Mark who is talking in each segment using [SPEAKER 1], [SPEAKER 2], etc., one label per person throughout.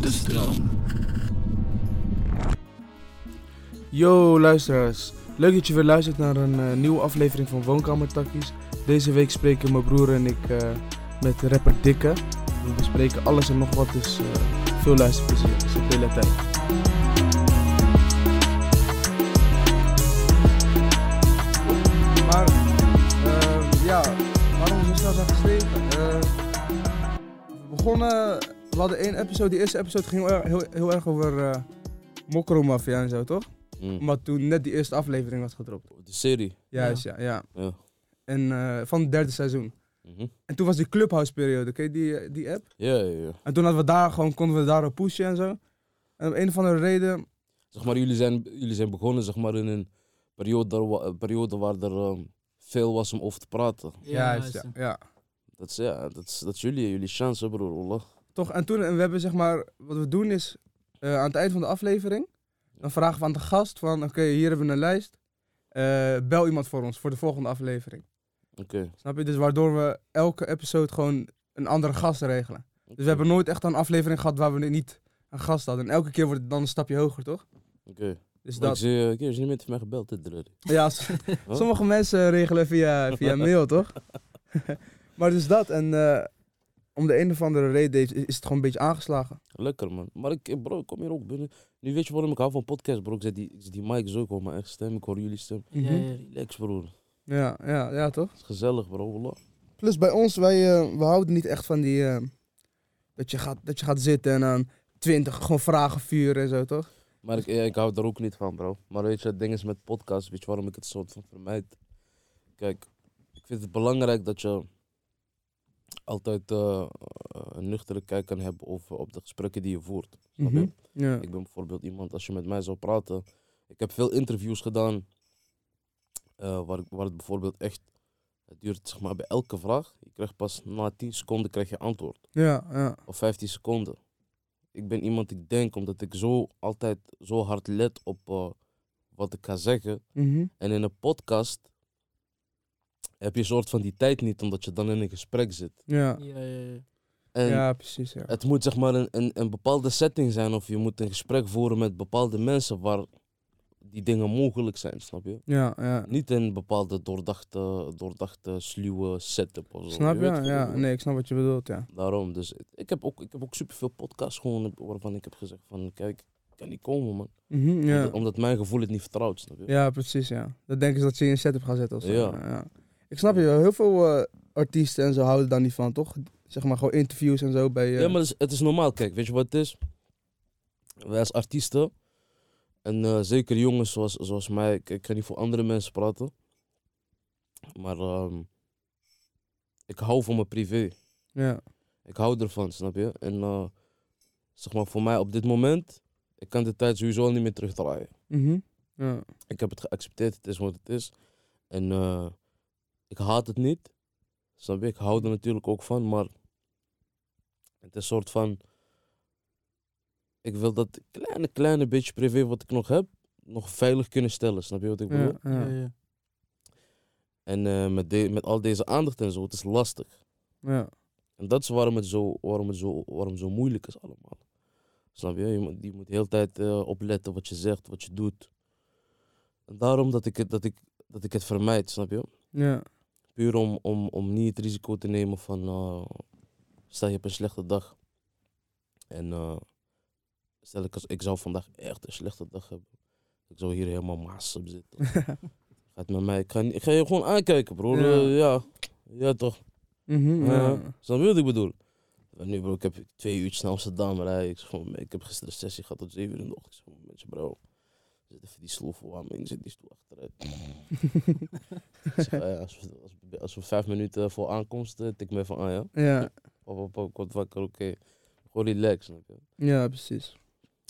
[SPEAKER 1] De stroom.
[SPEAKER 2] Yo luisteraars, leuk dat je weer luistert naar een eh, nieuwe aflevering van Woonkamertakkies. Deze week spreken mijn broer en ik eh, met rapper Dikke. We bespreken alles en nog wat, dus eh, veel luisterplezier. Dus op de hele tijd. Maar, ehm, ja, waarom we zo snel zijn gestegen? We begonnen, we hadden één episode, die eerste episode ging heel, erg- heel, heel erg over uh, Mokromafia en zo, toch?
[SPEAKER 1] Mm.
[SPEAKER 2] Omdat toen net die eerste aflevering was gedropt.
[SPEAKER 1] De serie.
[SPEAKER 2] Juist, ja. ja,
[SPEAKER 1] Ja.
[SPEAKER 2] En eh, van het derde seizoen.
[SPEAKER 1] Mhm.
[SPEAKER 2] En toen was die Clubhouse periode, ken je die, eh, die app?
[SPEAKER 1] Ja, ja, ja.
[SPEAKER 2] En toen hadden we daar gewoon, konden we daarop pushen en zo. En om een of andere reden,
[SPEAKER 1] Zeg maar, jullie zijn, jullie zijn begonnen zeg maar, in een periode, periode waar er veel was om over te praten.
[SPEAKER 2] juist, ja, ja.
[SPEAKER 1] Dat is, ja, dat is, dat is jullie, jullie chance, broer. Wallah.
[SPEAKER 2] Toch, en toen, en we hebben zeg maar, wat we doen is, eh, aan het eind van de aflevering, dan vragen we aan de gast van, oké, hier hebben we een lijst. Eh, bel iemand voor ons, voor de volgende aflevering.
[SPEAKER 1] Oké.
[SPEAKER 2] Snap je? Dus waardoor we elke episode gewoon een andere gast regelen. Dus we hebben nooit echt een aflevering gehad waar we niet een gast hadden. En elke keer wordt het dan een stapje hoger, toch?
[SPEAKER 1] Oké.
[SPEAKER 2] Dus
[SPEAKER 1] Ik
[SPEAKER 2] dat,
[SPEAKER 1] zie, uh, is niet meer tegen mij gebeld, dit
[SPEAKER 2] ja, sommige mensen regelen via, via mail, toch? maar dus dat. En eh, om de een of andere reden is, is het gewoon een beetje aangeslagen.
[SPEAKER 1] Lekker, man. Maar ik, bro, ik kom hier ook binnen. Nu weet je waarom ik hou van podcast, bro. Ik zet die, ik zet die mic zo, ik hoor mijn eigen stem, ik hoor jullie stem.
[SPEAKER 2] Mhm.
[SPEAKER 1] Relax, broer.
[SPEAKER 2] Ja, ja, ja, toch?
[SPEAKER 1] Het is gezellig, bro. Wallah.
[SPEAKER 2] Plus bij ons, wij eh, we houden niet echt van die... eh, dat, je gaat, dat je gaat zitten en dan twintig gewoon vragen vuren en zo, toch?
[SPEAKER 1] Maar ik, ja, ik hou er ook niet van, bro. Maar weet je, het ding is met podcast, weet je waarom ik het soort van vermijd? Kijk, ik vind het belangrijk dat je altijd eh, eh, een nuchtere kijk kan hebben over, op de gesprekken die je voert. Snap je?
[SPEAKER 2] Mhm. Ja.
[SPEAKER 1] Ik ben bijvoorbeeld iemand, als je met mij zou praten. Ik heb veel interviews gedaan eh, waar, waar het bijvoorbeeld echt. Het duurt zeg maar bij elke vraag. Je krijgt pas na 10 seconden krijg je antwoord.
[SPEAKER 2] Ja, ja.
[SPEAKER 1] Of 15 seconden. Ik ben iemand, ik denk, omdat ik zo altijd zo hard let op eh, wat ik ga zeggen.
[SPEAKER 2] Mhm.
[SPEAKER 1] En in een podcast heb je een soort van die tijd niet, omdat je dan in een gesprek zit.
[SPEAKER 2] Ja.
[SPEAKER 3] Ja, ja, ja.
[SPEAKER 1] En
[SPEAKER 2] ja, precies, ja.
[SPEAKER 1] het moet zeg maar een, een, een bepaalde setting zijn, of je moet een gesprek voeren met bepaalde mensen waar die dingen mogelijk zijn, snap je?
[SPEAKER 2] Ja, ja.
[SPEAKER 1] Niet een bepaalde doordachte, doordachte sluwe setup of zo.
[SPEAKER 2] Snap je? Ja, nee, ik snap wat je bedoelt, ja.
[SPEAKER 1] Daarom, dus ik heb ook, ik heb ook superveel podcasts gewoon waarvan ik heb gezegd van, kijk, ik kan niet komen man.
[SPEAKER 2] Mhm, ja.
[SPEAKER 1] Omdat, omdat mijn gevoel het niet vertrouwt, snap je?
[SPEAKER 2] Ja, precies, ja. Dat denken ze dat ze je in een setup gaan zetten of zo.
[SPEAKER 1] Ja.
[SPEAKER 2] Ik snap je, heel veel eh, artiesten en zo houden daar niet van, toch? Zeg maar gewoon interviews en zo bij... eh,
[SPEAKER 1] Ja, maar het is, het is normaal. Kijk, weet je wat het is? Wij als artiesten, en eh, zeker jongens zoals, zoals mij, ik, ik kan niet voor andere mensen praten. Maar ehm, ik hou van mijn privé.
[SPEAKER 2] ja.
[SPEAKER 1] Ik hou ervan, snap je? En zeg maar voor mij op dit moment, ik kan de tijd sowieso niet meer terugdraaien.
[SPEAKER 2] Mhm. ja.
[SPEAKER 1] Ik heb het geaccepteerd, het is wat het is. En eh, ik haat het niet. Snap je? Ik hou er natuurlijk ook van, maar het is een soort van. Ik wil dat kleine, kleine beetje privé wat ik nog heb, nog veilig kunnen stellen. Snap je wat ik bedoel?
[SPEAKER 2] Ja,
[SPEAKER 3] Ja.
[SPEAKER 1] En eh, met, de, met al deze aandacht en zo, het is lastig.
[SPEAKER 2] ja.
[SPEAKER 1] En dat is waarom het zo, waarom het zo, waarom het zo moeilijk is allemaal. Snap je? Je moet, je moet de hele tijd eh, opletten wat je zegt, wat je doet. En daarom dat ik het, dat ik, dat ik het vermijd, snap je?
[SPEAKER 2] ja.
[SPEAKER 1] Puur om, om, om niet het risico te nemen van, eh, stel je hebt een slechte dag. En eh, stel ik, als, ik zou vandaag echt een slechte dag hebben. Ik zou hier helemaal maas op zitten. Gaat met mij, ik ga, ik ga je gewoon aankijken, bro.
[SPEAKER 2] Ja.
[SPEAKER 1] Ja, ja. ja toch.
[SPEAKER 2] Mhm,
[SPEAKER 1] Ja.
[SPEAKER 2] ja.
[SPEAKER 1] Snap je wat ik bedoel? En nu bro, ik heb twee uurtjes naar Amsterdam rijden. Ik, zeg ik heb gisteren een sessie gehad tot zeven uur in de ochtend. Ik zeg bro, zet even die stoel voor me. Ik zet die stoel achteruit. Zeg, ja, als, we, als, we, als we vijf minuten voor aankomst, eh, tik me even aan, ja.
[SPEAKER 2] ja,
[SPEAKER 1] Pop, pop, pop, ik word wakker, oké. Gewoon relax, snap je?
[SPEAKER 2] ja, precies.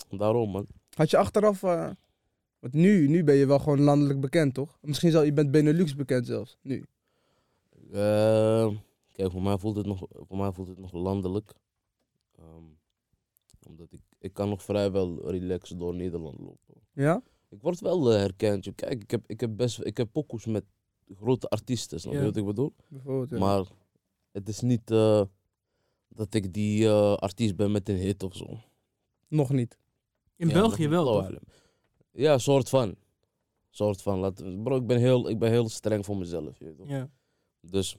[SPEAKER 1] Daarom, man.
[SPEAKER 2] Had je achteraf... eh, want nu, nu ben je wel gewoon landelijk bekend, toch? Misschien zal je bent Benelux bekend zelfs, nu.
[SPEAKER 1] Eh, kijk, voor mij voelt het nog, voor mij voelt het nog landelijk. Ehm, omdat ik, ik kan nog vrijwel relaxed door Nederland lopen.
[SPEAKER 2] Ja?
[SPEAKER 1] Ik word wel eh, herkend. Kijk, ik heb, ik heb best ik heb pokoes met grote artiesten, snap je
[SPEAKER 3] Ja.
[SPEAKER 1] wat ik bedoel?
[SPEAKER 2] Bijvoorbeeld, ja.
[SPEAKER 1] Maar het is niet eh, dat ik die eh, artiest ben met een hit of zo.
[SPEAKER 2] Nog niet.
[SPEAKER 3] In
[SPEAKER 1] Ja,
[SPEAKER 3] België wel, toch?
[SPEAKER 1] Ja, soort van. Soort van. Laat, bro, ik ben, heel, ik ben heel streng voor mezelf. Je weet toch?
[SPEAKER 3] Ja.
[SPEAKER 1] Dus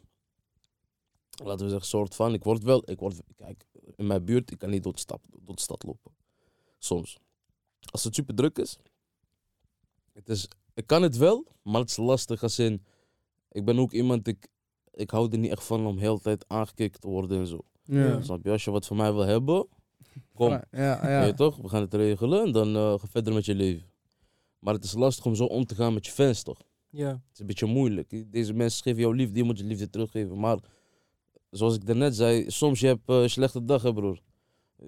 [SPEAKER 1] laten we zeggen, soort van. Ik word wel, ik word, kijk, in mijn buurt, ik kan niet door de, stad, door de stad lopen. Soms. Als het super druk is, het is, ik kan het wel, maar het is lastig als in, ik ben ook iemand, ik, ik hou er niet echt van om heel de tijd aangekeken te worden en zo.
[SPEAKER 2] Ja.
[SPEAKER 1] Snap je? Als je wat van mij wil hebben, kom.
[SPEAKER 2] Ja, ja,
[SPEAKER 1] Weet je toch? We gaan het regelen en dan eh, ga verder met je leven. Maar het is lastig om zo om te gaan met je fans, toch?
[SPEAKER 3] Ja.
[SPEAKER 1] Het is een beetje moeilijk. Deze mensen geven jou liefde, je moet je liefde teruggeven. Maar zoals ik daarnet zei, soms je hebt eh, een slechte dag, hè, broer.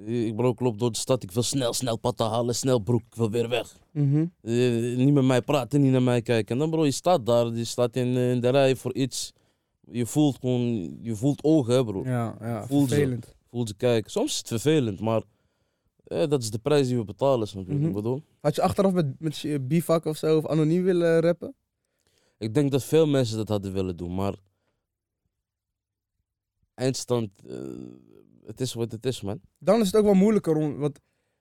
[SPEAKER 1] Ik, bro, ik loop door de stad, ik wil snel, snel patta halen, snel broek, ik wil weer weg.
[SPEAKER 2] Mhm.
[SPEAKER 1] Eh, niet met mij praten, niet naar mij kijken. En dan bro, je staat daar, je staat in, eh, in de rij voor iets. Je voelt gewoon, je voelt ogen, hè, bro.
[SPEAKER 2] Ja, ja,
[SPEAKER 1] Voel ze.
[SPEAKER 2] vervelend.
[SPEAKER 1] Voelt ze kijken. Soms is het vervelend, maar eh, dat is de prijs die we betalen, wat ik
[SPEAKER 2] Mhm.
[SPEAKER 1] bedoel?
[SPEAKER 2] Had je achteraf met, met je bivak of zo, of anoniem willen rappen?
[SPEAKER 1] Ik denk dat veel mensen dat hadden willen doen, maar eindstand, eh, het is wat het is, man.
[SPEAKER 2] Dan is het ook wel moeilijker om, wat,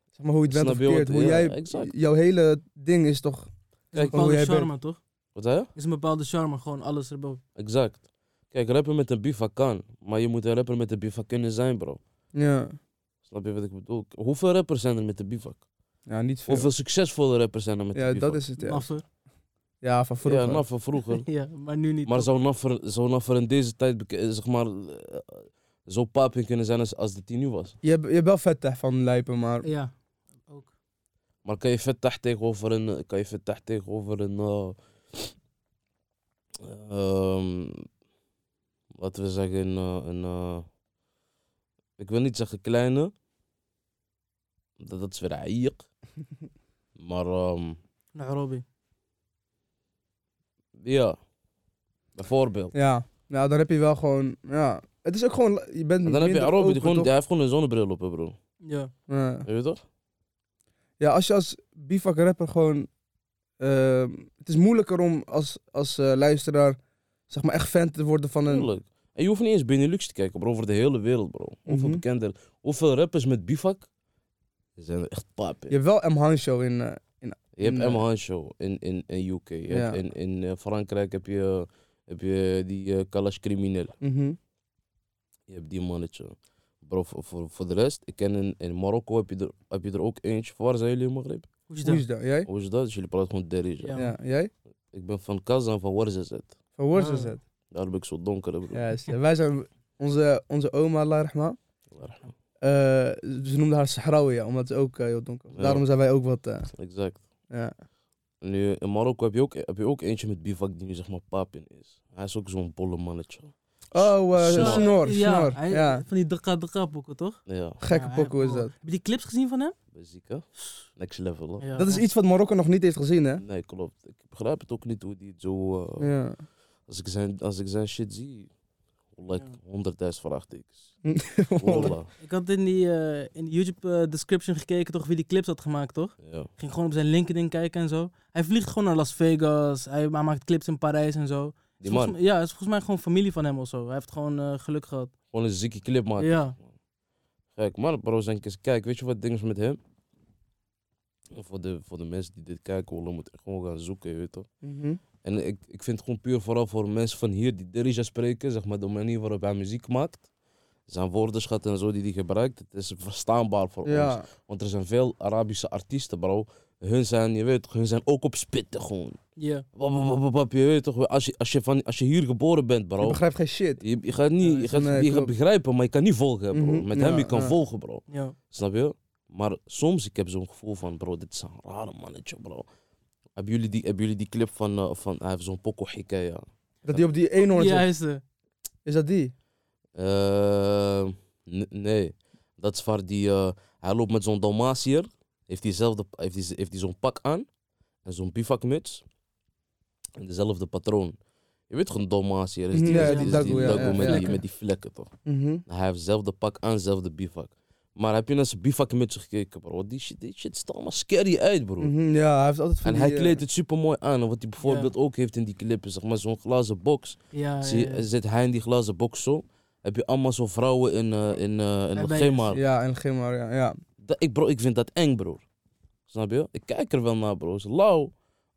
[SPEAKER 2] zeg maar hoe je het bent verkeerd. Hoe
[SPEAKER 1] ja,
[SPEAKER 2] jij,
[SPEAKER 1] exact.
[SPEAKER 2] jouw hele ding is toch...
[SPEAKER 3] Is een
[SPEAKER 1] Kijk,
[SPEAKER 2] hoe
[SPEAKER 3] bepaalde charme, toch?
[SPEAKER 1] Wat zei je?
[SPEAKER 3] Is een bepaalde charme, gewoon alles erboven.
[SPEAKER 1] Exact. Kijk, rappen met een bivak kan, maar je moet een rapper met een bivak kunnen zijn, bro.
[SPEAKER 2] Ja,
[SPEAKER 1] Snap je wat ik bedoel? Hoeveel rappers zijn er met een bivak?
[SPEAKER 2] ja niet veel.
[SPEAKER 1] Hoeveel succesvolle rappers zijn er met
[SPEAKER 2] ja,
[SPEAKER 1] een bivak?
[SPEAKER 2] dat is het, ja.
[SPEAKER 3] Naffer.
[SPEAKER 2] Ja, van vroeger.
[SPEAKER 1] Ja, van vroeger.
[SPEAKER 3] ja, maar nu niet.
[SPEAKER 1] Maar zou Naffer, zou Naffer in deze tijd eh, zeg maar, eh, zo paping kunnen zijn als, als dat hij nu was?
[SPEAKER 2] je, hebt, je hebt wel vet hè, van Lijpen, maar...
[SPEAKER 3] Ja, ook.
[SPEAKER 1] Maar kan je Vettah tegenover een, kan je Vettah tegenover een, eh, ehm, laten we zeggen, een, eh, een eh, ik wil niet zeggen kleine, dat, dat is weer aiq. maar ehm,
[SPEAKER 3] Robbie.
[SPEAKER 1] ja, bijvoorbeeld.
[SPEAKER 2] Ja, ja, dan heb je wel gewoon... Ja, het is ook gewoon... Je bent
[SPEAKER 1] En dan heb je
[SPEAKER 2] minder
[SPEAKER 1] Arobi, die, gewoon,
[SPEAKER 2] toch?
[SPEAKER 1] die heeft gewoon een zonnebril op, hè, bro.
[SPEAKER 3] Ja.
[SPEAKER 2] Ja.
[SPEAKER 1] Weet je toch?
[SPEAKER 2] Ja, als je als bivak rapper gewoon... ehm, het is moeilijker om als, als eh, luisteraar zeg maar echt fan te worden van een...
[SPEAKER 1] Tuurlijk. En je hoeft niet eens Benelux te kijken, bro, over de hele wereld, bro. Hoeveel
[SPEAKER 2] Mhm.
[SPEAKER 1] bekender, hoeveel rappers met bivak, zijn echt pap. hè.
[SPEAKER 2] Je hebt wel M. Han Show in... eh,
[SPEAKER 1] Je hebt
[SPEAKER 2] in, eh,
[SPEAKER 1] M. Show in, in, in UK. Je
[SPEAKER 2] Ja.
[SPEAKER 1] hebt in in eh, Frankrijk heb je, heb je die eh Kalash Crimineel.
[SPEAKER 2] mhm.
[SPEAKER 1] Je hebt die mannetje. Bro, voor, voor, voor de rest, ik ken in, in Marokko heb je, er, heb je er ook eentje. Waar zijn jullie in Maghreb?
[SPEAKER 3] Hoe is
[SPEAKER 2] Hoe
[SPEAKER 3] dat?
[SPEAKER 2] is dat? Jij?
[SPEAKER 1] Hoe is dat? Dus jullie praten gewoon Derija.
[SPEAKER 3] Ja.
[SPEAKER 2] Ja, jij?
[SPEAKER 1] Ik ben van Kazan, van Warzazet.
[SPEAKER 2] Van Worcester
[SPEAKER 3] Ah.
[SPEAKER 1] Daar ben ik zo donker, bro.
[SPEAKER 2] Ja, wij zijn... Onze, onze oma, Allah rahma, eh, ze noemden haar Sahrawi, ja, omdat ze ook eh, heel donker was.
[SPEAKER 1] Ja.
[SPEAKER 2] Daarom zijn wij ook wat... eh,
[SPEAKER 1] Exact.
[SPEAKER 2] ja.
[SPEAKER 1] Nu, in Marokko heb je, ook, heb je ook eentje met bivak die nu zeg maar papin is. Hij is ook zo'n bolle mannetje.
[SPEAKER 2] Oh, eh
[SPEAKER 1] Snor.
[SPEAKER 2] Snor.
[SPEAKER 3] Ja,
[SPEAKER 2] Snor.
[SPEAKER 3] hij-
[SPEAKER 2] Ja.
[SPEAKER 3] van die Dakka Dakka boeken, toch?
[SPEAKER 1] Ja,
[SPEAKER 2] Gekke
[SPEAKER 3] Ja,
[SPEAKER 2] pokoe is dat.
[SPEAKER 3] Heb je die clips gezien van hem?
[SPEAKER 1] ziek hè? Next level, hè?
[SPEAKER 3] Ja,
[SPEAKER 2] Dat is iets wat Marokko nog niet heeft gezien, hè?
[SPEAKER 1] Nee, klopt. Ik begrijp het ook niet hoe die het zo... eh,
[SPEAKER 2] Ja.
[SPEAKER 1] als, ik zijn, als ik zijn shit zie, like
[SPEAKER 3] Ja.
[SPEAKER 1] honderdduizend vraagtekens. Wallah.
[SPEAKER 3] Ik had in die, eh, in de YouTube eh, description gekeken toch wie die clips had gemaakt, toch?
[SPEAKER 1] Ja.
[SPEAKER 3] Ging gewoon op zijn LinkedIn kijken en zo. Hij vliegt gewoon naar Las Vegas. Hij, hij maakt clips in Parijs en zo.
[SPEAKER 1] Die
[SPEAKER 3] Volgens
[SPEAKER 1] man,
[SPEAKER 3] mij- ja, het is volgens mij gewoon familie van hem of zo. Hij heeft gewoon eh, geluk gehad.
[SPEAKER 1] gewoon een zieke clip maken.
[SPEAKER 3] Ja.
[SPEAKER 1] Kijk, maar bro, zijn eens kijk, weet je wat ding is met hem? Voor de, voor de mensen die dit kijken willen, moeten gewoon gaan zoeken, je weet toch?
[SPEAKER 2] Mhm.
[SPEAKER 1] En ik, ik vind het gewoon puur vooral voor mensen van hier die Derija spreken, zeg maar de manier waarop hij muziek maakt. zijn woordenschat en zo die hij gebruikt, het is verstaanbaar voor ons. Want er zijn veel Arabische artiesten, bro. Hun zijn, je weet toch, hun zijn ook op spitten gewoon.
[SPEAKER 3] Ja.
[SPEAKER 1] Je weet toch, als je, als, je van, als je hier geboren bent,
[SPEAKER 2] Je
[SPEAKER 1] bro.
[SPEAKER 2] begrijpt geen shit.
[SPEAKER 1] Je, je gaat niet, je gaat,
[SPEAKER 2] Nee,
[SPEAKER 1] je gaat
[SPEAKER 2] klopt.
[SPEAKER 1] begrijpen, maar je kan niet volgen, bro.
[SPEAKER 2] Mhm,
[SPEAKER 1] Met
[SPEAKER 2] ja,
[SPEAKER 1] hem je kan
[SPEAKER 2] ja.
[SPEAKER 1] volgen, bro.
[SPEAKER 3] Ja.
[SPEAKER 1] Snap je? Maar soms ik heb zo'n gevoel van, bro, dit is een rare mannetje, bro. Hebben jullie die, hebben jullie die clip van, eh, van hij heeft zo'n poko ja.
[SPEAKER 2] Dat die op die eenhoorn zit.
[SPEAKER 3] Juist. eh.
[SPEAKER 2] Is dat die?
[SPEAKER 1] Eh, n- nee, dat is waar die, eh, hij loopt met zo'n Dalmatiër. Heeft hij heeft hij, heeft hij zo'n pak aan en zo'n bivakmuts. En dezelfde patroon. Je weet gewoon Dalmatiër is die,
[SPEAKER 2] Ja,
[SPEAKER 1] is
[SPEAKER 3] die
[SPEAKER 1] is
[SPEAKER 2] ja, ja,
[SPEAKER 1] met. Die, met die vlekken toch.
[SPEAKER 2] Mhm.
[SPEAKER 1] Hij heeft hetzelfde pak aan, hetzelfde bivak. Maar heb je naar zijn bivakmuts gekeken, bro? Die shit, die shit ziet allemaal scary uit, bro.
[SPEAKER 2] Mhm, Ja, hij heeft altijd
[SPEAKER 1] En
[SPEAKER 2] die,
[SPEAKER 1] hij
[SPEAKER 2] eh,
[SPEAKER 1] kleedt het super mooi aan. En wat hij bijvoorbeeld ook heeft in die clip is zeg maar, zo'n glazen box.
[SPEAKER 3] Ja,
[SPEAKER 1] Zie, zit hij in die glazen box zo. Heb je allemaal zo vrouwen in, eh in, eh in schema.
[SPEAKER 2] Ja, en geen maar, ja. ja.
[SPEAKER 1] Dat- Ik, bro, ik vind dat eng, bro. Snap je? Ik kijk er wel naar, bro. Het is lauw.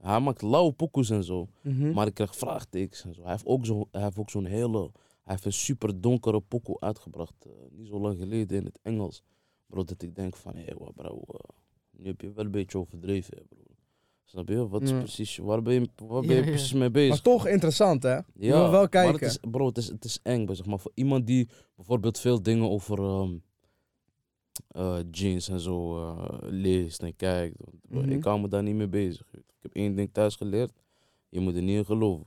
[SPEAKER 1] Hij maakt lauwe pokoes en zo.
[SPEAKER 2] Mhm.
[SPEAKER 1] Maar ik krijg vraagtekens en zo. Hij heeft ook zo- hij heeft ook zo'n hele... Hij heeft een super donkere pokoe uitgebracht. eh, niet zo lang geleden in het Engels. Bro, dat ik denk van... Hé, hey, bro. eh, nu heb je wel een beetje overdreven, hè, bro. Snap je? Wat is
[SPEAKER 2] Ja.
[SPEAKER 1] precies... Waar ben je, waar ben
[SPEAKER 3] Ja,
[SPEAKER 1] je
[SPEAKER 3] ja.
[SPEAKER 1] precies mee bezig?
[SPEAKER 2] Maar toch interessant, hè?
[SPEAKER 1] Ja,
[SPEAKER 2] wil wel
[SPEAKER 1] Maar
[SPEAKER 2] kijken.
[SPEAKER 1] het is, bro, het is, het is eng. Zeg maar, voor iemand die bijvoorbeeld veel dingen over ehm, eh, jeans en zo leest en kijkt. Bro,
[SPEAKER 2] Mhm.
[SPEAKER 1] Ik hou me daar niet mee bezig. weet. Ik heb één ding thuis geleerd. Je moet er niet in geloven.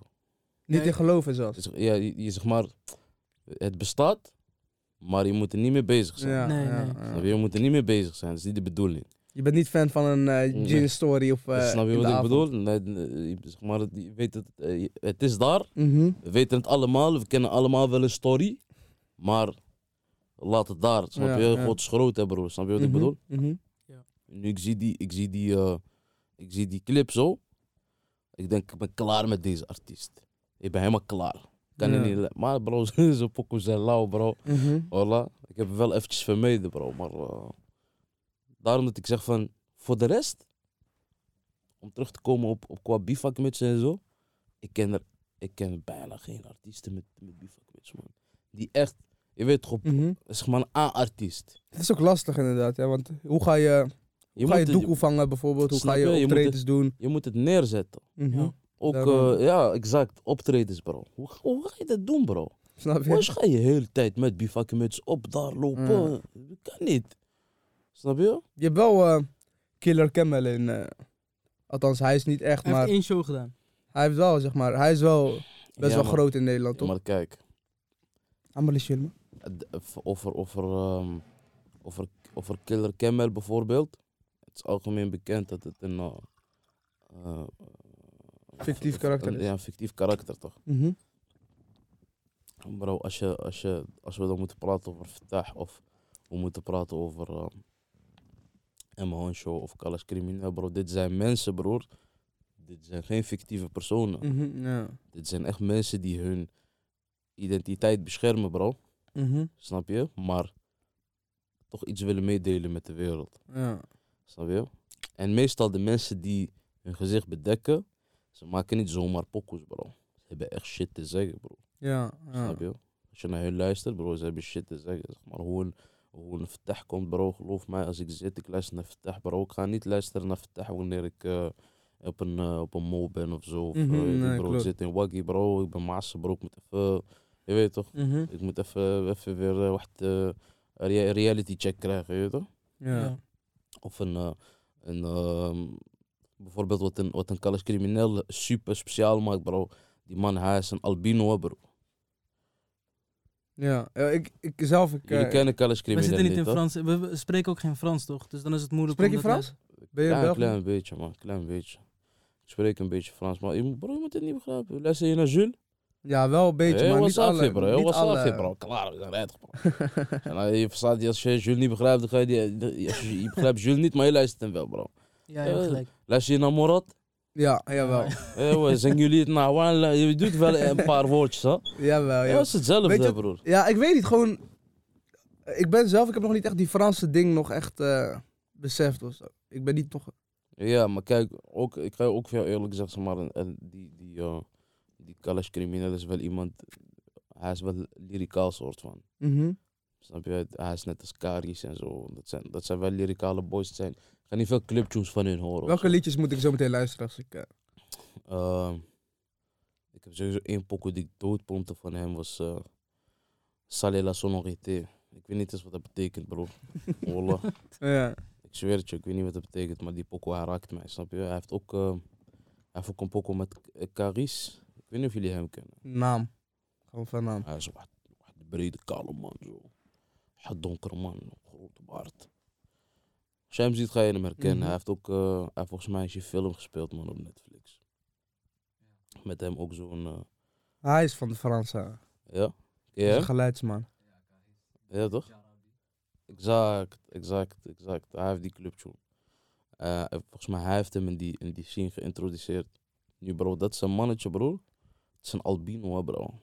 [SPEAKER 2] Niet in geloven zelfs.
[SPEAKER 1] Ja, je, je zeg maar, het bestaat, maar je moet er niet mee bezig zijn.
[SPEAKER 2] Ja,
[SPEAKER 3] Nee,
[SPEAKER 2] ja,
[SPEAKER 3] nee.
[SPEAKER 2] ja.
[SPEAKER 1] Snap je? je moet er niet mee bezig zijn. Dat is niet de bedoeling.
[SPEAKER 2] Je bent niet fan van een eh
[SPEAKER 1] Nee.
[SPEAKER 2] gin story of eh
[SPEAKER 1] Dus snap je wat ik
[SPEAKER 2] avond.
[SPEAKER 1] bedoel? Nee, zeg maar, je weet het, eh, het is daar.
[SPEAKER 2] Mhm.
[SPEAKER 1] We weten het allemaal, we kennen allemaal wel een story. Maar laat het daar. Snap
[SPEAKER 2] Ja,
[SPEAKER 1] je?
[SPEAKER 2] ja.
[SPEAKER 1] God is groot, hè, bro. Snap je wat ik
[SPEAKER 2] Mhm,
[SPEAKER 1] bedoel?
[SPEAKER 2] mhm.
[SPEAKER 1] Nu, ik zie die, ik zie die, eh, ik zie die clip zo. Ik denk, ik ben klaar met deze artiest. Ik ben helemaal klaar. Kan
[SPEAKER 2] Ja.
[SPEAKER 1] niet... Maar bro, zo'n pokoe zijn lauw, bro.
[SPEAKER 2] Mhm.
[SPEAKER 1] Voilà. Ik heb het wel eventjes vermeden, bro. Maar eh, daarom dat ik zeg van, voor de rest, om terug te komen op, op qua bivakmutsen en zo, ik ken, er, ik ken bijna geen artiesten met, met bivakmuts, man. Die echt, je weet toch, op,
[SPEAKER 2] Mhm.
[SPEAKER 1] zeg maar een A-artiest.
[SPEAKER 2] Het is ook lastig inderdaad, ja, want hoe ga je,
[SPEAKER 1] Je,
[SPEAKER 2] hoe ga je
[SPEAKER 1] moet,
[SPEAKER 2] doekoe vangen bijvoorbeeld? Hoe ga
[SPEAKER 1] je?
[SPEAKER 2] optredens doen?
[SPEAKER 1] je moet het neerzetten.
[SPEAKER 2] Mhm.
[SPEAKER 3] Ja.
[SPEAKER 1] Ook, eh, ja, exact, optredens, bro. Hoe, hoe ga je dat doen, bro?
[SPEAKER 2] Snap je?
[SPEAKER 1] Hoe ga je de hele tijd met bivakmuts op daar lopen?
[SPEAKER 2] Ja.
[SPEAKER 1] Dat kan niet. Snap je?
[SPEAKER 2] Je hebt wel eh, Killer Camel in. eh, althans, hij is niet echt,
[SPEAKER 3] Hij
[SPEAKER 2] maar
[SPEAKER 3] heeft één show gedaan.
[SPEAKER 2] hij heeft wel, zeg maar, hij is wel best
[SPEAKER 1] Ja,
[SPEAKER 2] wel
[SPEAKER 1] maar-
[SPEAKER 2] groot in Nederland,
[SPEAKER 1] Ja,
[SPEAKER 2] toch?
[SPEAKER 1] maar kijk,
[SPEAKER 2] Amelie
[SPEAKER 1] over, over, ehm, over, over Killer Camel bijvoorbeeld. Is algemeen bekend dat het een. eh,
[SPEAKER 2] Fictief karakter
[SPEAKER 1] een-
[SPEAKER 2] is.
[SPEAKER 1] Ja, een fictief karakter toch.
[SPEAKER 2] Mhm.
[SPEAKER 1] Bro, als, je, als, je, als we dan moeten praten over Fatah of we moeten praten over uh, Emma Honshow of Kalash Crimineel, bro. Dit zijn mensen, broer. Dit zijn geen fictieve personen.
[SPEAKER 2] Mhm.
[SPEAKER 1] Dit zijn echt mensen die hun identiteit beschermen, bro.
[SPEAKER 2] Mhm.
[SPEAKER 1] Snap je? Maar toch iets willen meedelen met de wereld.
[SPEAKER 2] Ja.
[SPEAKER 1] Snap je? En meestal de mensen die hun gezicht bedekken, ze maken niet zomaar pokoes, bro. Ze hebben echt shit te zeggen, bro.
[SPEAKER 2] Ja. ja.
[SPEAKER 1] Snap je? Als je naar hun luistert, bro, ze hebben shit te zeggen. Zeg maar hoe een, hoe een komt, bro. Geloof mij, als ik zit, ik luister naar Fatah, bro. Ik ga niet luisteren naar Fatah wanneer ik eh, op, een, op een mol ben of zo. Of,
[SPEAKER 2] Mhm,
[SPEAKER 1] eh,
[SPEAKER 2] nee,
[SPEAKER 1] bro, ik zit in Waggy, bro. Ik ben Maas, bro. Ik moet even, je weet toch?
[SPEAKER 2] Mhm.
[SPEAKER 1] Ik moet even, even weer rea- reality check krijgen, je weet toch?
[SPEAKER 2] Ja.
[SPEAKER 1] Of een, eh, een ehm, bijvoorbeeld wat een, wat een crimineel super speciaal maakt, bro. Die man, hij is een albino, bro.
[SPEAKER 2] Ja. Ja, ik, ik zelf, ik...
[SPEAKER 1] Jullie
[SPEAKER 2] eh,
[SPEAKER 1] kennen Kalash
[SPEAKER 3] We
[SPEAKER 1] crimineel
[SPEAKER 3] zitten niet in
[SPEAKER 1] toch?
[SPEAKER 3] Frans. We, we spreken ook geen Frans, toch? Dus dan is het moeilijk
[SPEAKER 2] Spreek je
[SPEAKER 3] dat
[SPEAKER 2] Frans? Ben je
[SPEAKER 1] Klein,
[SPEAKER 2] Belgisch?
[SPEAKER 1] klein beetje, man. Klein beetje. Ik spreek een beetje Frans, maar je, moet- bro, je moet het niet begrijpen. Luister je naar Jules?
[SPEAKER 2] Ja, wel een beetje,
[SPEAKER 1] Hey,
[SPEAKER 2] maar niet alle.
[SPEAKER 1] bro? Hey,
[SPEAKER 2] niet alle-
[SPEAKER 1] je, bro? Klaar, we zijn rijdt, bro. en dan, je verstaat, als je Jules niet begrijpt, dan ga je die... als je, je begrijpt Jules niet, maar je luistert hem wel, bro.
[SPEAKER 3] Ja, hebt
[SPEAKER 1] Eh,
[SPEAKER 3] gelijk.
[SPEAKER 1] Luister je naar Morat?
[SPEAKER 2] Ja, jawel.
[SPEAKER 1] Eh, we zingen jullie het nou? Je doet wel een paar woordjes, hè?
[SPEAKER 2] Jawel,
[SPEAKER 1] Ja,
[SPEAKER 2] ja.
[SPEAKER 1] dat is hetzelfde,
[SPEAKER 2] Weet je-
[SPEAKER 1] broer.
[SPEAKER 2] Ja, ik weet niet, gewoon... Ik ben zelf, ik heb nog niet echt die Franse ding nog echt eh, beseft of zo. Ik ben niet nog...
[SPEAKER 1] Ja, maar kijk, ook, ik ga je ook veel eerlijk zeggen, zeg maar, die, die, eh, die Kalash crimineel is wel iemand, hij is wel lyricaal soort van.
[SPEAKER 2] Mhm.
[SPEAKER 1] Snap je? Hij is net als Karis en zo. Dat zijn, dat zijn wel lyricale boys. Zijn, ik ga niet veel cliptunes van hun horen.
[SPEAKER 2] Welke liedjes moet ik zo meteen luisteren als ik... eh,
[SPEAKER 1] Ehm, ik heb sowieso één pokoe die ik doodpompte van hem. was uh, Salé la sonorité. Ik weet niet eens wat dat betekent, bro. Wallah.
[SPEAKER 2] ja.
[SPEAKER 1] Ik zweer het je, ik weet niet wat dat betekent, maar die pokoe hij raakt mij, snap je? Hij heeft ook, eh, hij heeft ook een pokoe met Caris. Ik weet niet of jullie hem kennen.
[SPEAKER 2] Naam. Gewoon van naam.
[SPEAKER 1] Hij is wat brede, kale man, zo. Wat donkere man, grote baard. Als je hem ziet, ga je hem herkennen.
[SPEAKER 2] Mhm.
[SPEAKER 1] Hij heeft ook, eh, hij heeft volgens mij eens je film gespeeld, man, op Netflix. Met hem ook zo'n, eh,
[SPEAKER 2] Hij is van de Franse.
[SPEAKER 1] ja? Ja?
[SPEAKER 2] een geluidsman.
[SPEAKER 1] Ja, toch? Exact, exact, exact. Hij heeft die clubtune. Eh, volgens mij hij heeft hem in die, in die scene geïntroduceerd. Nu bro, dat is een mannetje bro. Het is een albino bro.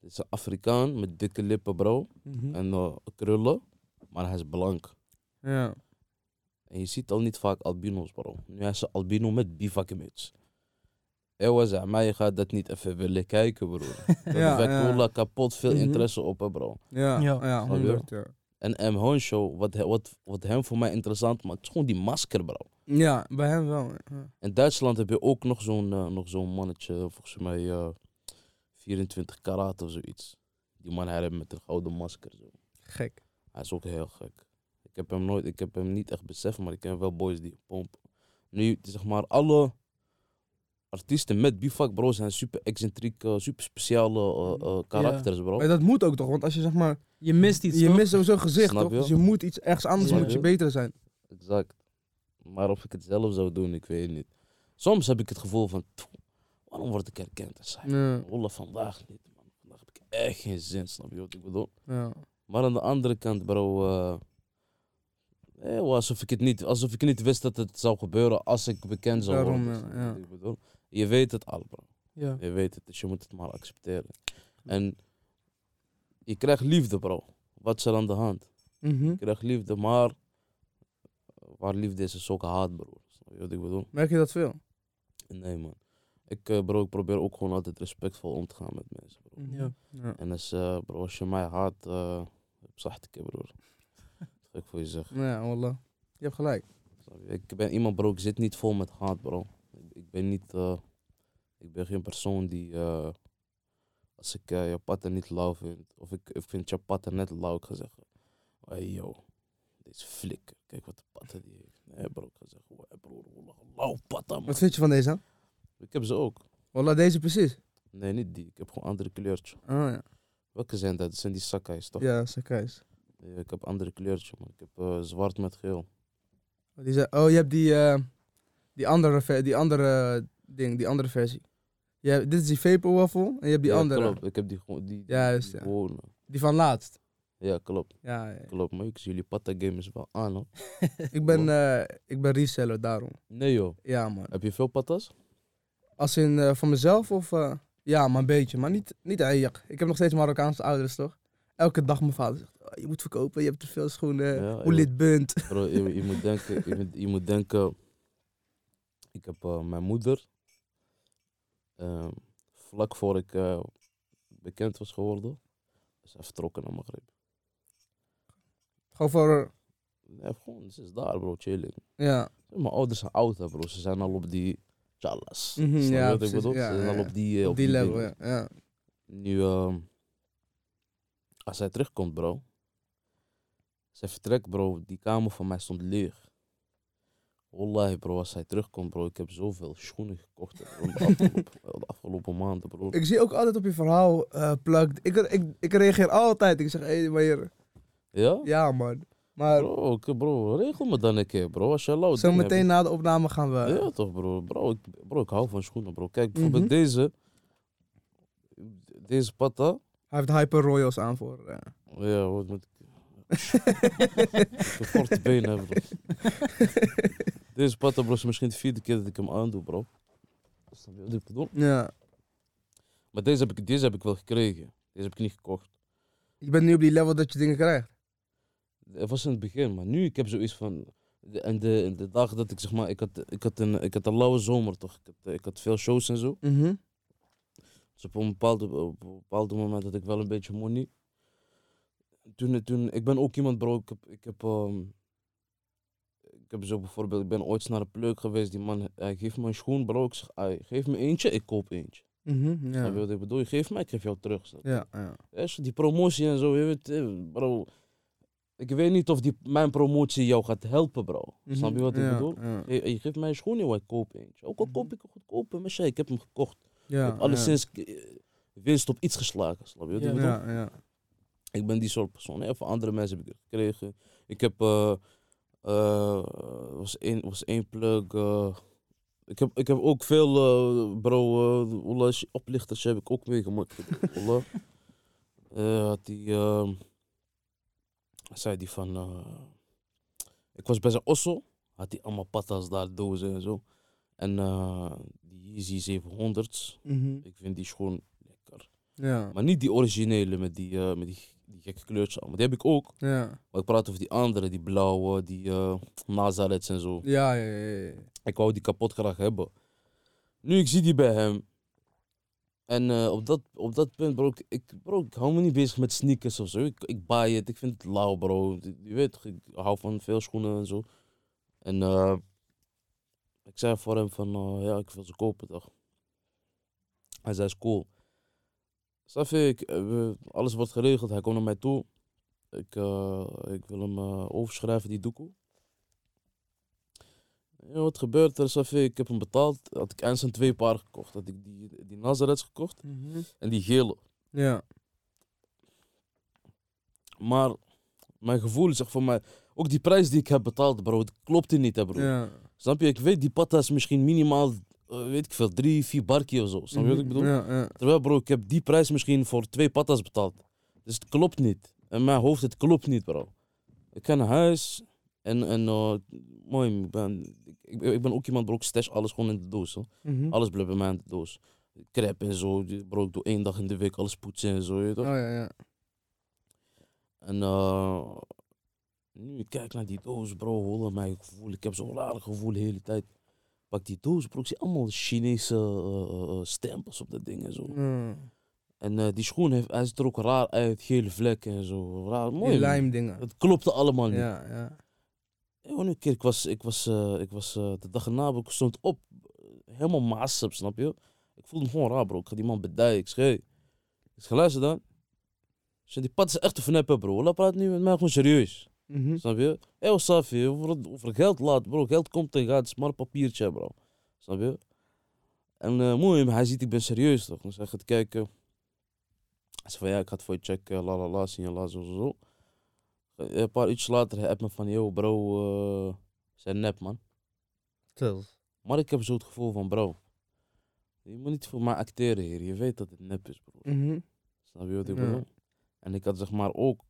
[SPEAKER 1] Het is een Afrikaan met dikke lippen bro.
[SPEAKER 2] Mhm.
[SPEAKER 1] En eh, krullen. Maar hij is blank.
[SPEAKER 2] Ja.
[SPEAKER 1] En je ziet al niet vaak albino's bro. Nu is een albino met bivakmuts. Ewa zei, maar je gaat dat niet even willen kijken bro. Dat
[SPEAKER 2] Ja,
[SPEAKER 1] wekt
[SPEAKER 2] ja.
[SPEAKER 1] kapot veel
[SPEAKER 2] Mhm.
[SPEAKER 1] interesse op hè bro.
[SPEAKER 2] Ja,
[SPEAKER 3] Ja.
[SPEAKER 2] ja,
[SPEAKER 1] Snap je?
[SPEAKER 2] 100. Ja.
[SPEAKER 1] En M. Honcho, wat, wat, wat hem voor mij interessant maakt, is gewoon die masker, bro.
[SPEAKER 2] Ja, bij hem wel. Ja.
[SPEAKER 1] In Duitsland heb je ook nog zo'n eh, nog zo'n mannetje, volgens mij eh 24 karat of zoiets. Die man hij heeft met een gouden masker. Zo.
[SPEAKER 2] Gek.
[SPEAKER 1] Hij is ook heel gek. Ik heb hem nooit, ik heb hem niet echt beseft, maar ik ken wel boys die pompen. Nu, zeg maar, alle artiesten met bivak, bro, zijn super excentrieke, super speciale eh, karakters, bro.
[SPEAKER 2] Maar dat moet ook toch, want als je zeg maar...
[SPEAKER 3] Je mist iets,
[SPEAKER 2] Je
[SPEAKER 3] toch?
[SPEAKER 2] mist sowieso gezicht,
[SPEAKER 1] Snap
[SPEAKER 2] toch?
[SPEAKER 1] je?
[SPEAKER 2] Dus je moet iets ergens anders,
[SPEAKER 1] Snap
[SPEAKER 2] moet je
[SPEAKER 1] je?
[SPEAKER 2] beter zijn.
[SPEAKER 1] Exact. Maar of ik het zelf zou doen, ik weet niet. Soms heb ik het gevoel van, "Pff, waarom word ik herkend als hij?
[SPEAKER 2] Ja,
[SPEAKER 1] Rollen vandaag niet, man. Vandaag heb ik echt geen zin, snap je wat ik bedoel?
[SPEAKER 2] ja.
[SPEAKER 1] Maar aan de andere kant, bro, eh, eh, alsof, ik het niet, alsof ik niet wist dat het zou gebeuren als ik bekend zou
[SPEAKER 2] Daarom,
[SPEAKER 1] worden.
[SPEAKER 2] ja,
[SPEAKER 1] ik bedoel? Je weet het al, bro.
[SPEAKER 3] Ja.
[SPEAKER 1] Je weet het, dus je moet het maar accepteren. En je krijgt liefde, bro. Wat is er aan de hand?
[SPEAKER 2] Mhm.
[SPEAKER 1] Je krijgt liefde, maar waar liefde is, is ook haat, bro. Snap je wat ik bedoel?
[SPEAKER 2] Merk je dat veel?
[SPEAKER 1] Nee, man. Ik, eh, bro, ik probeer ook gewoon altijd respectvol om te gaan met mensen, bro.
[SPEAKER 3] Ja.
[SPEAKER 2] Ja.
[SPEAKER 1] En als, eh, bro, als je mij haat, uh, zacht ik, broer. Dat ga ik voor je zeggen.
[SPEAKER 2] Ja, wallah. Je hebt gelijk.
[SPEAKER 1] Ik ben iemand, bro, ik zit niet vol met haat, bro. Ik, ik ben niet, ik ben geen persoon die, als ik je patten niet lauw vind, of ik, ik vind je patten net lauw, ik ga zeggen, hey yo, deze flik, kijk wat de patten die heeft. Nee, bro, ik ga zeggen, hey, broer, wallah.
[SPEAKER 2] Wat vind je van deze?
[SPEAKER 1] Ik heb ze ook.
[SPEAKER 2] Wallah, deze precies.
[SPEAKER 1] Nee, niet die. Ik heb gewoon andere kleurtje.
[SPEAKER 2] Oh ja.
[SPEAKER 1] Welke zijn dat? Dat zijn die Sakai's, toch?
[SPEAKER 2] Ja, Sakai's.
[SPEAKER 1] Ja, ik heb andere kleurtje, man. Ik heb eh, zwart met geel.
[SPEAKER 2] Die zei, oh, je hebt die, eh, die andere, die andere ding, die andere versie. Je hebt, dit is die vapor waffle en je hebt die
[SPEAKER 1] ja,
[SPEAKER 2] andere.
[SPEAKER 1] Klopt. Ik heb die gewoon. Die, die,
[SPEAKER 2] Juist,
[SPEAKER 1] die
[SPEAKER 2] ja.
[SPEAKER 1] gewone.
[SPEAKER 2] Die van laatst.
[SPEAKER 1] Ja, klopt.
[SPEAKER 2] Ja, ja.
[SPEAKER 1] Klopt. Maar ik zie jullie patta gamers wel aan, hoor.
[SPEAKER 2] Ik ben, eh, ik ben reseller daarom.
[SPEAKER 1] Nee, joh.
[SPEAKER 2] Ja, man.
[SPEAKER 1] Heb je veel patas?
[SPEAKER 2] Als in eh, van mezelf of... eh, ja, maar een beetje. Maar niet, niet eigenlijk. Ik heb nog steeds Marokkaanse ouders, toch? Elke dag mijn vader zegt, "Oh, je moet verkopen, je hebt te veel schoenen.
[SPEAKER 1] Ja,
[SPEAKER 2] Hoe lid bent.
[SPEAKER 1] Bro, je, je moet denken. Je moet, je moet denken. Ik heb mijn moeder. ehm, vlak voor ik bekend was geworden. Is hij vertrokken naar Maghreb.
[SPEAKER 2] Gewoon voor...
[SPEAKER 1] Nee, gewoon, ze is daar, bro, chilling.
[SPEAKER 2] Ja.
[SPEAKER 1] Mijn ouders zijn oud, bro. Ze zijn al op die Snap je
[SPEAKER 2] ja,
[SPEAKER 1] wat ik bedoel?
[SPEAKER 2] Ja,
[SPEAKER 1] Ze zijn al op die, eh,
[SPEAKER 2] op die level,
[SPEAKER 1] dingen.
[SPEAKER 2] ja.
[SPEAKER 1] Nu, ehm, als hij terugkomt, bro. Hij vertrekt, bro, die kamer van mij stond leeg. Wallahi, bro, als hij terugkomt, bro, ik heb zoveel schoenen gekocht bro, de, afgelopen, de afgelopen maanden, bro.
[SPEAKER 2] Ik zie ook altijd op je verhaal plugged. Ik, ik, ik reageer altijd. Ik zeg, hé, hey, maar hier...
[SPEAKER 1] Ja?
[SPEAKER 2] Ja, man. Maar
[SPEAKER 1] Bro, ik- bro, regel me dan een keer, bro. Als je lauw
[SPEAKER 2] zo meteen na de opname gaan we...
[SPEAKER 1] Ja, toch, bro. Bro ik, bro, ik hou van schoenen, bro. Kijk, bijvoorbeeld
[SPEAKER 2] Mhm.
[SPEAKER 1] deze. Deze patta.
[SPEAKER 2] Hij heeft Hyper Royals aan voor... eh.
[SPEAKER 1] Ja, wat moet ik... heb korte benen, bro. Deze patta, bro, is misschien de vierde keer dat ik hem aandoe, bro. Wat ik bedoel?
[SPEAKER 2] Ja.
[SPEAKER 1] Maar deze heb, ik, deze heb ik wel gekregen. Deze heb ik niet gekocht.
[SPEAKER 2] Je bent nu op die level dat je dingen krijgt.
[SPEAKER 1] Het was in het begin, maar nu ik heb zoiets van... de- En de, de dag dat ik zeg maar, ik had, ik had, een, ik had een lauwe zomer toch. Ik had, ik had veel shows en zo.
[SPEAKER 2] Mhm.
[SPEAKER 1] Dus op een bepaalde, op een bepaalde moment had ik wel een beetje money. toen, toen, ik ben ook iemand, bro. Ik heb, ik heb, ehm, ik heb zo bijvoorbeeld, ik ben ooit naar een pluk geweest. Die man, hij geeft me een schoen, bro. Ik zeg, "Ai, geef me eentje, ik koop eentje.
[SPEAKER 2] Mhm, Ja.
[SPEAKER 1] wat ik bedoel? Je geeft mij, ik geef jou terug.
[SPEAKER 2] Ja, ja.
[SPEAKER 1] Ja, zo die promotie en zo, je weet, eh, bro. Ik weet niet of die, mijn promotie jou gaat helpen, bro. Snap je wat ik
[SPEAKER 2] Mhm. Ja,
[SPEAKER 1] bedoel?
[SPEAKER 2] Ja,
[SPEAKER 1] Je, je geeft mij een schoen, joh, ik koop eentje. Ook al koop ik een goedkope, maar ik heb hem gekocht.
[SPEAKER 2] ja,
[SPEAKER 1] ik heb alleszins eh, winst op iets geslagen, snap je wat ik bedoel?
[SPEAKER 2] ja, ja.
[SPEAKER 1] Ik ben die soort persoon. Heel veel andere mensen heb ik gekregen. Ik heb, eh, was één, was één plug. ik, heb, ik heb ook veel, bro, uh, oplichters heb ik ook meegemaakt. Ola. Had die, eh, zei die van, eh, ik was bij zijn osso, had hij allemaal patas daar, dozen en zo. En eh, die Yeezy 700's,
[SPEAKER 2] Mhm.
[SPEAKER 1] ik vind die schoen lekker.
[SPEAKER 2] Ja,
[SPEAKER 1] Maar niet die originele met die, eh, met die, die gekke kleurtjes allemaal. Die heb ik ook.
[SPEAKER 2] ja.
[SPEAKER 1] Maar ik praat over die andere, die blauwe, die Nazareths en zo.
[SPEAKER 2] Ja, ja, ja, ja.
[SPEAKER 1] Ik wou die kapot graag hebben. Nu, ik zie die bij hem. En eh, op, dat, op dat punt, bro ik, bro, ik hou me niet bezig met sneakers of zo. Ik, ik buy het, ik vind het lauw, bro. Je weet ik hou van veel schoenen en zo. En eh, ik zei voor hem van, eh, ja, ik wil ze kopen, toch. Hij zei, is cool. Snap ik, alles wordt geregeld, hij komt naar mij toe. Ik, ik wil hem overschrijven, die doekoe. Ja, wat gebeurt er? Snap je, ik heb hem betaald. Had ik eindelijk twee paar gekocht. Had ik die, die Nazareths gekocht
[SPEAKER 2] Mhm.
[SPEAKER 1] en die gele.
[SPEAKER 2] Ja,
[SPEAKER 1] Maar mijn gevoel zegt voor mij, ook die prijs die ik heb betaald, bro, het klopte niet, hè, bro.
[SPEAKER 2] ja.
[SPEAKER 1] Snap je? Ik weet, die patta is misschien minimaal, eh, weet ik veel, drie, vier barkie of zo. Snap je wat ik bedoel?
[SPEAKER 2] Ja, ja.
[SPEAKER 1] Terwijl, bro, ik heb die prijs misschien voor twee patas betaald. Dus het klopt niet. In mijn hoofd, het klopt niet, bro. Ik ga naar huis en, en eh, mooi, ik ben, ik, ik ben ook iemand, bro, ik stash alles gewoon in de doos. Hoor.
[SPEAKER 2] Mhm.
[SPEAKER 1] Alles blijft bij mij in de doos. Crep en zo, bro, ik doe één dag in de week alles poetsen en zo, je toch?
[SPEAKER 2] Oh ja, ja.
[SPEAKER 1] En eh, nu ik kijk naar die doos, bro, hoor mijn gevoel. Ik heb zo'n raar gevoel de hele tijd. Pak die doos, bro, ik zie allemaal Chinese eh, stempels op dat ding en zo. En die schoen heeft, hij ziet er ook raar uit, gele vlekken en zo. Raar, mooi.
[SPEAKER 2] Die lijmdingen.
[SPEAKER 1] Het klopte allemaal niet.
[SPEAKER 2] Ja, ja.
[SPEAKER 1] Gewoon een keer, ik was, ik was, eh, ik was eh, de dag erna, ik stond op, eh, helemaal maasop, snap je? Ik voelde me gewoon raar, bro. Ik ga die man bedijen. Ik hey, ik zeg, luister dan. Die pad is echt te verneppen, bro. Laat praat nu met mij gewoon serieus.
[SPEAKER 2] Mhm.
[SPEAKER 1] Snap je? Hé, hey, Safi, over, geld laat, bro. Geld komt en gaat, het is maar een papiertje, bro. Snap je? En eh mooi, maar hij ziet, ik ben serieus, toch? Dan zeg ik, kijken. Hij zegt van, ja, ik ga het voor je checken, la la la, signala, zo, zo, zo. Eh, Een paar uurtjes later, appt me van, yo, bro, eh zijn nep, man. Maar ik heb zo het gevoel van, bro, je moet niet voor mij acteren hier. Je weet dat het nep is, bro.
[SPEAKER 2] Mhm.
[SPEAKER 1] Snap je wat ik
[SPEAKER 2] Ja.
[SPEAKER 1] bedoel? En ik had zeg maar ook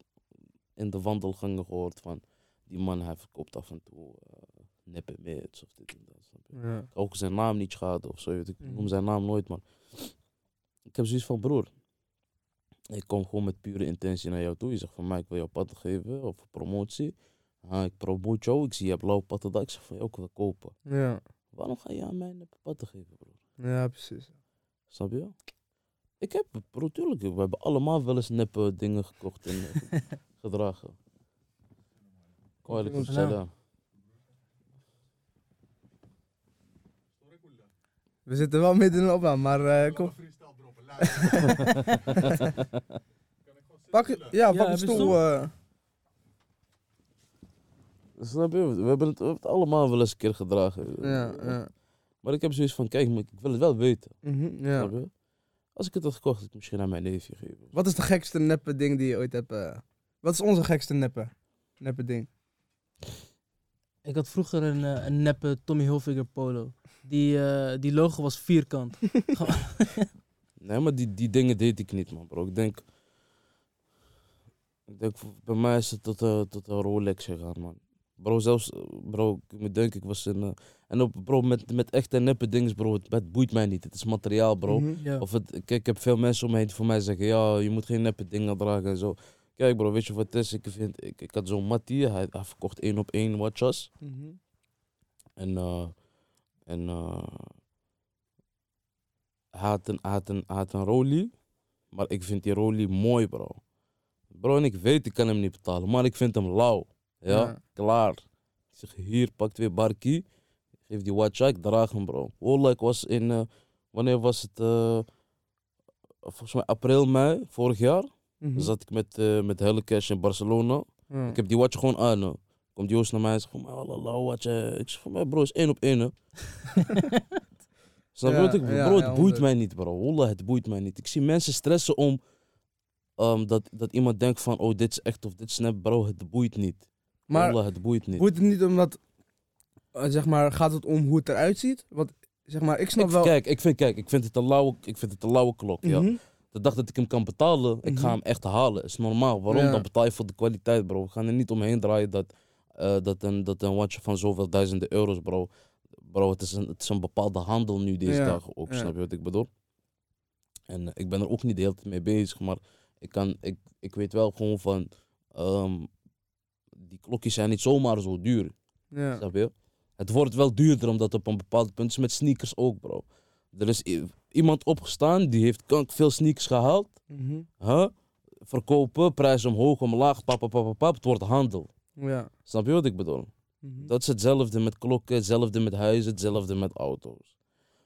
[SPEAKER 1] in de wandelgangen gehoord van die man hij verkoopt af en toe eh neppe mits of dit en dat. Snap je?
[SPEAKER 2] Ja.
[SPEAKER 1] Ik heb ook zijn naam niet gehad of zo. Ik
[SPEAKER 2] Mhm.
[SPEAKER 1] noem zijn naam nooit, man. Ik heb zoiets van broer. Ik kom gewoon met pure intentie naar jou toe. Je zegt van mij, ik wil jou patten geven of promotie. Ah, ik promoot jou, ik zie je hebt blauwe patten daar. Ik zeg van jou, ik wil kopen.
[SPEAKER 2] Ja.
[SPEAKER 1] Waarom ga je aan mij patten geven, broer?
[SPEAKER 2] ja, precies.
[SPEAKER 1] Snap je? Ik heb, bro, tuurlijk, we hebben allemaal wel eens neppe dingen gekocht en eh, gedragen. Waalaikum salam.
[SPEAKER 2] We zitten wel midden in de opbouw, maar eh, kom. Pak, ja, pak
[SPEAKER 3] heb
[SPEAKER 2] een stoel.
[SPEAKER 3] stoel?
[SPEAKER 2] eh.
[SPEAKER 1] Snap je? We hebben, het, we hebben het allemaal wel eens een keer gedragen.
[SPEAKER 2] ja, ja.
[SPEAKER 1] Maar ik heb zoiets van, kijk, maar ik wil het wel weten.
[SPEAKER 2] Mhm, ja.
[SPEAKER 1] Snap je? Als ik het had gekocht, had ik het misschien aan mijn neefje geven.
[SPEAKER 2] Wat is de gekste neppe ding die je ooit hebt? eh, Wat is onze gekste neppe, neppe ding?
[SPEAKER 3] Ik had vroeger een, eh, een neppe Tommy Hilfiger polo. Die, eh, die logo was vierkant.
[SPEAKER 1] Nee, maar die, die dingen deed ik niet, man, bro. Ik denk... Ik denk, bij mij is het tot, eh, tot een Rolex gegaan, man. Bro, zelfs, bro, ik denken, ik was in... eh, en op, bro, met, met echte neppe dingen, bro, het, het boeit mij niet. Het is materiaal, bro.
[SPEAKER 2] Mhm.
[SPEAKER 1] Of het, kijk, ik heb veel mensen om me heen die voor mij zeggen, ja, je moet geen neppe dingen dragen en zo. Kijk bro, weet je wat het is? Ik, vind, ik, ik had zo'n Mattie, hij, hij verkocht één op één watches.
[SPEAKER 2] Mhm.
[SPEAKER 1] En, eh en had een, had een, had een Rolie, maar ik vind die Rolie mooi bro. Bro, en ik weet, ik kan hem niet betalen, maar ik vind hem lauw. Ja,
[SPEAKER 2] Ja.
[SPEAKER 1] klaar. Ik zeg, hier, pak twee barkie. Geef die watch, ik draag hem, bro. Wallah, ik was in, eh, wanneer was het? eh, volgens mij april, mei, vorig jaar.
[SPEAKER 2] Mhm.
[SPEAKER 1] Zat ik met, eh met Helle Cash in Barcelona.
[SPEAKER 2] Ja.
[SPEAKER 1] Ik heb die watch gewoon aan. hè. Komt Joost naar mij en zegt van mij, Allah, watch. eh." Ik zeg van mij, bro, is één op één. hè." Snap je wat ik het boeit mij niet, bro. Wallah, het boeit mij niet. Ik zie mensen stressen om ehm, dat, dat iemand denkt van, oh, dit is echt of dit is nep. Bro, het boeit niet.
[SPEAKER 2] Maar
[SPEAKER 1] Wallah, het boeit niet.
[SPEAKER 2] boeit het niet omdat, eh, zeg maar, gaat het om hoe het eruit ziet? Want, zeg maar, ik snap
[SPEAKER 1] Ik-
[SPEAKER 2] wel...
[SPEAKER 1] Kijk, ik vind, kijk, ik vind het een lauwe, ik vind het een lauwe klok. Ja.
[SPEAKER 2] Mhm.
[SPEAKER 1] De dag dat ik hem kan betalen, ik ga
[SPEAKER 2] Mhm.
[SPEAKER 1] hem echt halen. Is normaal. Waarom?
[SPEAKER 2] Ja.
[SPEAKER 1] Dan betaal je voor de kwaliteit, bro. We gaan er niet omheen draaien dat, eh, dat, een, dat een watch van zoveel duizenden euro's, bro. Bro, het is een, het is een bepaalde handel nu deze
[SPEAKER 2] Ja,
[SPEAKER 1] dagen ook. Snap je wat ik bedoel? En eh, ik ben er ook niet de hele tijd mee bezig, maar ik, kan, ik, ik weet wel gewoon van. ehm, die klokjes zijn niet zomaar zo duur.
[SPEAKER 2] Ja.
[SPEAKER 1] Snap je? Het wordt wel duurder omdat op een bepaald punt is met sneakers ook, bro. Er is iemand opgestaan die heeft veel sneakers gehaald. Huh? Verkopen, prijs omhoog, omlaag, pap, pap, pap, pap. Het wordt handel.
[SPEAKER 2] Ja.
[SPEAKER 1] Snap je wat ik bedoel?
[SPEAKER 2] Mhm.
[SPEAKER 1] Dat is hetzelfde met klokken, hetzelfde met huizen, hetzelfde met auto's.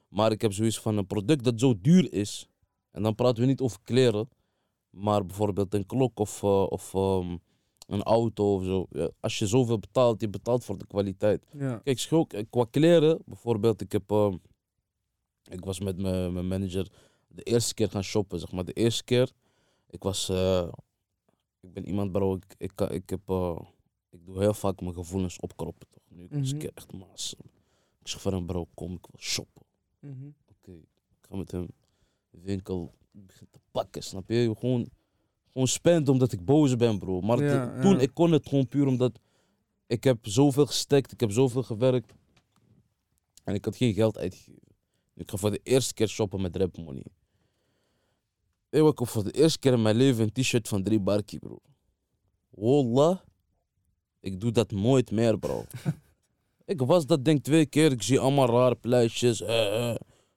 [SPEAKER 1] Maar ik heb zoiets van een product dat zo duur is. En dan praten we niet over kleren. Maar bijvoorbeeld een klok of, eh, of ehm, een auto of zo. Ja, als je zoveel betaalt, je betaalt voor de kwaliteit.
[SPEAKER 2] Ja.
[SPEAKER 1] Kijk, schok, eh, qua kleren, bijvoorbeeld, ik heb. ehm, ik was met mijn manager de eerste keer gaan shoppen, zeg maar. De eerste keer, ik was. eh, ik ben iemand, bro, ik, ik, ik heb. Ik doe heel vaak mijn gevoelens opkroppen, toch? Nu ik was een
[SPEAKER 2] Mhm.
[SPEAKER 1] echt maas. Ik zeg van hem, bro, kom, ik wil shoppen.
[SPEAKER 2] Mhm.
[SPEAKER 1] Oké, ik ga met hem de winkel te pakken, snap je? Gewoon, gewoon spend omdat ik boos ben, bro. Maar toen,
[SPEAKER 2] ja.
[SPEAKER 1] ik kon het gewoon puur omdat ik heb zoveel gestekt, ik heb zoveel gewerkt. En ik had geen geld uitgegeven. Ik ga voor de eerste keer shoppen met rap money. Ik koop voor de eerste keer in mijn leven een t-shirt van drie barkie, bro. Wallah, ik doe dat nooit meer, bro. ik was dat denk twee keer, ik zie allemaal rare eh eh.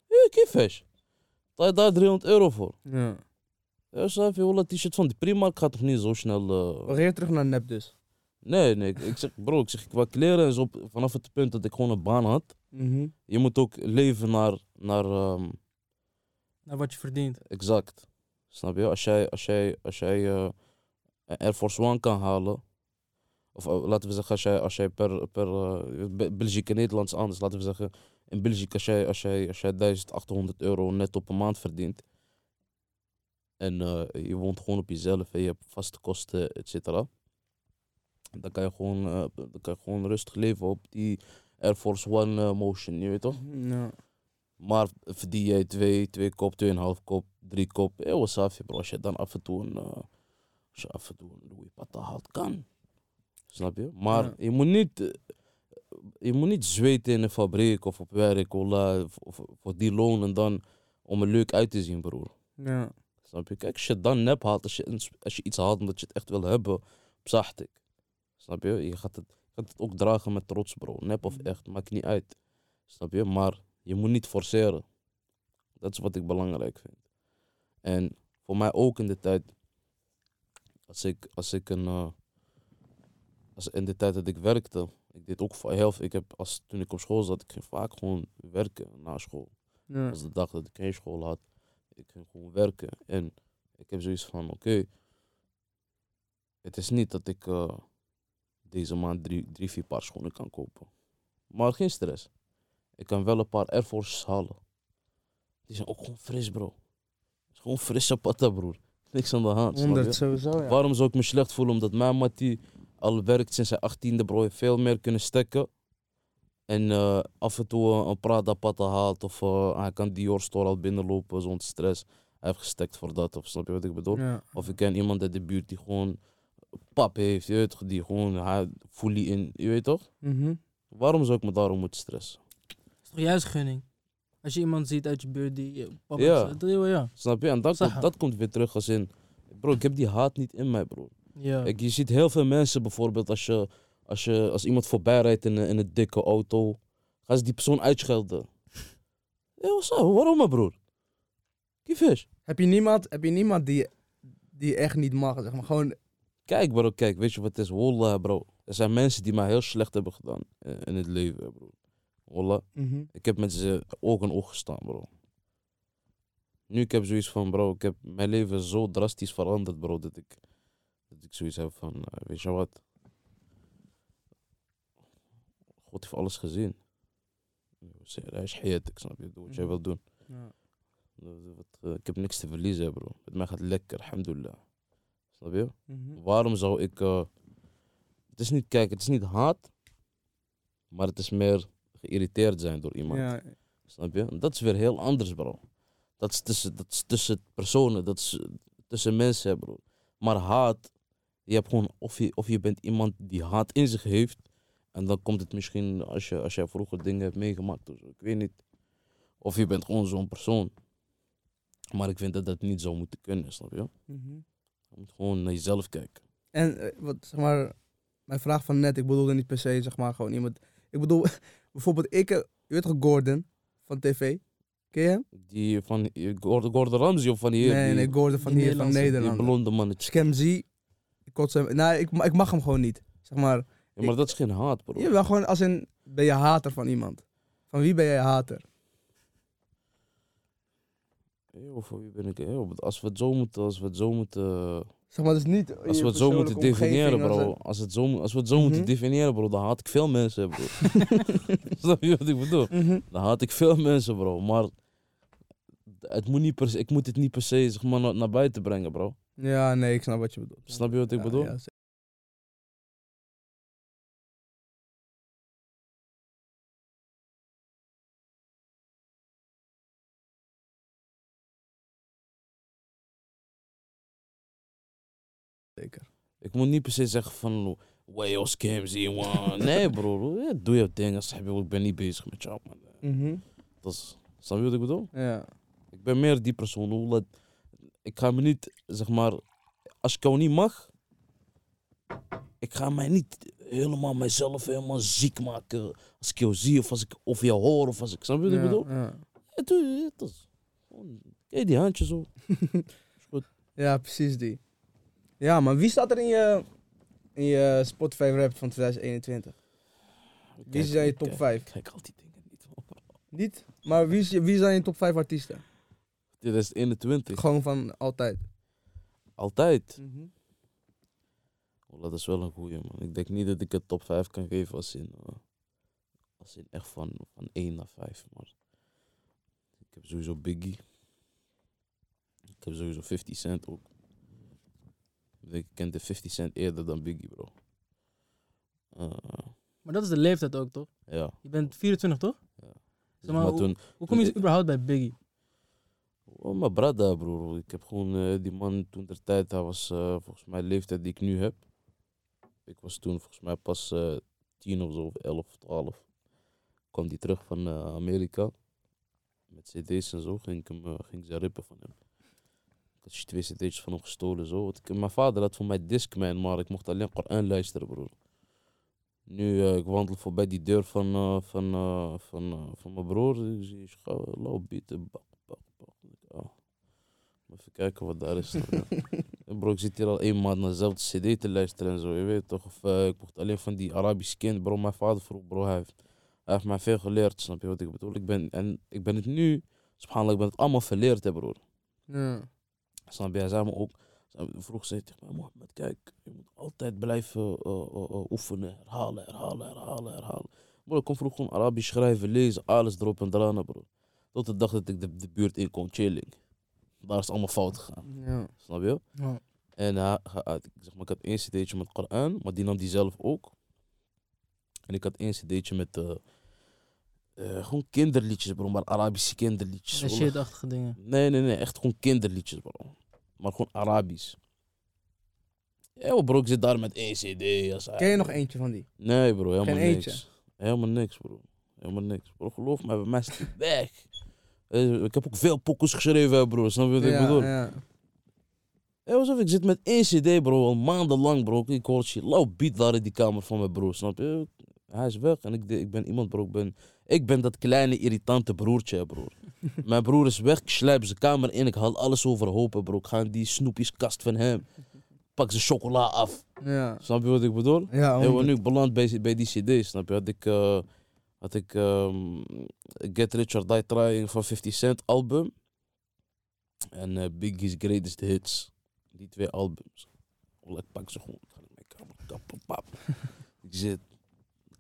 [SPEAKER 1] Ja, kiefesh. Betaal je daar 300 euro voor?
[SPEAKER 2] Ja.
[SPEAKER 1] Ja, snap je, wallah, t-shirt van de Primark gaat toch niet zo snel... eh,
[SPEAKER 2] We gaan terug naar nep dus.
[SPEAKER 1] Nee, nee. Ik, ik zeg, bro, ik zeg, ik wou kleren en zo op- vanaf het punt dat ik gewoon een baan had.
[SPEAKER 2] Mhm.
[SPEAKER 1] Je moet ook leven naar, naar ehm,
[SPEAKER 3] Naar wat je verdient.
[SPEAKER 1] exact. Snap je? Als jij, als jij, als jij een Air Force One kan halen, of eh, laten we zeggen, als jij, als jij per, per eh, België en Nederlands anders, laten we zeggen, in België, als jij, als jij, als jij 1800 euro net op een maand verdient, en eh, je woont gewoon op jezelf en je hebt vaste kosten, et cetera, dan kan je gewoon, dan kan je gewoon rustig leven op die Air Force One motion, je weet toch?
[SPEAKER 2] Ja.
[SPEAKER 1] Maar verdien jij twee, twee kop, tweeënhalf kop, drie kop, eh, je bro. Als je dan af en toe een, als je af en toe een Louis Pata haalt, kan. Snap je? Maar
[SPEAKER 2] Ja.
[SPEAKER 1] je moet niet, eh, je moet niet zweten in een fabriek of op werk wallah, voor, die loon en dan om er leuk uit te zien, broer.
[SPEAKER 2] Ja.
[SPEAKER 1] Snap je? Kijk, als je het dan nep haalt, als je, als je iets haalt omdat je het echt wil hebben, zacht ik. Snap je? Je gaat, het, je gaat het ook dragen met trots, bro. Nep of echt, maakt niet uit. Snap je? Maar je moet niet forceren. Dat is wat ik belangrijk vind. En voor mij ook in de tijd, als ik, als ik een, eh, als in de tijd dat ik werkte, ik deed ook heel veel, ik heb, als, toen ik op school zat, ik ging vaak gewoon werken na school.
[SPEAKER 2] Ja.
[SPEAKER 1] Was de dag dat ik geen school had. Ik ging gewoon werken. En ik heb zoiets van, oké, het is niet dat ik eh, deze maand drie, drie, vier paar schoenen kan kopen. Maar geen stress. Ik kan wel een paar Air Forces halen. Die zijn ook gewoon fris, bro. Het is gewoon frisse patta, broer. Niks aan de hand. snap je?
[SPEAKER 2] 100 sowieso, ja.
[SPEAKER 1] Waarom zou ik me slecht voelen? Omdat mijn mattie al werkt sinds zijn achttiende, bro. Heeft veel meer kunnen stekken. En eh, af en toe een Prada patta haalt. Of eh, hij kan Dior store al binnenlopen zonder stress. Hij heeft gestekt voor dat. Of snap je wat ik bedoel?
[SPEAKER 2] Ja.
[SPEAKER 1] Of ik ken iemand uit de buurt die gewoon pap heeft. Je weet? Die gewoon hij fully in. Je weet toch?
[SPEAKER 2] Mhm.
[SPEAKER 1] Waarom zou ik me daarom moeten stressen?
[SPEAKER 3] Dat is toch juist gunning? Als je iemand ziet uit je buurt die... eh, papa
[SPEAKER 1] Ja.
[SPEAKER 3] is, dat- ja.
[SPEAKER 1] Snap je? En dat, komt, dat komt weer terug als in. Bro, ik heb die haat niet in mij, bro.
[SPEAKER 3] Ja.
[SPEAKER 1] Kijk, je ziet heel veel mensen bijvoorbeeld als, je, als, je, als iemand voorbij rijdt in een, in een dikke auto, gaan ze die persoon uitschelden. Ja, wat zo? Waarom, mijn broer? Kiefish.
[SPEAKER 2] Heb je niemand, heb je niemand die, die echt niet mag? Zeg maar. Gewoon
[SPEAKER 1] Kijk bro, kijk, weet je wat het is? Wallah bro. Er zijn mensen die mij heel slecht hebben gedaan eh, in het leven bro. Wallah.
[SPEAKER 2] Mhm.
[SPEAKER 1] Ik heb met ze oog in oog gestaan bro. Nu ik heb zoiets van bro, ik heb mijn leven zo drastisch veranderd bro. Dat ik, ik zoiets heb van, eh, weet je wat? God heeft alles gezien. Hij is hayat, ik snap je, doe wat jij
[SPEAKER 2] Mhm.
[SPEAKER 1] wil doen.
[SPEAKER 2] Ja.
[SPEAKER 1] Eh, ik heb niks te verliezen, bro. Met mij gaat het lekker, alhamdulillah. Snap je?
[SPEAKER 2] Mhm.
[SPEAKER 1] Waarom zou ik. eh, het is niet, kijk, het is niet haat, maar het is meer geïrriteerd zijn door iemand.
[SPEAKER 2] Ja,
[SPEAKER 1] Snap je? En dat is weer heel anders, bro. Dat is tussen, dat is tussen personen, dat is tussen mensen, bro. Maar haat, je hebt gewoon, of je, of je bent iemand die haat in zich heeft. En dan komt het misschien als je, als jij vroeger dingen hebt meegemaakt of zo. Ik weet niet. Of je bent gewoon zo'n persoon. Maar ik vind dat dat niet zou moeten kunnen, snap je?
[SPEAKER 2] Mhm.
[SPEAKER 1] Je moet gewoon naar jezelf kijken.
[SPEAKER 2] En eh, wat, zeg maar, mijn vraag van net, ik bedoelde niet per se, zeg maar, gewoon iemand. Ik bedoel, bijvoorbeeld, ik, eh, je weet toch Gordon van tv? Ken je hem?
[SPEAKER 1] Die van eh, Gordon, Gordon Ramsay of van hier?
[SPEAKER 2] nee,
[SPEAKER 1] die,
[SPEAKER 2] nee, Gordon van
[SPEAKER 3] die
[SPEAKER 2] hier, van
[SPEAKER 3] Nederlandse-
[SPEAKER 1] die
[SPEAKER 2] Nederland.
[SPEAKER 1] blonde mannetje.
[SPEAKER 2] Als ik hem zie, ik. Nee, ik, ma- ik mag hem gewoon niet. Zeg maar,
[SPEAKER 1] Ja, maar dat is geen haat, bro.
[SPEAKER 2] je bent gewoon als een, ben je hater van iemand. Van wie ben jij hater?
[SPEAKER 1] Yo, voor wie ben ik? Yo, als we het zo moeten, als we het zo moeten,
[SPEAKER 2] Zeg maar, dus niet in
[SPEAKER 1] als we het zo moeten definiëren, bro.
[SPEAKER 2] als
[SPEAKER 1] Als, het zo, als we het zo moeten definiëren, bro, dan haat ik veel mensen, bro. Snap je wat ik bedoel?
[SPEAKER 2] Mhm.
[SPEAKER 1] Dan haat ik veel mensen, bro. Maar het moet niet per se, ik moet het niet per se zeg maar, naar, naar buiten brengen, bro.
[SPEAKER 2] Ja, nee, ik snap wat je bedoelt.
[SPEAKER 1] Snap je wat ik
[SPEAKER 2] Ja,
[SPEAKER 1] bedoel?
[SPEAKER 2] ja, zeker.
[SPEAKER 1] Ik moet niet per se zeggen van, way yo, scam, zie man. Nee, bro. Ja, doe je ding. Als ik ben niet bezig met jou, man.
[SPEAKER 2] Mhm.
[SPEAKER 1] Dat is, snap je wat ik bedoel?
[SPEAKER 2] Ja.
[SPEAKER 1] Ik ben meer die persoon. hoe laat- Ik ga me niet, zeg maar, als ik jou niet mag, ik ga mij niet helemaal mijzelf helemaal ziek maken. Als ik jou zie of als ik of jou hoor of als ik, snap je wat ik bedoel?
[SPEAKER 2] ja.
[SPEAKER 1] Dat is gewoon, kijk die handjes zo.
[SPEAKER 2] Ja, precies die. Ja, maar wie staat er in je, in je Spotify rap van 2021? Wie zijn je top
[SPEAKER 1] kijk,
[SPEAKER 2] 5?
[SPEAKER 1] Kijk al die dingen niet.
[SPEAKER 2] Niet? Maar wie, wie zijn je top 5 artiesten?
[SPEAKER 1] 2021,
[SPEAKER 2] Gewoon van altijd.
[SPEAKER 1] altijd.
[SPEAKER 2] Mhm.
[SPEAKER 1] Oh, dat is wel een goeie man. Ik denk niet dat ik het top 5 kan geven als in, eh, als in echt van, van 1 naar 5. Maar ik heb sowieso Biggie. Ik heb sowieso 50 Cent ook. Ik denk, ik kende 50 Cent eerder dan Biggie, bro. Eh,
[SPEAKER 3] Maar dat is de leeftijd ook, toch?
[SPEAKER 1] ja.
[SPEAKER 3] Je bent 24, toch?
[SPEAKER 1] Zeg
[SPEAKER 3] maar,
[SPEAKER 1] maar
[SPEAKER 3] hoe-
[SPEAKER 1] toen,
[SPEAKER 3] Hoe kom je
[SPEAKER 1] Ik-
[SPEAKER 3] überhaupt bij Biggie?
[SPEAKER 1] Mijn brada, broer. Ik heb gewoon eh, die man toen der tijd, hij was eh, volgens mij de leeftijd die ik nu heb. Ik was toen volgens mij pas eh 10 of zo, of 11 of 12. Kwam die terug van Amerika. Met cd's en zo ging ik, hem, ging ze rippen van hem. Ik had twee cd's van hem gestolen zo. Ik, mijn vader had voor mij Discman, maar ik mocht alleen Koran luisteren, broer. Nu, ik wandel voorbij die deur van, eh, van, eh, van, van mijn broer. Ik zie, loop bieten. Even kijken wat daar is. bro, ik zit hier al één maand naar dezelfde cd te luisteren en zo, je weet toch. Of eh, ik mocht alleen van die Arabische kind, bro. Mijn vader vroeg, bro, hij heeft, hij heeft mij veel geleerd, snap je wat ik bedoel? Ik ben, en ik ben het nu, subhanallah, ik ben het allemaal verleerd, hè, broer.
[SPEAKER 2] Ja.
[SPEAKER 1] Snap je? Hij zei me ook, vroeg zei tegen mij, Mohammed, kijk, je moet altijd blijven eh, eh, oefenen, herhalen, herhalen, herhalen, herhalen. Bro, ik kon vroeg gewoon Arabisch schrijven, lezen, alles erop en eraan, bro. Tot de dag dat ik de, de buurt in kon, chilling. Daar is het allemaal fout gegaan,
[SPEAKER 2] Ja.
[SPEAKER 1] snap je?
[SPEAKER 3] Ja.
[SPEAKER 1] En hij, zeg maar, ik had één cd'tje met Koran, maar die nam die zelf ook. En ik had één cd'tje met eh, eh, gewoon kinderliedjes, bro, maar Arabische kinderliedjes.
[SPEAKER 3] En shit-achtige dingen.
[SPEAKER 1] Nee, nee, nee, echt gewoon kinderliedjes, bro. Maar gewoon Arabisch. Ja, bro, ik zit daar met één cd. Als
[SPEAKER 2] Ken je nog eentje van die?
[SPEAKER 1] Nee, bro, helemaal
[SPEAKER 2] Geen
[SPEAKER 1] niks.
[SPEAKER 2] eentje?
[SPEAKER 1] Helemaal niks, bro. Helemaal niks. Bro, geloof me, bij mij is het weg. Eh, Ik heb ook veel pokkels geschreven, bro. Snap je wat ik bedoel?
[SPEAKER 2] ja.
[SPEAKER 1] Ja, alsof ik zit met één cd, bro, al maandenlang, bro. Ik hoor shit, lauw beat daar in die kamer van mijn broer, snap je? Hij is weg en ik, ik ben iemand, bro. Ik ben, ik ben dat kleine, irritante broertje, broer. mijn broer is weg, ik slijp zijn kamer in, ik haal alles overhoop, hè, bro. Ik ga in die snoepjeskast van hem. pak ze chocola af.
[SPEAKER 2] Ja.
[SPEAKER 1] Snap je wat ik bedoel?
[SPEAKER 2] Ja,
[SPEAKER 1] En nu beland bij, bij die CD, snap je? Had ik, eh, had ik ehm, Get Rich or Die Trying van 50 Cent album. En eh, Biggie's Greatest Hits. Die twee albums. Oh, ik pak ze gewoon. Ik ga in mijn kamer kappen, pap. ik zit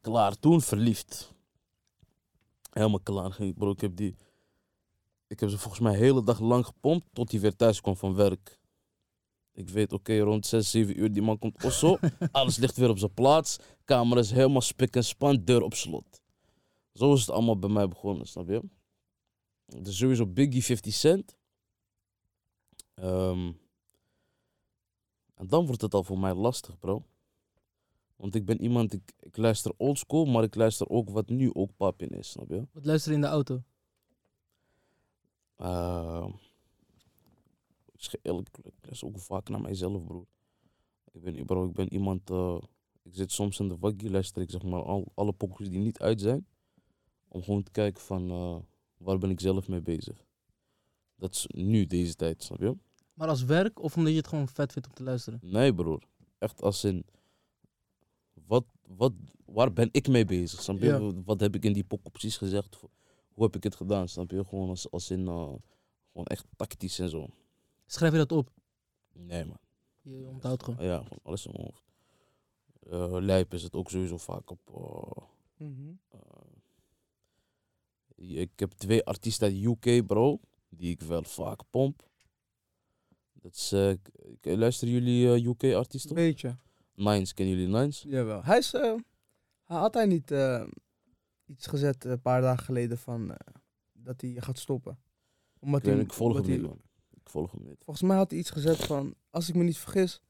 [SPEAKER 1] klaar toen, verliefd. Helemaal klaar. Ging, ik, bro, ik heb die... Ik heb ze volgens mij de hele dag lang gepompt tot hij weer thuis kwam van werk. Ik weet, oké, rond 6, 7 uur, die man komt osso. Alles ligt weer op zijn plaats. Kamer is helemaal spik en span, deur op slot. Zo is het allemaal bij mij begonnen, snap je? Dus sowieso Biggie 50 Cent. Ehm, en dan wordt het al voor mij lastig, bro. Want ik ben iemand, ik, ik luister oldschool, maar ik luister ook wat nu ook pap in is, snap je?
[SPEAKER 3] Wat luister je in de auto?
[SPEAKER 1] Ehm, ik zeg eerlijk, ik luister ook vaak naar mijzelf, bro. Ik ben, bro, ik ben iemand, eh, ik zit soms in de waggie, luister ik zeg maar al, alle pokkers die niet uit zijn. Om gewoon te kijken van, eh, waar ben ik zelf mee bezig. Dat is nu, deze tijd, snap je?
[SPEAKER 3] Maar als werk of omdat je het gewoon vet vindt om te luisteren?
[SPEAKER 1] Nee, broer. Echt als in, wat, wat, waar ben ik mee bezig, snap je?
[SPEAKER 3] Ja.
[SPEAKER 1] Wat heb ik in die pokken precies gezegd? Hoe heb ik het gedaan, snap je? Gewoon als, als in, eh, gewoon echt tactisch en zo.
[SPEAKER 3] Schrijf je dat op?
[SPEAKER 1] Nee, man.
[SPEAKER 3] Je onthoudt gewoon.
[SPEAKER 1] Ja, gewoon alles in mijn hoofd. Eh lijp is het ook sowieso vaak op. eh,
[SPEAKER 2] Mhm.
[SPEAKER 1] eh, ik heb twee artiesten uit UK, bro, die ik wel vaak pomp. Dat is, eh, k- luisteren jullie UK-artiesten?
[SPEAKER 2] Beetje.
[SPEAKER 1] Nines, kennen jullie Nines?
[SPEAKER 2] Jawel. Hij is, eh, hij had hij niet eh, iets gezet eh, een paar dagen geleden van eh, dat hij gaat stoppen? Omdat
[SPEAKER 1] Ik,
[SPEAKER 2] hij,
[SPEAKER 1] volg hem niet,
[SPEAKER 2] hij-
[SPEAKER 1] man. Ik volg hem niet.
[SPEAKER 2] Volgens mij had hij iets gezet van, als ik me niet vergis,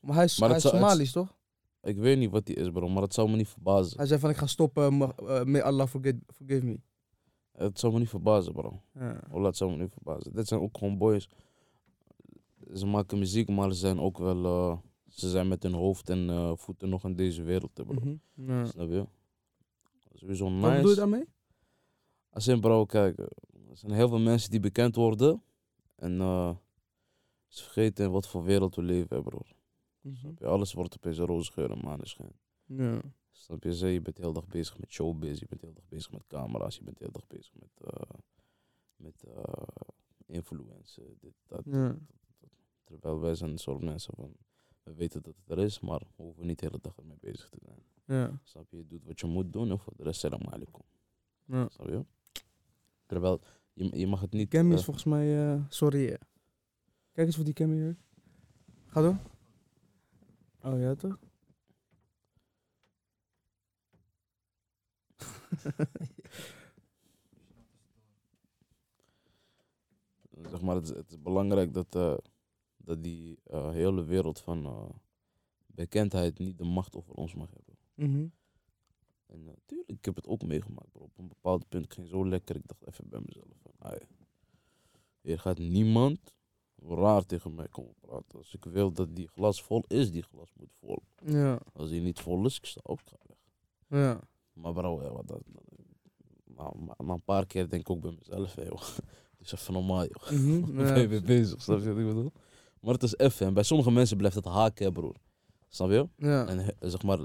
[SPEAKER 2] maar hij is,
[SPEAKER 1] Maar
[SPEAKER 2] hij is
[SPEAKER 1] het-
[SPEAKER 2] Somalisch toch?
[SPEAKER 1] Ik weet niet wat die is, bro, maar het zou me niet verbazen.
[SPEAKER 2] Hij zei van ik ga stoppen, ma- eh, may Allah forget, forgive me.
[SPEAKER 1] Het zou me niet verbazen, bro.
[SPEAKER 2] Ja.
[SPEAKER 1] Zou me niet verbazen. Dit zijn ook gewoon boys. Ze maken muziek, maar ze zijn ook wel. eh, ze zijn met hun hoofd en eh, voeten nog in deze wereld, bro.
[SPEAKER 2] Mhm. Ja.
[SPEAKER 1] Snap je? Sowieso
[SPEAKER 2] Wat bedoel je
[SPEAKER 1] nice.
[SPEAKER 2] daarmee?
[SPEAKER 1] Als in, bro, kijk, er zijn heel veel mensen die bekend worden. En eh, ze vergeten in wat voor wereld we leven, bro. Je? Alles wordt opeens roze geur en maneschijn.
[SPEAKER 2] Ja.
[SPEAKER 1] Snap je? Zeg, Je bent heel dag bezig met showbiz, je bent heel dag bezig met camera's, je bent heel dag bezig met, eh met influencen, dit, dat.
[SPEAKER 2] Ja.
[SPEAKER 1] Terwijl wij zijn een soort mensen van, we weten dat het er is, maar we hoeven niet de hele dag ermee bezig te zijn.
[SPEAKER 2] Ja.
[SPEAKER 1] Snap je? Je doet wat je moet doen en voor de rest, salam alaikum.
[SPEAKER 2] ja.
[SPEAKER 1] Snap je? Terwijl, je, je mag het niet...
[SPEAKER 2] Cammy is
[SPEAKER 1] eh,
[SPEAKER 2] volgens mij, sorry. Kijk eens voor die Cammy hier. Ga door. Oh ja, toch?
[SPEAKER 1] Zeg maar, het, is- het is belangrijk dat, eh, dat die eh, hele wereld van eh, bekendheid niet de macht over ons mag hebben.
[SPEAKER 2] Mhm.
[SPEAKER 1] En natuurlijk, ik heb het ook meegemaakt, bro. Op een bepaald punt ging zo lekker. Ik dacht even bij mezelf: van, "Ai, hier gaat niemand raar tegen mij komen praten. Als ik wil dat die glas vol is, die glas moet vol.
[SPEAKER 2] Ja.
[SPEAKER 1] Als die niet vol is, ik sta op, ik ga weg.
[SPEAKER 2] Ja.
[SPEAKER 1] Maar bro, ja, wat dat, na, een paar keer denk ik ook bij mezelf: hé, joh, het is even normaal, joh.
[SPEAKER 2] Mhm.
[SPEAKER 1] ben
[SPEAKER 2] ja.
[SPEAKER 1] je mee bezig, snap je wat ik bedoel? Maar het is even. En bij sommige mensen blijft het haken, broer. Snap je?
[SPEAKER 2] Ja.
[SPEAKER 1] En he- zeg maar,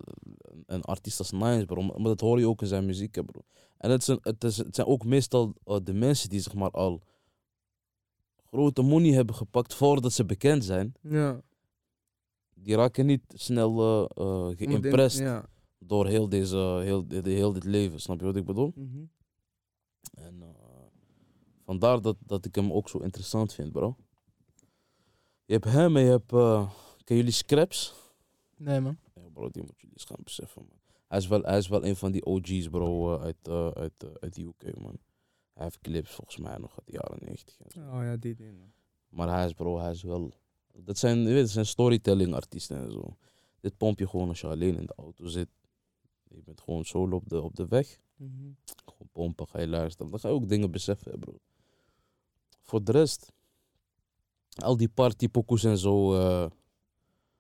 [SPEAKER 1] een- artiest als Nines, bro. Maar dat hoor je ook in zijn muziek, hè, bro. En het zijn, het, is, het zijn ook meestal eh, de mensen die zeg maar al grote money hebben gepakt voordat ze bekend zijn.
[SPEAKER 2] Ja.
[SPEAKER 1] Die raken niet snel eh, eh, geïmpressed
[SPEAKER 2] Ja.
[SPEAKER 1] Door heel, deze, heel, de- heel dit leven. Snap je wat ik bedoel?
[SPEAKER 2] Mhm.
[SPEAKER 1] En eh, vandaar dat, dat ik hem ook zo interessant vind, bro. Je hebt hem en je hebt... eh ken jullie Scraps?
[SPEAKER 3] Nee, man.
[SPEAKER 1] Ja, bro, die moet jullie eens gaan beseffen, man. Hij is wel, hij is wel een van die OG's, bro, eh, uit, uit, uit de UK, man. Hij heeft clips volgens mij nog uit de jaren 90. en zo.
[SPEAKER 2] Oh ja, die dingen.
[SPEAKER 1] Maar hij is, bro, hij is wel... Dat zijn, je weet, dat zijn storytelling artiesten en zo. Dit pomp je gewoon als je alleen in de auto zit. Je bent gewoon solo op de, op de weg.
[SPEAKER 2] Mhm.
[SPEAKER 1] Gewoon pompen, ga je luisteren. Dan ga je ook dingen beseffen, bro. Voor de rest, al die partypokoes en zo, eh,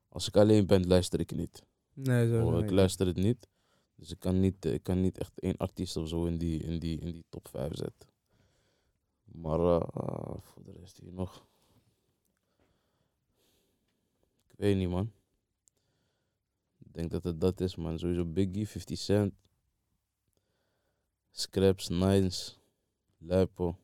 [SPEAKER 1] als ik alleen ben, luister ik niet.
[SPEAKER 2] Nee, zo.
[SPEAKER 1] Oh, ik luister het niet. Dus ik kan niet, eh, ik kan niet echt één artiest of zo in die, in die, in die top 5 zetten. Maar eh, ah, voor de rest hier nog. Ik weet niet, man. Ik denk dat het dat is, man. Sowieso Biggie, 50 Cent. Scraps, Nines, Luipo.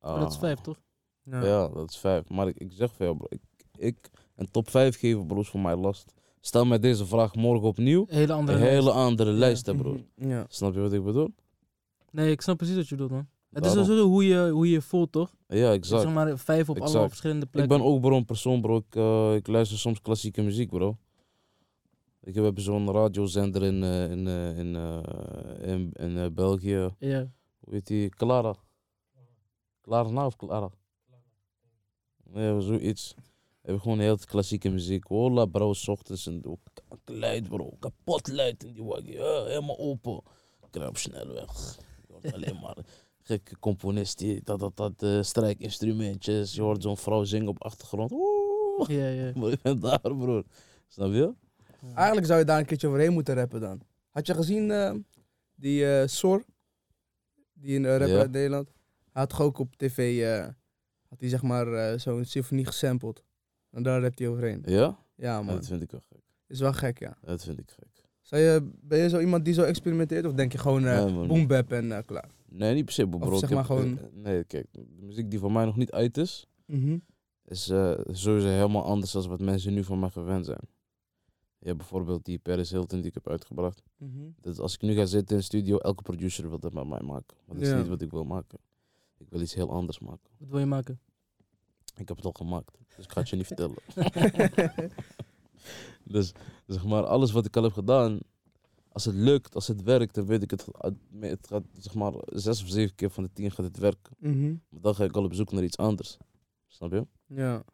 [SPEAKER 3] Maar dat is
[SPEAKER 1] Ah,
[SPEAKER 3] vijf, toch?
[SPEAKER 1] Ja. dat is vijf. Maar ik, ik zeg veel, bro. Ik, ik een top 5 geven, bro, is voor mij last. Stel mij deze vraag morgen opnieuw.
[SPEAKER 3] Een hele
[SPEAKER 1] Een
[SPEAKER 3] andere
[SPEAKER 1] hele
[SPEAKER 3] lijst.
[SPEAKER 1] andere lijst, hè, bro.
[SPEAKER 2] Ja.
[SPEAKER 1] Snap je wat ik bedoel?
[SPEAKER 3] Nee, ik snap precies wat je bedoelt, man. Het is sowieso hoe je, hoe je voelt, toch?
[SPEAKER 1] Ja, exact.
[SPEAKER 3] Zeg maar vijf op
[SPEAKER 1] Exact.
[SPEAKER 3] verschillende
[SPEAKER 1] Ik
[SPEAKER 3] plekken.
[SPEAKER 1] ben ook bro een persoon, bro. Ik, eh, ik luister soms klassieke muziek, bro. Ik heb zo'n radiozender in, eh, in, eh, in, eh, in, in eh, België.
[SPEAKER 3] Ja.
[SPEAKER 1] Hoe heet die? Clara. Clara nou of Clara? Ja, zoiets. Hebben gewoon heel klassieke muziek. Hola bro, s ochtends en ook luid bro. Kapot luid in die wagen. Ja, helemaal open. Kruip snel weg. Je hoort alleen maar gekke componist die dat, dat, dat eh, strijkinstrumentjes. Je hoort zo'n vrouw zingen op achtergrond. Oeh.
[SPEAKER 3] Ja, ja.
[SPEAKER 1] Maar ik ben daar broer. Snap je?
[SPEAKER 2] Eigenlijk zou je daar een keertje overheen moeten rappen dan. Had je gezien eh, die eh Sor? Die een rapper
[SPEAKER 1] Ja.
[SPEAKER 2] uit Nederland. Hij had ook op tv, eh, had hij zeg maar eh, zo'n symfonie gesampled. En daar rapt hij overheen.
[SPEAKER 1] Ja?
[SPEAKER 2] Ja
[SPEAKER 1] Ja,
[SPEAKER 2] man,
[SPEAKER 1] dat vind ik wel gek.
[SPEAKER 2] is wel gek ja.
[SPEAKER 1] Dat vind ik gek.
[SPEAKER 2] Zou je, ben je zo iemand die zo experimenteert of denk je gewoon eh
[SPEAKER 1] Nee,
[SPEAKER 2] bap en eh, klaar?
[SPEAKER 1] Nee, niet per se, bro.
[SPEAKER 2] Of zeg maar
[SPEAKER 1] heb-
[SPEAKER 2] gewoon-
[SPEAKER 1] eh, Nee, kijk. De muziek die voor mij nog niet uit is,
[SPEAKER 2] Mhm.
[SPEAKER 1] is eh, sowieso helemaal anders dan wat mensen nu van mij gewend zijn. Hebt bijvoorbeeld die Paris Hilton die ik heb uitgebracht.
[SPEAKER 2] Mhm.
[SPEAKER 1] Dus als ik nu ga zitten in de studio, elke producer wil dat met mij maken. Maar dat is
[SPEAKER 2] Ja.
[SPEAKER 1] niet wat ik wil maken. Ik wil iets heel anders maken.
[SPEAKER 3] Wat wil je maken?
[SPEAKER 1] Ik heb het al gemaakt, dus ik ga het je niet vertellen. dus zeg maar, alles wat ik al heb gedaan, als het lukt, als het werkt, dan weet ik het. Het gaat zeg maar zes of zeven keer van de tien gaat het werken.
[SPEAKER 2] Mhm.
[SPEAKER 1] Maar dan ga ik al op zoek naar iets anders. Snap je?
[SPEAKER 2] Ja.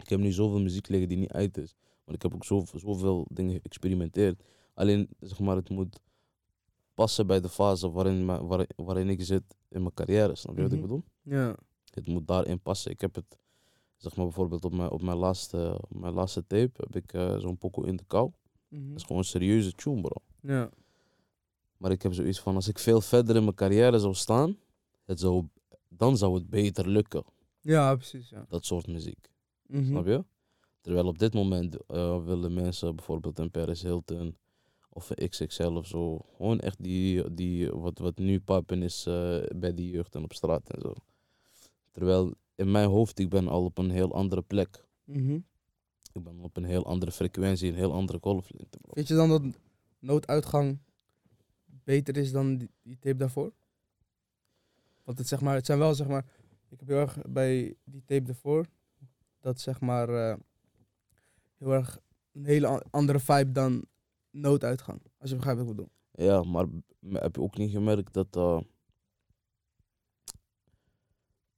[SPEAKER 1] Ik heb nu zoveel muziek liggen die niet uit is. Maar ik heb ook zoveel, zoveel dingen geëxperimenteerd. Alleen, zeg maar, het moet passen bij de fase waarin, waar- waarin ik zit in mijn carrière. Snap je wat ik
[SPEAKER 2] Mhm.
[SPEAKER 1] bedoel?
[SPEAKER 2] Ja.
[SPEAKER 1] Het moet daarin passen. Ik heb het, zeg maar, bijvoorbeeld op mijn, op mijn, laatste, op mijn laatste tape heb ik eh, zo'n pokoe in de kou.
[SPEAKER 2] Mhm.
[SPEAKER 1] Dat is gewoon een serieuze tune, bro.
[SPEAKER 2] Ja.
[SPEAKER 1] Maar ik heb zoiets van, als ik veel verder in mijn carrière zou staan, het zou, dan zou het beter lukken.
[SPEAKER 2] Ja, precies. Ja.
[SPEAKER 1] Dat soort muziek.
[SPEAKER 2] Mhm.
[SPEAKER 1] Snap je? Terwijl op dit moment eh, willen mensen bijvoorbeeld een Paris Hilton of een XXL of zo. Gewoon echt die, die wat, wat nu pappen is eh, bij de jeugd en op straat en zo. Terwijl in mijn hoofd, ik ben al op een heel andere plek.
[SPEAKER 2] Mhm.
[SPEAKER 1] Ik ben op een heel andere frequentie, een heel andere golflengte. bro.
[SPEAKER 2] Vind je dan dat nooduitgang beter is dan die, die tape daarvoor? Want het, zeg maar, het zijn wel, zeg maar, ik heb heel erg bij die tape daarvoor, dat zeg maar eh, heel erg een hele andere vibe dan nooduitgang. Als je begrijpt wat ik bedoel.
[SPEAKER 1] Ja, maar heb je ook niet gemerkt dat, eh,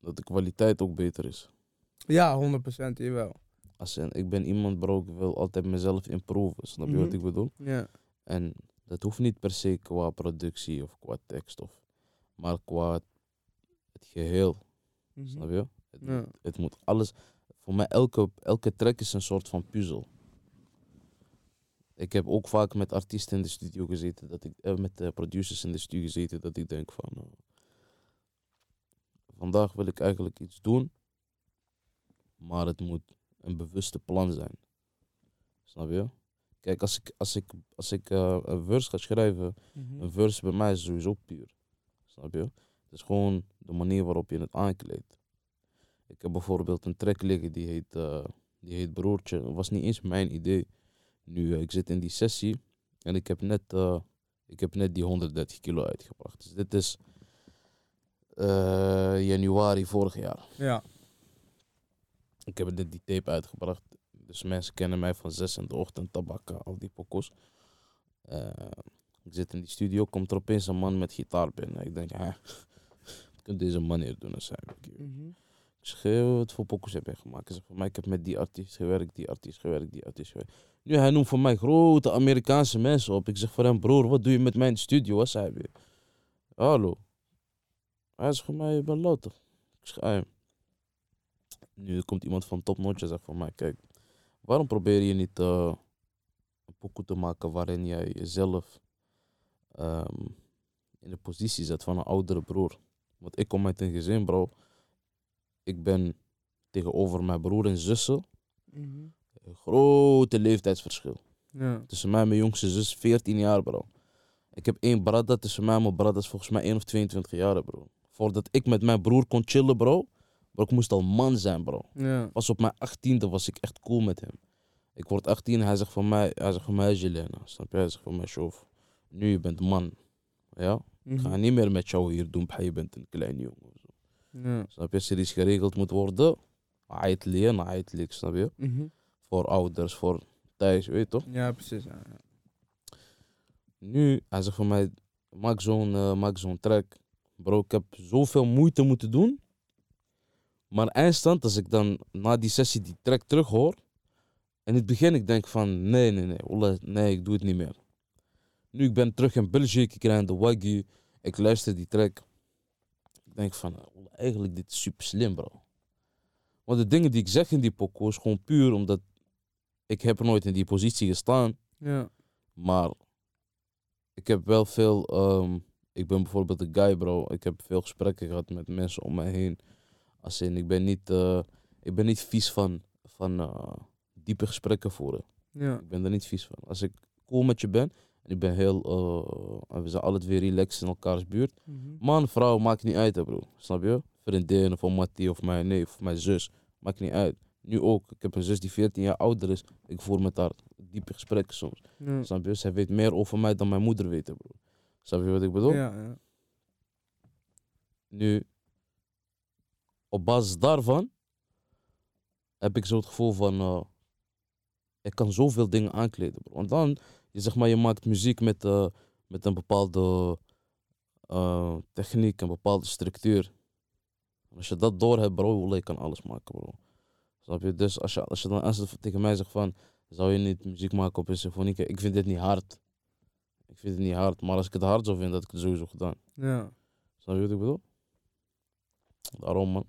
[SPEAKER 1] dat de kwaliteit ook beter is?
[SPEAKER 2] Ja, 100% jawel.
[SPEAKER 1] Als in, ik ben iemand, bro, ik wil altijd mezelf improven. Snap je wat
[SPEAKER 2] Mhm.
[SPEAKER 1] ik bedoel?
[SPEAKER 2] Ja.
[SPEAKER 1] En dat hoeft niet per se qua productie of qua tekst, of, maar qua het geheel.
[SPEAKER 2] Mhm.
[SPEAKER 1] Snap je? Het,
[SPEAKER 2] Ja.
[SPEAKER 1] het moet alles. Voor mij, elke, elke track is een soort van puzzel. Ik heb ook vaak met artiesten in de studio gezeten, dat ik, eh, met eh, producers in de studio gezeten, dat ik denk van. eh, vandaag wil ik eigenlijk iets doen, maar het moet een bewuste plan zijn. Snap je? Kijk, als ik, als ik, als ik een verse ga schrijven,
[SPEAKER 2] Mhm.
[SPEAKER 1] een verse bij mij is sowieso puur. Snap je? Het is gewoon de manier waarop je het aankleedt. Ik heb bijvoorbeeld een track liggen die heet, eh, die heet Broertje. Dat was niet eens mijn idee. Nu, eh, ik zit in die sessie en ik heb net, eh, ik heb net die 130 kilo uitgebracht. Dus dit is januari vorig jaar.
[SPEAKER 2] Ja.
[SPEAKER 1] Ik heb net die tape uitgebracht. Dus mensen kennen mij van 6 in de ochtend, tabakka, al die pokkos. Ik zit in die studio, komt er opeens een man met gitaar binnen. Ik denk, hè, wat kan deze man hier doen? Dan zei ik, Ik zeg, "Eh, wat voor pokkos heb je gemaakt? Hij zegt, voor mij, ik heb met die artiest gewerkt, die artiest gewerkt, die artiest gewerkt. Nu, hij noemt voor mij grote Amerikaanse mensen op. Ik zeg voor hem, broer, wat doe je met mij in de studio? Wat zei hij? Hallo. Hij zegt voor mij, je bent. Ik zeg, "Ah, nu komt iemand van Top Notch en zegt van mij, kijk, waarom probeer je niet eh, een pokoe te maken waarin jij jezelf ehm, in de positie zet van een oudere broer? Want ik kom uit een gezin, bro. Ik ben tegenover mijn broer en zussen
[SPEAKER 2] Mhm.
[SPEAKER 1] Grote leeftijdsverschil.
[SPEAKER 2] Ja.
[SPEAKER 1] Tussen mij en mijn jongste zus 14 jaar, bro. Ik heb één brada tussen mij en mijn brada is volgens mij 1 of 22 jaar, bro. Voordat ik met mijn broer kon chillen, bro. Bro, ik moest al man zijn, bro.
[SPEAKER 2] Ja.
[SPEAKER 1] Pas op mijn 18e was ik echt cool met hem. Ik word 18, hij zegt van mij, hij zegt van mij, Jelena. Snap je? Hij zegt van mij, Shof, nu je bent man. Ja? Ik ga
[SPEAKER 2] Mhm.
[SPEAKER 1] niet meer met jou hier doen, je bent een klein jongen.
[SPEAKER 2] Ja.
[SPEAKER 1] Snap je? Als er iets geregeld moet worden, aitli en aitli, snap je?
[SPEAKER 2] Mhm.
[SPEAKER 1] Voor ouders, voor thuis, weet je toch?
[SPEAKER 2] Ja, precies. Ja. ja.
[SPEAKER 1] Nu, hij zegt van mij, maak zo'n eh, maak zo'n track. Bro, ik heb zoveel moeite moeten doen. Maar eindstand, als ik dan na die sessie die track terug hoor. En in het begin ik denk van, nee, nee, nee, nee, ik doe het niet meer. Nu, ik ben terug in België, ik krijg de Wagyu. Ik luister die track. Ik denk van, wallah, eigenlijk dit is super slim, bro. Want de dingen die ik zeg in die pokoe is gewoon puur omdat ik heb nooit in die positie gestaan.
[SPEAKER 2] Ja.
[SPEAKER 1] Maar ik heb wel veel. ehm, ik ben bijvoorbeeld een guy, bro. Ik heb veel gesprekken gehad met mensen om mij heen. Als in, ik ben niet, eh, ik ben niet vies van, van eh, diepe gesprekken voeren.
[SPEAKER 2] Ja.
[SPEAKER 1] Ik ben er niet vies van. Als ik cool met je ben en ik ben heel. eh, we zijn alle twee relaxed in elkaars buurt.
[SPEAKER 2] Mhm.
[SPEAKER 1] Man, vrouw, maakt niet uit, hè, bro. Snap je? Vriendin of Mattie of mijn neef of mijn zus. Maakt niet uit. Nu ook. Ik heb een zus die 14 jaar ouder is. Ik voer met haar diepe gesprekken soms. Snap je? Zij weet meer over mij dan mijn moeder weet, hè, bro. Snap je wat ik bedoel?
[SPEAKER 2] Ja, ja.
[SPEAKER 1] Nu, op basis daarvan heb ik zo het gevoel van, eh, ik kan zoveel dingen aankleden, bro. Want dan, je zeg maar, je maakt muziek met, eh, met een bepaalde eh, techniek, een bepaalde structuur. Als je dat door hebt, bro, je kan alles maken, bro. Snap je? Dus als je, als je dan als je tegen mij zegt van, zou je niet muziek maken op een symfonie? Ik vind dit niet hard. Ik vind het niet hard, maar als ik het hard zou vinden, had ik het sowieso gedaan.
[SPEAKER 2] Ja.
[SPEAKER 1] Snap je wat ik bedoel? Daarom, man.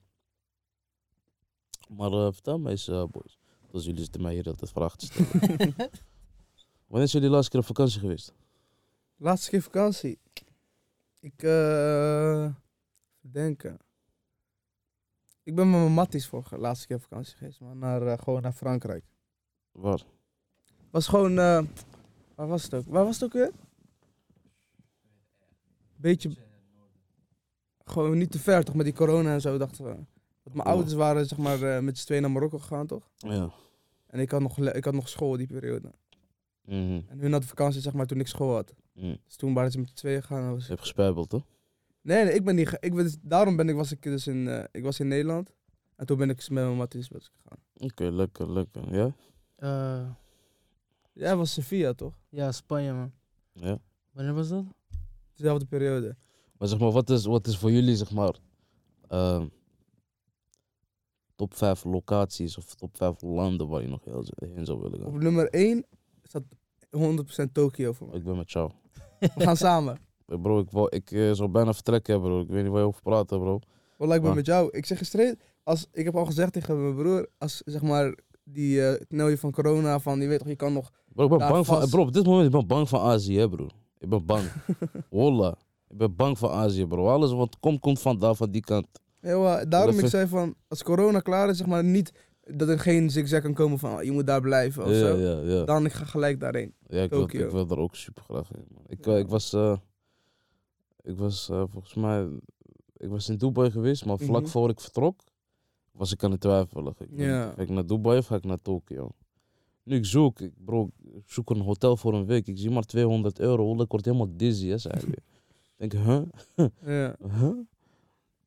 [SPEAKER 1] Maar eh, vertel mij eens, boys. Dus jullie zitten mij hier altijd vragen te stellen. Wanneer zijn jullie laatste keer op vakantie geweest?
[SPEAKER 2] Laatste keer vakantie. Ik, eh. even denken. Ik ben met mijn matties voor de laatste keer op vakantie geweest, man. Naar, eh, gewoon naar Frankrijk.
[SPEAKER 1] Waar?
[SPEAKER 2] Was gewoon, eh, waar was het ook? Waar was het ook weer? Beetje, gewoon niet te ver toch, met die corona en zo, dachten we. Want mijn ouders waren zeg maar met z'n tweeën naar Marokko gegaan, toch?
[SPEAKER 1] Ja.
[SPEAKER 2] En ik had nog, ik had nog school die periode.
[SPEAKER 1] Mhm.
[SPEAKER 2] En hun hadden vakantie zeg maar toen ik school had.
[SPEAKER 1] Mm.
[SPEAKER 2] Dus toen waren ze met z'n tweeën gegaan. en was
[SPEAKER 1] Je hebt gespijbeld, toch?
[SPEAKER 2] Nee, nee, ik ben niet. ge- Ik ben, dus- daarom ben ik, was ik dus in, eh, ik was in Nederland. En toen ben ik met mijn ik gegaan.
[SPEAKER 1] Oké, lekker, lekker. Ja?
[SPEAKER 3] Eh,
[SPEAKER 2] Jij was Sevilla, toch?
[SPEAKER 3] ja, Spanje, man.
[SPEAKER 1] Ja.
[SPEAKER 3] Wanneer was dat?
[SPEAKER 2] Dezelfde periode.
[SPEAKER 1] Maar zeg maar, wat is, wat is voor jullie, zeg maar, ehm, top 5 locaties of top 5 landen waar je nog heel, heen zou willen
[SPEAKER 2] Op
[SPEAKER 1] gaan?
[SPEAKER 2] nummer 1 staat 100% Tokio voor mij.
[SPEAKER 1] Ik ben met jou.
[SPEAKER 2] We gaan samen.
[SPEAKER 1] Bro, ik, wou, ik eh, zou bijna vertrekken, bro. Ik weet niet waar je over praat, bro.
[SPEAKER 2] Wallah, ik ben met jou. Ik zeg straight, als, ik heb al gezegd tegen mijn broer, als zeg maar die knelje van corona, van je weet toch, je kan nog...
[SPEAKER 1] Bro, ik ben bang van, bro, op dit moment ik ben bang van Azië, hè, bro. Ik ben bang. Wallah. Ik ben bang van Azië, bro. Alles wat komt, komt vandaar, van die kant.
[SPEAKER 2] Ja, daarom ik zei van, als corona klaar is, zeg maar niet dat er geen zigzag kan komen van, oh, je moet daar blijven of
[SPEAKER 1] Ja,
[SPEAKER 2] zo.
[SPEAKER 1] ja, ja.
[SPEAKER 2] Dan ik ga gelijk daarheen.
[SPEAKER 1] Ja, ik wil, ik wil daar ook super graag heen. Man. Ik, eh, ik was, eh, ik was eh, volgens mij, ik was in Dubai geweest, maar vlak
[SPEAKER 2] Mhm.
[SPEAKER 1] voor ik vertrok, was ik aan het twijfelen. Ik,
[SPEAKER 2] Ja.
[SPEAKER 1] Ga ik naar Dubai of ga ik naar Tokio? Nu ik zoek, ik, bro, ik zoek een hotel voor een week. Ik zie maar 200 euro. Ik word helemaal dizzy, hè, zei. Ik denk, huh?
[SPEAKER 2] Ja.
[SPEAKER 1] Huh?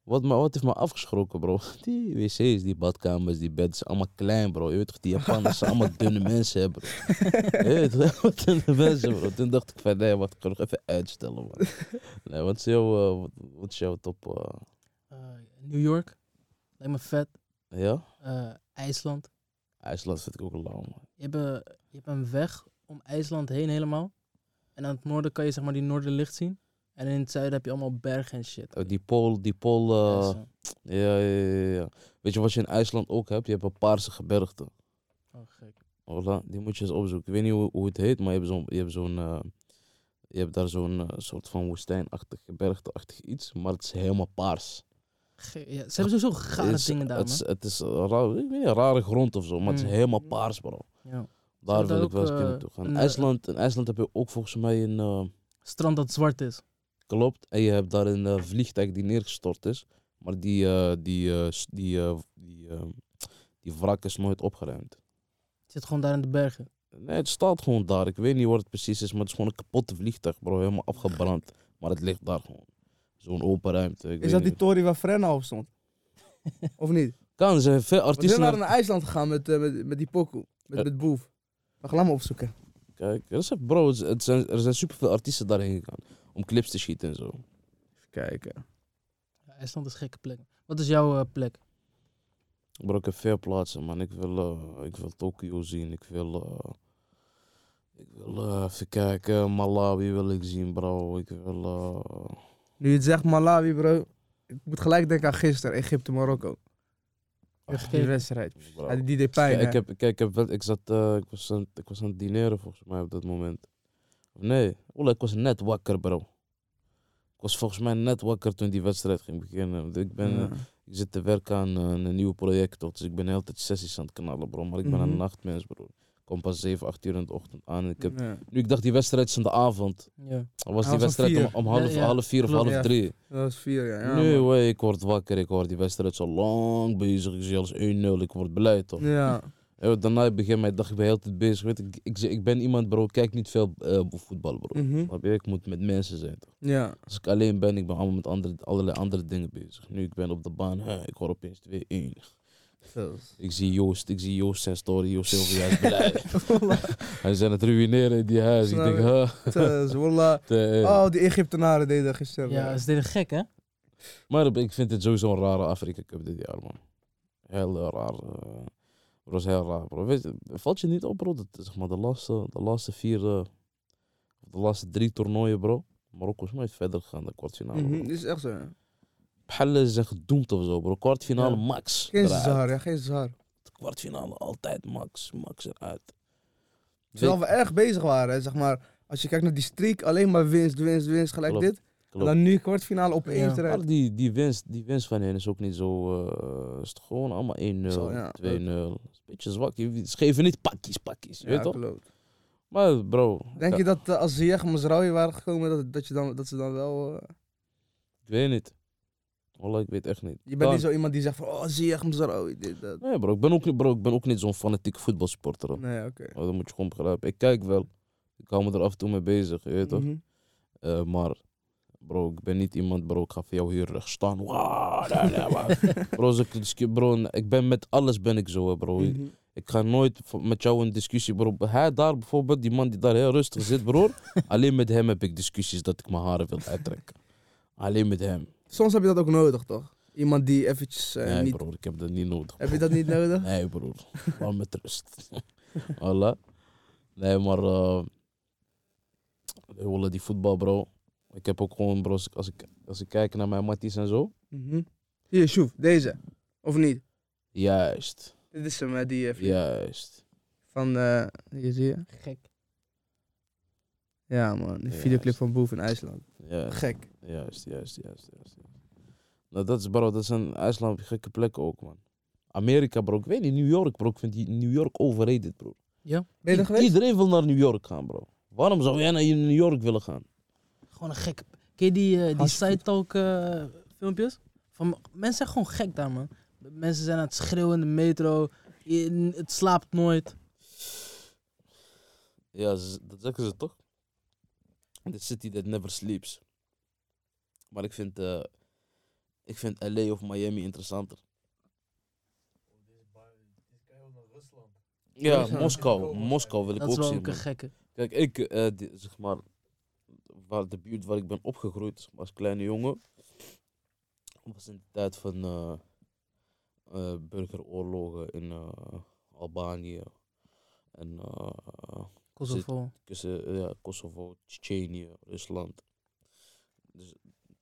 [SPEAKER 1] Wat, me, wat heeft me afgeschrokken, bro? Die wc's, die badkamers, die beds, allemaal klein, bro. Je weet toch, die Japanners zijn allemaal dunne mensen, hè, bro. Je weet toch, allemaal dunne mensen, bro. Toen dacht ik van, nee, wat, ik ga nog even uitstellen, man. Nee, wat is jouw, eh, wat, wat is jouw top? eh,
[SPEAKER 3] Eh, New York. Lijkt me vet.
[SPEAKER 1] ja?
[SPEAKER 3] IJsland.
[SPEAKER 1] IJsland vind ik ook lauw, man.
[SPEAKER 3] Je hebt, een- je hebt een weg om IJsland heen helemaal. En aan het noorden kan je zeg maar die noorderlicht zien. En in het zuiden heb je allemaal bergen en shit.
[SPEAKER 1] Oh, die pool, die pool,
[SPEAKER 3] Ja,
[SPEAKER 1] eh, ja, ja, ja, ja. Weet je wat je in IJsland ook hebt? Je hebt een paarse gebergte.
[SPEAKER 3] Oh, gek.
[SPEAKER 1] Die moet je eens opzoeken. Ik weet niet hoe, hoe het heet, maar je hebt zo'n, je hebt zo'n, eh, je hebt daar zo'n eh, soort van woestijnachtig, gebergteachtig iets, maar het is helemaal paars.
[SPEAKER 3] Ge- ja, ze hebben sowieso gare dingen daar,
[SPEAKER 1] het, is- het is raar, ik weet niet, rare grond of zo, maar het is
[SPEAKER 3] Mm.
[SPEAKER 1] helemaal paars, bro.
[SPEAKER 3] Ja.
[SPEAKER 1] Daar wil ik wel eens kunnen
[SPEAKER 3] eh,
[SPEAKER 1] toe gaan. In
[SPEAKER 3] eh,
[SPEAKER 1] IJsland, in IJsland heb je ook volgens mij een. eh,
[SPEAKER 3] Strand dat zwart is.
[SPEAKER 1] Klopt. En je hebt daar een eh, vliegtuig die neergestort is. Maar die, eh, die, eh, die, eh, die, die wrak is nooit opgeruimd.
[SPEAKER 3] Het zit gewoon daar in de bergen.
[SPEAKER 1] Nee, het staat gewoon daar. Ik weet niet wat het precies is, maar het is gewoon een kapotte vliegtuig, bro. Helemaal afgebrand. Maar het ligt daar gewoon. Zo'n open ruimte. Ik
[SPEAKER 2] Is
[SPEAKER 1] weet
[SPEAKER 2] dat die tory waar Frenna op stond? of niet?
[SPEAKER 1] Kan, er zijn veel
[SPEAKER 2] Want we
[SPEAKER 1] artiesten.
[SPEAKER 2] waren
[SPEAKER 1] naar-
[SPEAKER 2] naar IJsland gegaan met, met, met die pokoe. Met, met Boef. We gaan hem opzoeken.
[SPEAKER 1] Kijk, er zijn, bro, het zijn, er zijn superveel artiesten daarheen gegaan. Om clips te schieten en zo.
[SPEAKER 2] Even kijken.
[SPEAKER 3] Ja, IJsland is een gekke plek. Wat is jouw eh, plek?
[SPEAKER 1] Bro, ik heb veel plaatsen, man. Ik wil, eh, ik wil Tokio zien. Ik wil, eh, ik wil eh, even kijken. Malawi wil ik zien, bro. Ik wil.
[SPEAKER 2] Nu je het zegt Malawi, bro. Ik moet gelijk denken aan gisteren, Egypte, Marokko.
[SPEAKER 3] Heb je
[SPEAKER 2] Die wedstrijd. Ja, die, deed pijn,
[SPEAKER 1] Ja, ik, heb, kijk, ik, heb wel, ik, zat, eh, ik, was aan, ik was aan het dineren volgens mij op dat moment. Nee, Ola, ik was net wakker, bro. Ik was volgens mij net wakker toen die wedstrijd ging beginnen. Want Ik, ben, eh,
[SPEAKER 2] Ja.
[SPEAKER 1] ik zit te werken aan eh, een nieuw project, toch? dus ik ben de hele tijd sessies aan het knallen, bro. Maar ik ben
[SPEAKER 2] Mhm.
[SPEAKER 1] een nachtmens, bro. Ik kom pas 7, 8 uur in de ochtend aan. En ik heb,
[SPEAKER 2] Ja.
[SPEAKER 1] nu ik dacht, die wedstrijd is in de avond.
[SPEAKER 3] Ja.
[SPEAKER 1] Dan was die
[SPEAKER 2] om
[SPEAKER 1] wedstrijd om, om half,
[SPEAKER 3] Ja, ja,
[SPEAKER 1] half vier of
[SPEAKER 3] klopt,
[SPEAKER 1] half
[SPEAKER 2] ja.
[SPEAKER 1] drie.
[SPEAKER 2] Dat was vier, ja. ja
[SPEAKER 1] nee, ik word wakker. Ik hoor die wedstrijd zo lang bezig. Ik zie alles 1-0. Ik word blij, toch?
[SPEAKER 2] Ja.
[SPEAKER 1] Ja, daarna begin mijn dag, ik ben heel tijd bezig. Weet, ik, ik, ik ben iemand, bro, ik kijk niet veel eh, voetbal, bro. Je? Ik moet met mensen zijn. Toch?
[SPEAKER 2] Ja.
[SPEAKER 1] Als ik alleen ben, ik ben allemaal met andere, allerlei andere dingen bezig. Nu ik ben op de baan, hè, ik hoor opeens 2-1.
[SPEAKER 2] Zo.
[SPEAKER 1] Ik zie Joost, ik zie Joost zijn story. Joost Silvia is blij. Hij zijn het ruïneren in die huis. Ik denk, huh.
[SPEAKER 2] Oh, die Egyptenaren deden gisteren.
[SPEAKER 3] Ja, ze deden gek, hè?
[SPEAKER 1] Maar ik vind het sowieso een rare Afrika Cup dit jaar, man. Heel eh, raar. eh, Het was heel raar, bro. Weet je, valt je niet op, bro? Dat, zeg maar, de laatste, de laatste vier, eh, de laatste drie toernooien, bro. Marokko is nooit verder gegaan, de kwartfinale.
[SPEAKER 2] Dit is echt zo, ja.
[SPEAKER 1] Pelle zijn gedoemd of zo, bro. Kwartfinale,
[SPEAKER 3] Ja.
[SPEAKER 1] max.
[SPEAKER 2] Geen zwaar, ja, geen zwaar.
[SPEAKER 1] Kwartfinale, altijd max. Max eruit.
[SPEAKER 2] Terwijl we erg bezig waren, hè, zeg maar. Als je kijkt naar die streak, alleen maar winst, winst, winst, gelijk
[SPEAKER 1] Klopt,
[SPEAKER 2] dit.
[SPEAKER 1] Klopt.
[SPEAKER 2] En dan nu kwartfinale opeens
[SPEAKER 3] Ja.
[SPEAKER 2] eruit.
[SPEAKER 1] Maar die, die, winst, die winst van hen is ook niet zo... eh is het gewoon allemaal 1-0, 2-0.
[SPEAKER 2] Zo, ja.
[SPEAKER 1] is een beetje zwak. Je- Ze geven niet pakjes, pakjes. Je
[SPEAKER 2] Ja,
[SPEAKER 1] weet toch? Maar bro...
[SPEAKER 2] Denk
[SPEAKER 1] ja,
[SPEAKER 2] je dat als Ziyech en Mazraoui waren gekomen, dat, dat, je dan, dat ze dan wel... eh,
[SPEAKER 1] Ik weet niet. Wallah, ik weet echt niet.
[SPEAKER 2] je bent niet zo iemand die zegt van, oh Ziyech, Mazraoui, dit, dat.
[SPEAKER 1] Nee bro, ik ben ook, niet- bro, ik ben ook niet zo'n fanatieke voetbalsporter. hoor.
[SPEAKER 2] Nee, oké.
[SPEAKER 1] Oh, dat moet je gewoon begrijpen. Ik kijk wel. Ik hou me er af en toe mee bezig, je weet toch?
[SPEAKER 2] Mhm.
[SPEAKER 1] Eh, maar bro, ik ben niet iemand, bro, ik ga voor jou hier recht staan. Da, da, bro, ik, bro, ik ben met alles ben ik zo, bro.
[SPEAKER 2] Mhm.
[SPEAKER 1] Ik ga nooit met jou een discussie, bro. Hij daar bijvoorbeeld, die man die daar heel rustig zit, bro. alleen met hem heb ik discussies dat ik mijn haren wil uittrekken. Alleen met hem.
[SPEAKER 2] Soms heb je dat ook nodig, toch? Iemand die eventjes eh,
[SPEAKER 1] nee,
[SPEAKER 2] niet...
[SPEAKER 1] bro, ik heb dat niet nodig.
[SPEAKER 2] Heb je dat niet nodig?
[SPEAKER 1] Nee, broer. Laat met rust. Voilà. Nee, maar... we willen die voetbal, bro. Ik heb ook gewoon, bro, als ik, als ik, kijk naar mijn matties en zo.
[SPEAKER 2] Mhm. Hier, Sjoef, deze. Of niet?
[SPEAKER 1] Juist.
[SPEAKER 2] Dit is hem, hè, die eh,
[SPEAKER 1] Juist.
[SPEAKER 2] van... eh hier zie je.
[SPEAKER 3] Gek.
[SPEAKER 2] Ja, man. Die
[SPEAKER 1] Ja,
[SPEAKER 2] videoclip
[SPEAKER 1] juist.
[SPEAKER 2] van Boef in IJsland.
[SPEAKER 1] Juist.
[SPEAKER 2] Gek.
[SPEAKER 1] Juist, juist, juist, juist. Nou, dat is, bro, dat is een IJsland gekke plek ook, man. Amerika, bro. Ik weet niet, New York, bro. Ik vind die New York overrated, bro.
[SPEAKER 3] Ja?
[SPEAKER 2] Ben je er geweest?
[SPEAKER 1] Iedereen wil naar New York gaan, bro. Waarom zou jij naar New York willen gaan?
[SPEAKER 3] Gewoon een gekke... Ken je die, eh, die
[SPEAKER 2] Hartstikke
[SPEAKER 3] side talk eh, filmpjes? Van, mensen zijn gewoon gek daar, man. Mensen zijn aan het schreeuwen in de metro. Je- het slaapt nooit.
[SPEAKER 1] Ja, dat zeggen ze toch? The city that never sleeps. Maar ik vind, eh, ik vind LA of Miami interessanter. Ja,
[SPEAKER 2] Rusland.
[SPEAKER 1] Moskou. Moskou wil ik
[SPEAKER 3] Dat is
[SPEAKER 1] ook
[SPEAKER 3] wel
[SPEAKER 1] zien.
[SPEAKER 3] ook een gekke.
[SPEAKER 1] Kijk, ik, eh, die- zeg maar, waar de buurt waar ik ben opgegroeid zeg maar, als kleine jongen, was in de tijd van eh, eh, burgeroorlogen in eh, Albanië en
[SPEAKER 3] Kosovo.
[SPEAKER 1] tussen ja, Kosovo, Tsjetsjenië, Rusland. Dus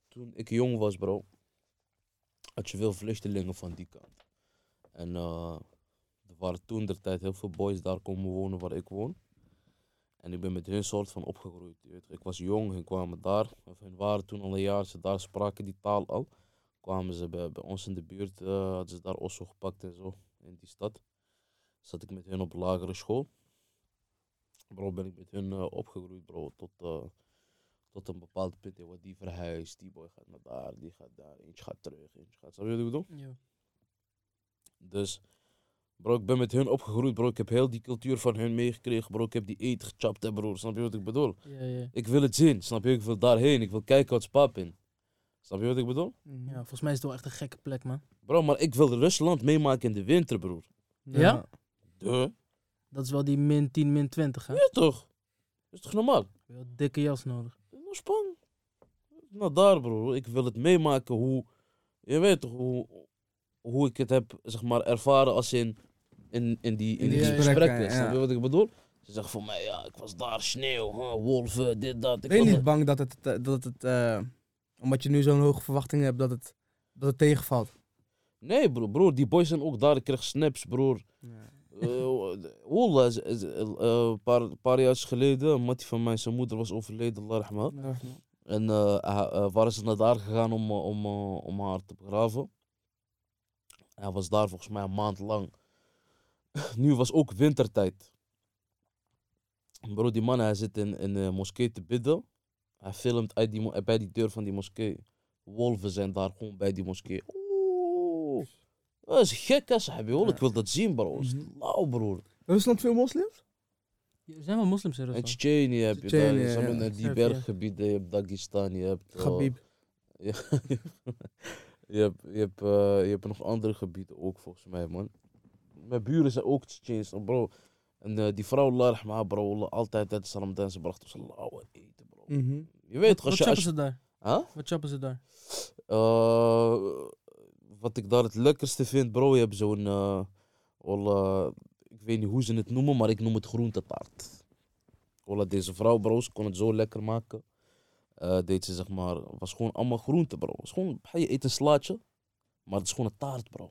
[SPEAKER 1] toen ik jong was, bro, had je veel vluchtelingen van die kant. En er waren toen der tijd heel veel boys daar komen wonen waar ik woon. En ik ben met hun soort van opgegroeid. Ik was jong, hun kwamen daar. Of hun waren toen al een jaar, ze daar spraken die taal al. kwamen ze bij, bij ons in de buurt, eh, hadden ze daar osso gepakt en zo, in die stad. Zat ik met hun op lagere school. Bro, ben ik met hun eh, opgegroeid, bro, tot, eh, tot een bepaald punt. Wat die verhuist, die boy gaat naar daar, die gaat daar, eentje gaat terug, eentje gaat... Snap je wat ik bedoel?
[SPEAKER 3] Ja.
[SPEAKER 1] Dus, bro, ik ben met hun opgegroeid, bro. Ik heb heel die cultuur van hun meegekregen, bro. Ik heb die eet gechapt, hè, bro. Snap je wat ik bedoel?
[SPEAKER 3] Ja, ja.
[SPEAKER 1] Ik wil het zien, snap je? Ik wil daarheen, ik wil kijken wat spap in. Snap je wat ik bedoel?
[SPEAKER 3] ja, volgens mij is het wel echt een gekke plek, man.
[SPEAKER 1] Bro, maar ik wil Rusland meemaken in de winter, broer.
[SPEAKER 3] Ja?
[SPEAKER 1] Duh.
[SPEAKER 3] Dat is wel die min 10, min 20, hè?
[SPEAKER 1] Ja, toch? Is toch normaal?
[SPEAKER 3] Wel een dikke jas nodig.
[SPEAKER 1] Nou, span. Nou, daar, broer. Ik wil het meemaken hoe... Je weet toch, hoe, hoe ik het heb, zeg maar, ervaren als in, in, in die, in die
[SPEAKER 2] die
[SPEAKER 1] gesprekken.
[SPEAKER 2] ja.
[SPEAKER 1] Snap je wat ik bedoel? Ze zeggen voor mij, ja, ik was daar, sneeuw, huh, wolven, dit, dat. Ik
[SPEAKER 2] Ben je niet bang dat het, eh, dat het eh, omdat je nu zo'n hoge verwachting hebt, dat het, dat het tegenvalt?
[SPEAKER 1] Nee, broer, broer, die boys zijn ook daar. Ik kreeg snaps, broer. Wallah, z- z- eh, een paar, paar jaar geleden, een mattie van mij, zijn moeder was overleden, Allah rahma. En waren ze naar daar gegaan om, om, om haar te begraven. Hij was daar volgens mij een maand lang. Nu was ook wintertijd. Bro, die man hij zit in, in de moskee te bidden. Hij filmt uit die, bij die deur van die moskee. Wolven zijn daar gewoon bij die moskee. Oeh. Dat is gek, hè. Ik wil dat zien, bro. Dat is
[SPEAKER 2] Mhm.
[SPEAKER 1] lauw, broer.
[SPEAKER 2] Rusland veel moslims?
[SPEAKER 3] Er zijn wel moslims in
[SPEAKER 1] En
[SPEAKER 3] Rusland.
[SPEAKER 1] Heb je daar. Naar die berggebieden. Je hebt Dagestan, je hebt... eh, ja, je, hebt, je, hebt, eh, je hebt nog andere gebieden ook, volgens mij, man. Mijn buren zijn ook Tsjetsjenisch, bro. En eh, die vrouw, Allah rahma, bro, altijd tijdens Ramadan, ze bracht ons lauwe eten, bro.
[SPEAKER 2] Mhm.
[SPEAKER 1] Je weet
[SPEAKER 3] Wat
[SPEAKER 1] je
[SPEAKER 3] ze daar?
[SPEAKER 1] Huh?
[SPEAKER 3] Wat chappen ze daar?
[SPEAKER 1] Eh, wat ik daar het lekkerste vind, bro, je hebt zo'n... eh, ik weet niet hoe ze het noemen, maar ik noem het groentetaart. Wallah, deze vrouw, bro, ze kon het zo lekker maken. Eh deed ze, zeg maar, was gewoon allemaal groente, bro. Het is gewoon, je eet een slaatje, maar het is gewoon een taart, bro.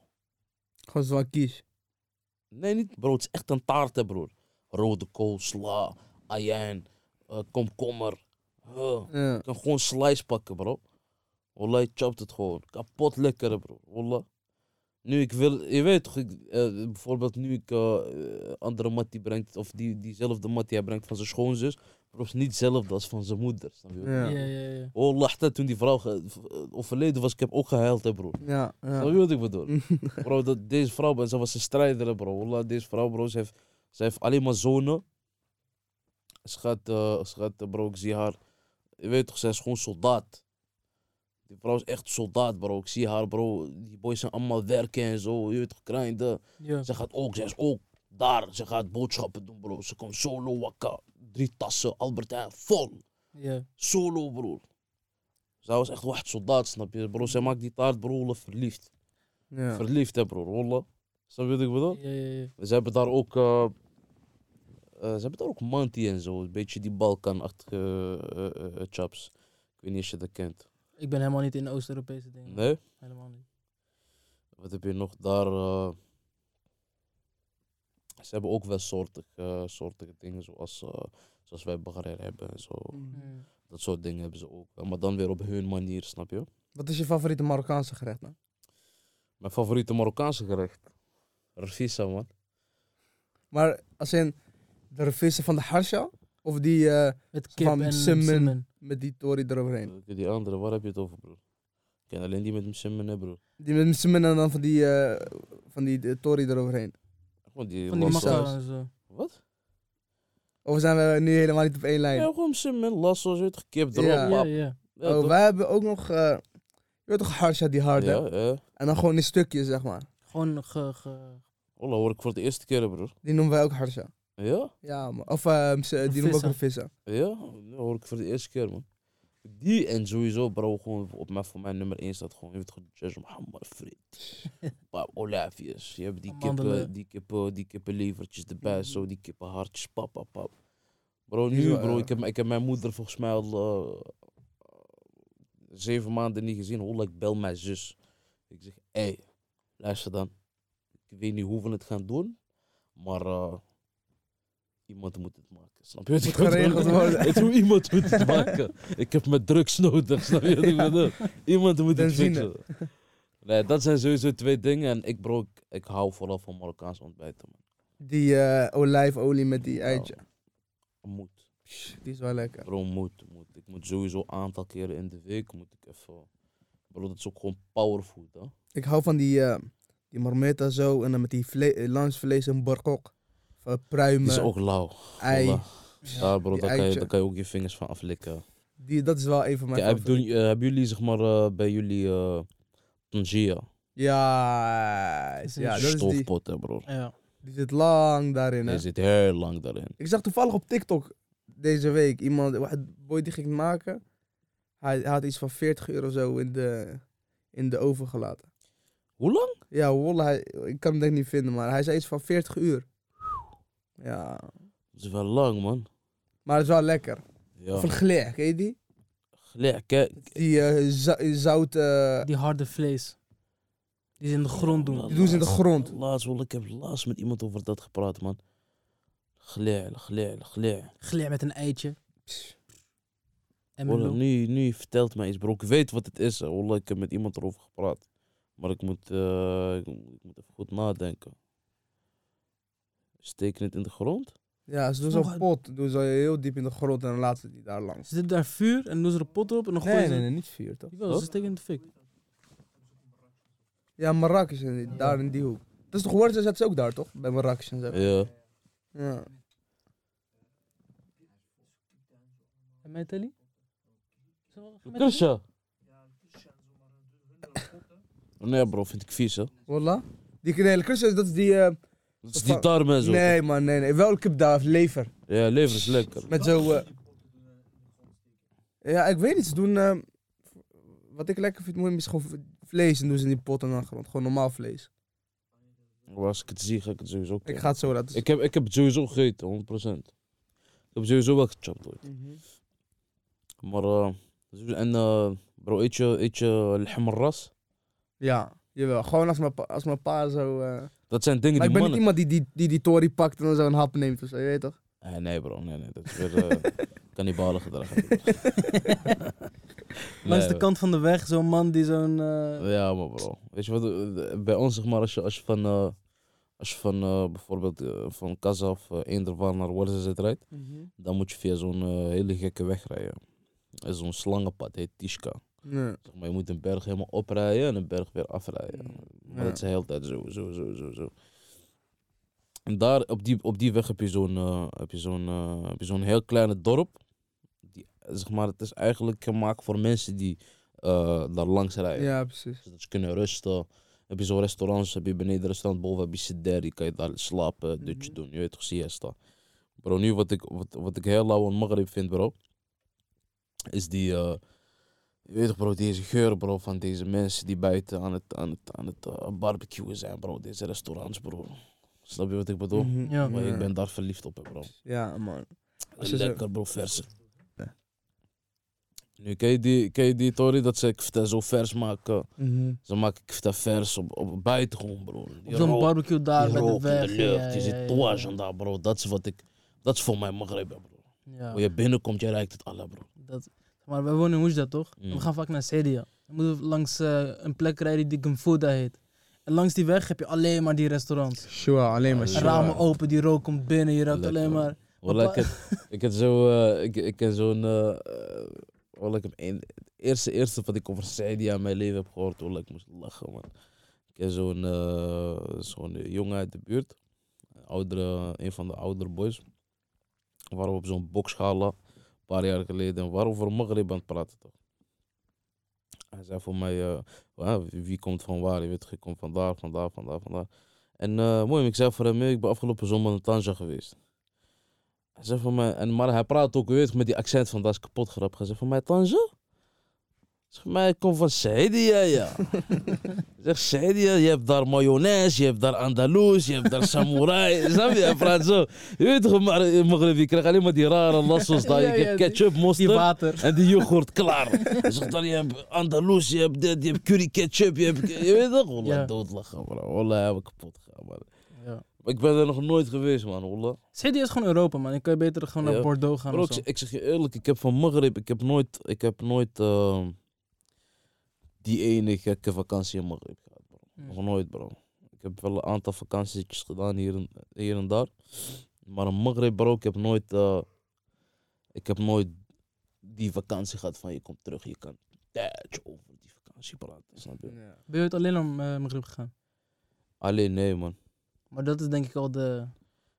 [SPEAKER 2] Gewoon kies.
[SPEAKER 1] Nee, niet, bro, het is echt een taart, hè, broer. Rode kool, sla, ajuin, eh, komkommer.
[SPEAKER 2] Ja.
[SPEAKER 1] Je kan gewoon slice pakken, bro. Wallah, je chopt het gewoon. Kapot lekker, bro. Wallah. Nu ik wil, je weet toch, ik, eh, bijvoorbeeld nu ik eh, eh, andere mat die brengt, of die, diezelfde mat die hij brengt van zijn schoonzus, is niet hetzelfde als van zijn moeder. Snap je?
[SPEAKER 2] Ja.
[SPEAKER 3] Ja, ja, ja.
[SPEAKER 1] Wallah, dat toen die vrouw overleden was, ik heb ook gehuild, hè, bro.
[SPEAKER 2] Ja,
[SPEAKER 1] Snap je
[SPEAKER 2] ja.
[SPEAKER 1] wat ik bedoel? bro, dat, deze vrouw, ze was een strijder, bro. Wallah, deze vrouw, bro, ze heeft, ze heeft alleen maar zonen. Ze gaat, eh, ze gaat bro, ik zie haar. Je weet toch, zij is gewoon soldaat. Die vrouw is echt soldaat, bro. Ik zie haar, bro. Die boys zijn allemaal werken en zo. Je weet toch, grinden.
[SPEAKER 3] Ja.
[SPEAKER 1] Ze gaat ook, ze is ook daar. Ze gaat boodschappen doen, bro. Ze komt solo wakka. Drie tassen, Albert Heijn, vol.
[SPEAKER 3] Ja.
[SPEAKER 1] Solo, broer. Zij was echt wacht soldaat, snap je? Bro, zij maakt die taart, bro, verliefd.
[SPEAKER 2] Ja.
[SPEAKER 1] Verliefd, hè, broer, wallah. Snap je wat ik bedoel?
[SPEAKER 3] Ja, ja, ja.
[SPEAKER 1] Ze hebben daar ook... eh, ze hebben daar ook manti en zo. Een beetje die Balkan-achtige eh, chaps. Ik weet niet of je dat kent.
[SPEAKER 3] Ik ben helemaal niet in Oost-Europese dingen.
[SPEAKER 1] Nee?
[SPEAKER 3] Helemaal niet.
[SPEAKER 1] Wat heb je nog daar? eh, ze hebben ook wel soortige, soortige dingen zoals, eh, zoals wij Bahrein hebben en zo.
[SPEAKER 2] Mhm.
[SPEAKER 3] Mm.
[SPEAKER 1] Dat soort dingen hebben ze ook. Maar dan weer op hun manier, snap je?
[SPEAKER 2] Wat is je favoriete Marokkaanse gerecht, man?
[SPEAKER 1] Mijn favoriete Marokkaanse gerecht? Rafisa, man.
[SPEAKER 2] Maar als in de vissen van de harsha? Of die eh,
[SPEAKER 3] Met kip
[SPEAKER 2] Van
[SPEAKER 3] en
[SPEAKER 2] Simmen.
[SPEAKER 3] simmen.
[SPEAKER 2] met die tori eroverheen?
[SPEAKER 1] Die andere, waar heb je het over, broer? Ik ken alleen die met Msimmen, hè, broer.
[SPEAKER 2] Die met simmen en dan van die, eh, van die eh, tori eroverheen.
[SPEAKER 1] Gewoon die
[SPEAKER 3] Van die
[SPEAKER 1] lassos.
[SPEAKER 2] saus.
[SPEAKER 3] makka en zo.
[SPEAKER 1] Wat?
[SPEAKER 2] Of zijn we nu helemaal niet op één lijn?
[SPEAKER 1] Ja, gewoon Msimmen, lassos, weet toch, kip erop,
[SPEAKER 2] Ja.
[SPEAKER 3] Ja, ja.
[SPEAKER 1] Ja,
[SPEAKER 2] oh, wij hebben ook nog, eh, je weet toch harsha, die harde?
[SPEAKER 1] Ja, ja.
[SPEAKER 2] En dan gewoon in stukjes, zeg maar.
[SPEAKER 3] Gewoon ge, ge,
[SPEAKER 1] Hola, hoor ik voor de eerste keer, broer.
[SPEAKER 2] Die noemen wij ook harsha.
[SPEAKER 1] Ja?
[SPEAKER 2] Ja, man. Of eh, ms- die noemen ook een vissen.
[SPEAKER 1] Ja? Dat hoor ik voor de eerste keer, man. Die en sowieso, bro, gewoon op mijn, voor mij nummer 1 staat gewoon, je weet gewoon, Judge Muhammad Frit. Olafius. Je hebt die kippen, die kippen, die kippenlevertjes erbij, zo, die kippenhartjes, pap, pap, pap. Bro, nu, bro,
[SPEAKER 2] eh,
[SPEAKER 1] ik heb, ik heb mijn moeder volgens mij al eh, zeven maanden niet gezien. Hola, ik bel mijn zus. Ik zeg, hé, hey, luister dan. Ik weet niet hoe we het gaan doen, maar eh, iemand moet het maken. Snap je wat
[SPEAKER 2] Moet geregeld worden.
[SPEAKER 1] Ik doe iemand moet het maken. Ik heb mijn drugs nodig, snap je wat ik bedoel? Iemand moet het fixen. Nee, dat zijn sowieso twee dingen. En ik, bro, ik, ik hou vooral van Marokkaans ontbijten, man.
[SPEAKER 2] Die eh, olijfolie met die eitje.
[SPEAKER 1] Moet.
[SPEAKER 2] Psh, Die is wel lekker.
[SPEAKER 1] Bro, moet, moet. Ik moet sowieso een aantal keren in de week, moet ik even... Bro, dat is ook gewoon powerfood, hè.
[SPEAKER 2] Ik hou van die, eh die marmita zo en dan met die vle eh, langsvlees en barkok. Pruimen,
[SPEAKER 1] Die is ook lauw.
[SPEAKER 2] ei.
[SPEAKER 1] Ja, bro,
[SPEAKER 2] die
[SPEAKER 1] daar kan, je,
[SPEAKER 2] eitje.
[SPEAKER 1] daar kan je ook je vingers van aflikken.
[SPEAKER 2] Die, dat is wel een van mijn
[SPEAKER 1] Kijk, doen, eh, hebben jullie, zeg maar, eh, bij jullie eh tangia?
[SPEAKER 2] Ja,
[SPEAKER 3] Is
[SPEAKER 2] ja
[SPEAKER 3] een
[SPEAKER 2] dat is die.
[SPEAKER 1] Stoofpot, hè, bro.
[SPEAKER 3] Ja.
[SPEAKER 2] Die zit lang daarin. Hè?
[SPEAKER 1] Je zit heel lang daarin.
[SPEAKER 2] Ik zag toevallig op TikTok deze week iemand, een boy die ging maken. Hij, hij had iets van 40 euro zo in de, in de oven gelaten.
[SPEAKER 1] Hoe lang?
[SPEAKER 2] Ja, hij, ik kan hem denk ik niet vinden, maar hij zei iets van 40 uur. Ja,
[SPEAKER 1] Dat is wel lang, man.
[SPEAKER 2] maar het is wel lekker.
[SPEAKER 1] Ja.
[SPEAKER 2] Of een gleer, ken je die?
[SPEAKER 1] Gelijk, kijk.
[SPEAKER 2] Die eh, zout, eh,
[SPEAKER 3] Die harde vlees. Die ze in de grond doen.
[SPEAKER 2] die doen ze in de grond.
[SPEAKER 1] Laatst, wel, ik heb laatst met iemand over dat gepraat, man. Gleer, gleer, gleer.
[SPEAKER 3] Gleer met een eitje. En
[SPEAKER 1] Wallah, nu, nu vertelt mij iets, bro. Ik weet wat het is. Wallah, ik heb met iemand erover gepraat. Maar ik moet, eh, ik, moet- ik moet even goed nadenken. Steken het in de grond?
[SPEAKER 2] Ja, ze doen zo'n
[SPEAKER 3] een-
[SPEAKER 2] pot, doen ze heel diep in de grond en dan laten ze die daar langs.
[SPEAKER 3] Ze zitten daar vuur en dan doen ze er pot op en dan gooien
[SPEAKER 2] Nee,
[SPEAKER 3] ze...
[SPEAKER 2] nee, nee, niet vier toch?
[SPEAKER 3] Jawel, ze steken in de fik.
[SPEAKER 2] Ja, Marrakesh, en die- daar in die hoek. Dat is toch Warza zetten ze ook daar toch? Bij Marrakesh en zo.
[SPEAKER 1] Ja.
[SPEAKER 2] Ja.
[SPEAKER 3] En mij Telly?
[SPEAKER 1] Kusje. Nee, bro, vind ik vies, hè.
[SPEAKER 2] Wallah. Die knelen kussen, dat is die... eh,
[SPEAKER 1] Dat is die tarwe en zo.
[SPEAKER 2] nee man, nee, nee. Wel lever.
[SPEAKER 1] Ja, lever is lekker.
[SPEAKER 2] Met zo... eh, Ja, ik weet niet, ze doen... eh, Wat ik lekker vind, moet je misschien gewoon vlees en doen ze in die pot en dan. Gewoon normaal vlees.
[SPEAKER 1] Maar als ik het zie, ga ik het sowieso
[SPEAKER 2] Ik ga het zo laten
[SPEAKER 1] Ik heb, ik heb het sowieso gegeten, 100%. Ik heb sowieso wel gechapt ooit.
[SPEAKER 2] Mhm.
[SPEAKER 1] Maar, eh, en eh, bro, eet je, eet je?
[SPEAKER 2] Ja, jawel. Gewoon als mijn pa, als mijn pa zo... eh,
[SPEAKER 1] Dat zijn dingen
[SPEAKER 2] Maar ik
[SPEAKER 1] die
[SPEAKER 2] ben niet
[SPEAKER 1] mannen...
[SPEAKER 2] iemand die die, die, die tori pakt en dan zo een hap neemt of zo, je weet toch?
[SPEAKER 1] Eh, nee bro, nee, nee, dat is weer uh, kannibalen gedrag.
[SPEAKER 3] Langs de
[SPEAKER 1] Nee,
[SPEAKER 3] kant van de weg, zo'n man die zo'n... eh,
[SPEAKER 1] Ja, maar bro. Weet je wat, eh, bij ons zeg maar, als je, als je van, eh, als je van eh, bijvoorbeeld eh, van Kaza of uh, Eendervaar naar Warzazet rijdt, dan moet je via zo'n eh, hele gekke weg rijden. Is zo'n slangenpad, heet Tishka.
[SPEAKER 2] Nee.
[SPEAKER 1] Zeg maar, je moet een berg helemaal oprijden en een berg weer afrijden. Maar
[SPEAKER 2] Ja.
[SPEAKER 1] dat is de hele tijd zo, zo, zo, zo, zo. En daar, op die, op die weg heb je zo'n eh, heb je zo'n heb je zo'n heel kleine dorp. Die, zeg maar, het is eigenlijk gemaakt voor mensen die eh, daar langs rijden.
[SPEAKER 2] Ja, precies.
[SPEAKER 1] Zodat ze kunnen rusten. Heb je zo'n restaurants, heb je beneden restaurant, boven heb je sideri, kan je daar slapen, dutje doen, je weet toch, siesta. Bro, nu wat ik, wat, wat ik heel lauw aan Maghreb vind, bro, is die, je weet toch bro, deze geur bro, van deze mensen die buiten aan het, aan het, aan het eh, barbecuen zijn bro, deze restaurants bro. Snap je wat ik bedoel?
[SPEAKER 2] Mhm.
[SPEAKER 3] Ja.
[SPEAKER 1] Maar ik ben daar verliefd op hè, bro.
[SPEAKER 2] Ja, man. Als
[SPEAKER 1] Lekker bro, verse.
[SPEAKER 2] Ja.
[SPEAKER 1] Nu, ken je die, ken je die Tori, dat ze kfta zo vers maken?
[SPEAKER 2] Mhm.
[SPEAKER 1] Ze maken kfta vers op, op buiten gewoon, bro.
[SPEAKER 3] Zo'n barbecue daar bij de weg.
[SPEAKER 1] de lucht, je ziet aan daar, bro. Dat is wat ik, dat is voor mij Maghreb, bro.
[SPEAKER 3] Ja.
[SPEAKER 1] Hoe je binnenkomt, je ruikt het alle, bro.
[SPEAKER 3] Dat, maar wij wonen in Oujda toch? En
[SPEAKER 1] Mm.
[SPEAKER 3] We gaan vaak naar Sedia. Dan moeten we langs eh, een plek rijden die Gumfuda heet. En langs die weg heb je alleen maar die restaurants.
[SPEAKER 2] Sure, alleen maar sure.
[SPEAKER 3] Ramen open, die rook komt binnen, je ruikt alleen maar.
[SPEAKER 1] Wallah, ik, heb, ik heb zo, eh, ik, ik heb zo'n, wallah, ik heb een, het eerste, eerste wat ik over Saidi in mijn leven heb gehoord, wallah, ik moest lachen, man. Ik heb zo'n, zo'n jongen uit de buurt, een, oudere, een van de oudere boys. We waren op zo'n boksgala, paar jaar geleden, en we waren over Maghreb aan het praten, toch. Hij zei voor mij, eh, "Ah, wie, komt van waar? Je weet, ik kom vandaar, vandaar, vandaar. En eh mooi, ik zei voor hem, ik ben afgelopen zomer in Tanja geweest. Hij zei van mij, en, maar hij praat ook, weet, met die accent van dat is kapot grappig. Hij zei van mij, Tanja? Zeg maar, ik kom van Saidia, ja. zeg, Saidia, je hebt daar mayonaise, je hebt daar Andalus, je hebt daar samurai. Snap je? Hij praat zo. Je weet toch, maar in Maghreb, je krijgt alleen maar die rare lassos daar. Je
[SPEAKER 3] die-
[SPEAKER 1] ketchup, mosterd.
[SPEAKER 3] water.
[SPEAKER 1] En die yoghurt, klaar. Hij zegt dan, je hebt Andalus, je hebt dit, je hebt curry ketchup, je hebt... Je weet toch? Wallah,
[SPEAKER 3] Ja.
[SPEAKER 1] doodlachen, bro. Wallah, heb ik kapot gegaan, man.
[SPEAKER 3] Ja.
[SPEAKER 1] Ik ben er nog nooit geweest, man, wallah.
[SPEAKER 3] Sedia is gewoon Europa, man. Dan kan je beter gewoon naar Bordeaux gaan
[SPEAKER 1] Bro,
[SPEAKER 3] of
[SPEAKER 1] ik,
[SPEAKER 3] zo.
[SPEAKER 1] zeg- ik zeg je eerlijk, ik heb van Maghreb, ik heb nooit, ik heb nooit, ehm, die ene gekke vakantie in Maghreb gehad, bro.
[SPEAKER 3] Mm.
[SPEAKER 1] Nog nooit, bro. Ik heb wel een aantal vakantietjes gedaan hier en, hier en daar. Maar in Maghreb, bro, ik heb nooit... eh, ik heb nooit die vakantie gehad van je komt terug, je kan tijdje over die vakantie praten, snap je?
[SPEAKER 2] Ja.
[SPEAKER 3] Ben je ooit alleen naar uh, Maghreb gegaan?
[SPEAKER 1] Alleen nee, man.
[SPEAKER 3] Maar dat is denk ik al de...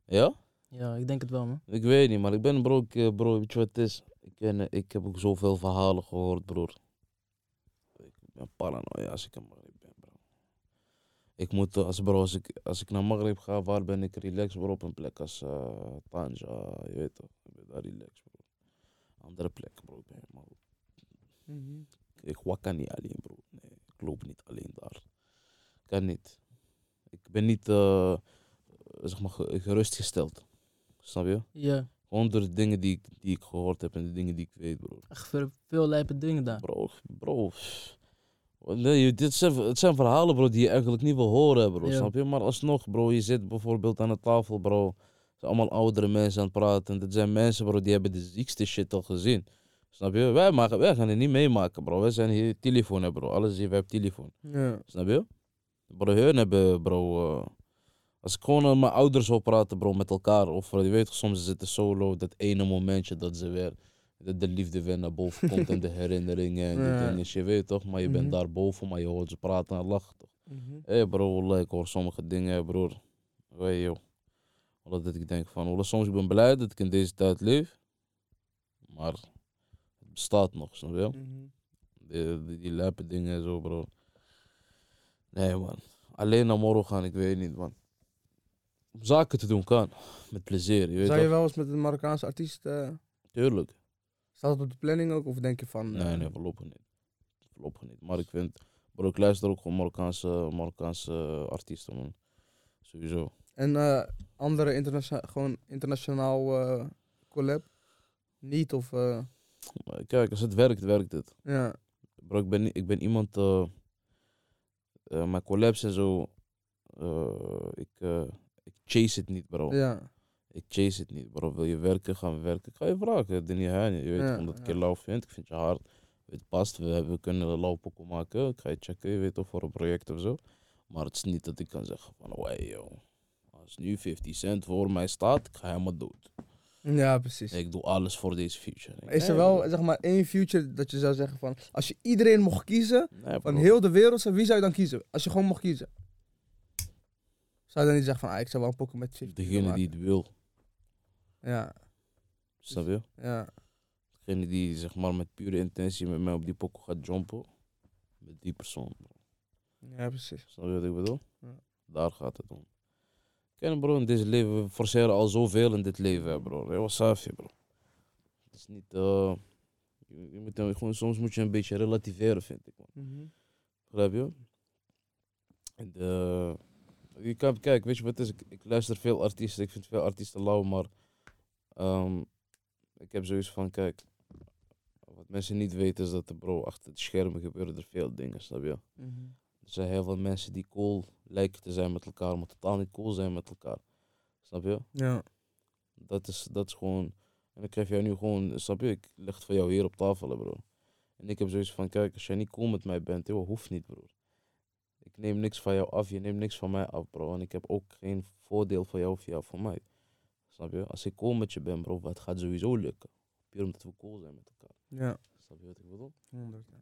[SPEAKER 1] Ja?
[SPEAKER 3] Ja, ik denk het wel, man.
[SPEAKER 1] Ik weet niet, maar ik ben bro, ik, eh, bro weet je wat het is? Ik, eh, ik heb ook zoveel verhalen gehoord, broer. Ben paranoia als ik in Maghreb ben, bro. Ik moet, eh, als, bro, als ik, als ik naar Maghreb ga, waar ben ik relaxed, bro? Op een plek als eh Tanja, je weet toch? Ik ben daar relaxed, bro. Andere plekken, bro. Ik ben helemaal...
[SPEAKER 2] Mhm.
[SPEAKER 1] Ik wakka niet alleen, bro. Nee, ik loop niet alleen daar. Kan niet. Ik ben niet, eh, zeg maar, ge- gerustgesteld. Snap je?
[SPEAKER 3] Ja,
[SPEAKER 1] Gewoon door de dingen die ik, die ik gehoord heb en de dingen die ik weet, bro.
[SPEAKER 3] echt veel, veel lijpe dingen daar.
[SPEAKER 1] Bro, bro. pff. Nee, dit zijn, het zijn verhalen, bro, die je eigenlijk niet wil horen, bro.
[SPEAKER 3] Ja.
[SPEAKER 1] Snap je? Maar alsnog, bro, je zit bijvoorbeeld aan de tafel, bro. Het zijn allemaal oudere mensen aan het praten. En dit zijn mensen, bro, die hebben de ziekste shit al gezien. Snap je? Wij, maken, wij gaan het niet meemaken, bro. Wij zijn hier telefoon, bro. Alles hier, wij hebben telefoon.
[SPEAKER 2] Ja.
[SPEAKER 1] Snap je? Bro, hun hebben, bro. eh, als ik gewoon met mijn ouders wil praten, bro, met elkaar. Of eh, je weet, soms zitten solo. Dat ene momentje dat ze weer. Dat de liefde weer naar boven komt en de herinneringen en die dingen. Je weet toch, maar je bent
[SPEAKER 2] Mhm.
[SPEAKER 1] daar boven, maar je hoort ze praten en lachen toch.
[SPEAKER 2] Mhm.
[SPEAKER 1] Hé hey bro, ik hoor sommige dingen, broer. Weet joh. Wallah, dat ik denk van, wallah, soms ik ben blij dat ik in deze tijd leef. Maar het bestaat nog, snap je?
[SPEAKER 2] Mhm.
[SPEAKER 1] Die, die, die lijpe dingen en zo, bro. Nee, man. Alleen naar morgen gaan, ik weet niet, man. Om zaken te doen kan. Met plezier, je weet
[SPEAKER 2] Zou je wel eens met een Marokkaanse artiest... eh,
[SPEAKER 1] Tuurlijk.
[SPEAKER 2] Staat het op de planning ook? Of denk je van... eh,
[SPEAKER 1] Nee, nee, voorlopig niet. Voorlopig niet. Maar ik vind... Bro, ik luister ook gewoon Marokkaanse, Marokkaanse artiesten, man. Sowieso.
[SPEAKER 2] En eh, andere internationaal, gewoon internationaal eh, collab? Niet of...
[SPEAKER 1] kijk, als het werkt, werkt het.
[SPEAKER 2] ja.
[SPEAKER 1] Bro, ik ben, ik ben iemand... mijn collabs en zo... ik, ik chase het niet, bro.
[SPEAKER 2] ja.
[SPEAKER 1] Ik chase het niet, bro. Wil je werken, gaan we werken. Ik ga je vragen. Je weet
[SPEAKER 2] Ja,
[SPEAKER 1] omdat ik je lauw vind. Ik vind je hard. Het past. We, hebben- we kunnen een lauw pokoe maken. Ik ga je checken, je weet toch, voor een project of zo. Maar het is niet dat ik kan zeggen van, hey joh. Als nu 50 cent voor mij staat, ik ga helemaal dood.
[SPEAKER 2] Ja, precies.
[SPEAKER 1] Ik doe alles voor deze future.
[SPEAKER 2] Maar Is er wel, zeg maar, één future dat je zou zeggen van... Als je iedereen mocht kiezen,
[SPEAKER 1] Nee,
[SPEAKER 2] van heel de wereld, wie zou je dan kiezen? Als je gewoon mocht kiezen. Zou je dan niet zeggen van, ah, ik zou wel een pokken met 50 willen
[SPEAKER 1] Degene die het wil.
[SPEAKER 2] Ja,
[SPEAKER 1] Snap je?
[SPEAKER 2] ja.
[SPEAKER 1] Degene die zeg maar met pure intentie met mij op die pokoe gaat jumpen. Met die persoon. Bro.
[SPEAKER 2] Ja, precies.
[SPEAKER 1] Snap je wat ik bedoel?
[SPEAKER 2] Ja.
[SPEAKER 1] Daar gaat het om. Kijk bro, in deze leven, we forceren al zoveel in dit leven, hè, bro. Heel saafje, bro. Het is niet, eh, je, je moet, gewoon, soms moet je een beetje relativeren, vind ik, man.
[SPEAKER 2] Mhm.
[SPEAKER 1] Begrijp je? En de, je kan, kijk, weet je wat het is? Ik, ik luister veel artiesten, ik vind veel artiesten lauw, maar ehm, ik heb zoiets van, kijk, wat mensen niet weten is dat er, bro, achter de schermen gebeuren er veel dingen, snap je?
[SPEAKER 2] Mhm.
[SPEAKER 1] Er zijn heel veel mensen die cool lijken te zijn met elkaar, maar totaal niet cool zijn met elkaar. Snap je?
[SPEAKER 2] Ja.
[SPEAKER 1] Dat is, dat is gewoon. En dan krijg jij nu gewoon, snap je? Ik leg het voor jou hier op tafel, bro. En ik heb zoiets van: kijk, als jij niet cool met mij bent, joh, hoeft niet, broer. Ik neem niks van jou af, je neemt niks van mij af, bro. En ik heb ook geen voordeel van jou of jou van mij. Snap je? Als ik cool met je ben, bro, het gaat sowieso lukken. Puur omdat we cool zijn met elkaar.
[SPEAKER 2] Ja.
[SPEAKER 1] Snap je wat ik bedoel?
[SPEAKER 2] 100. ja.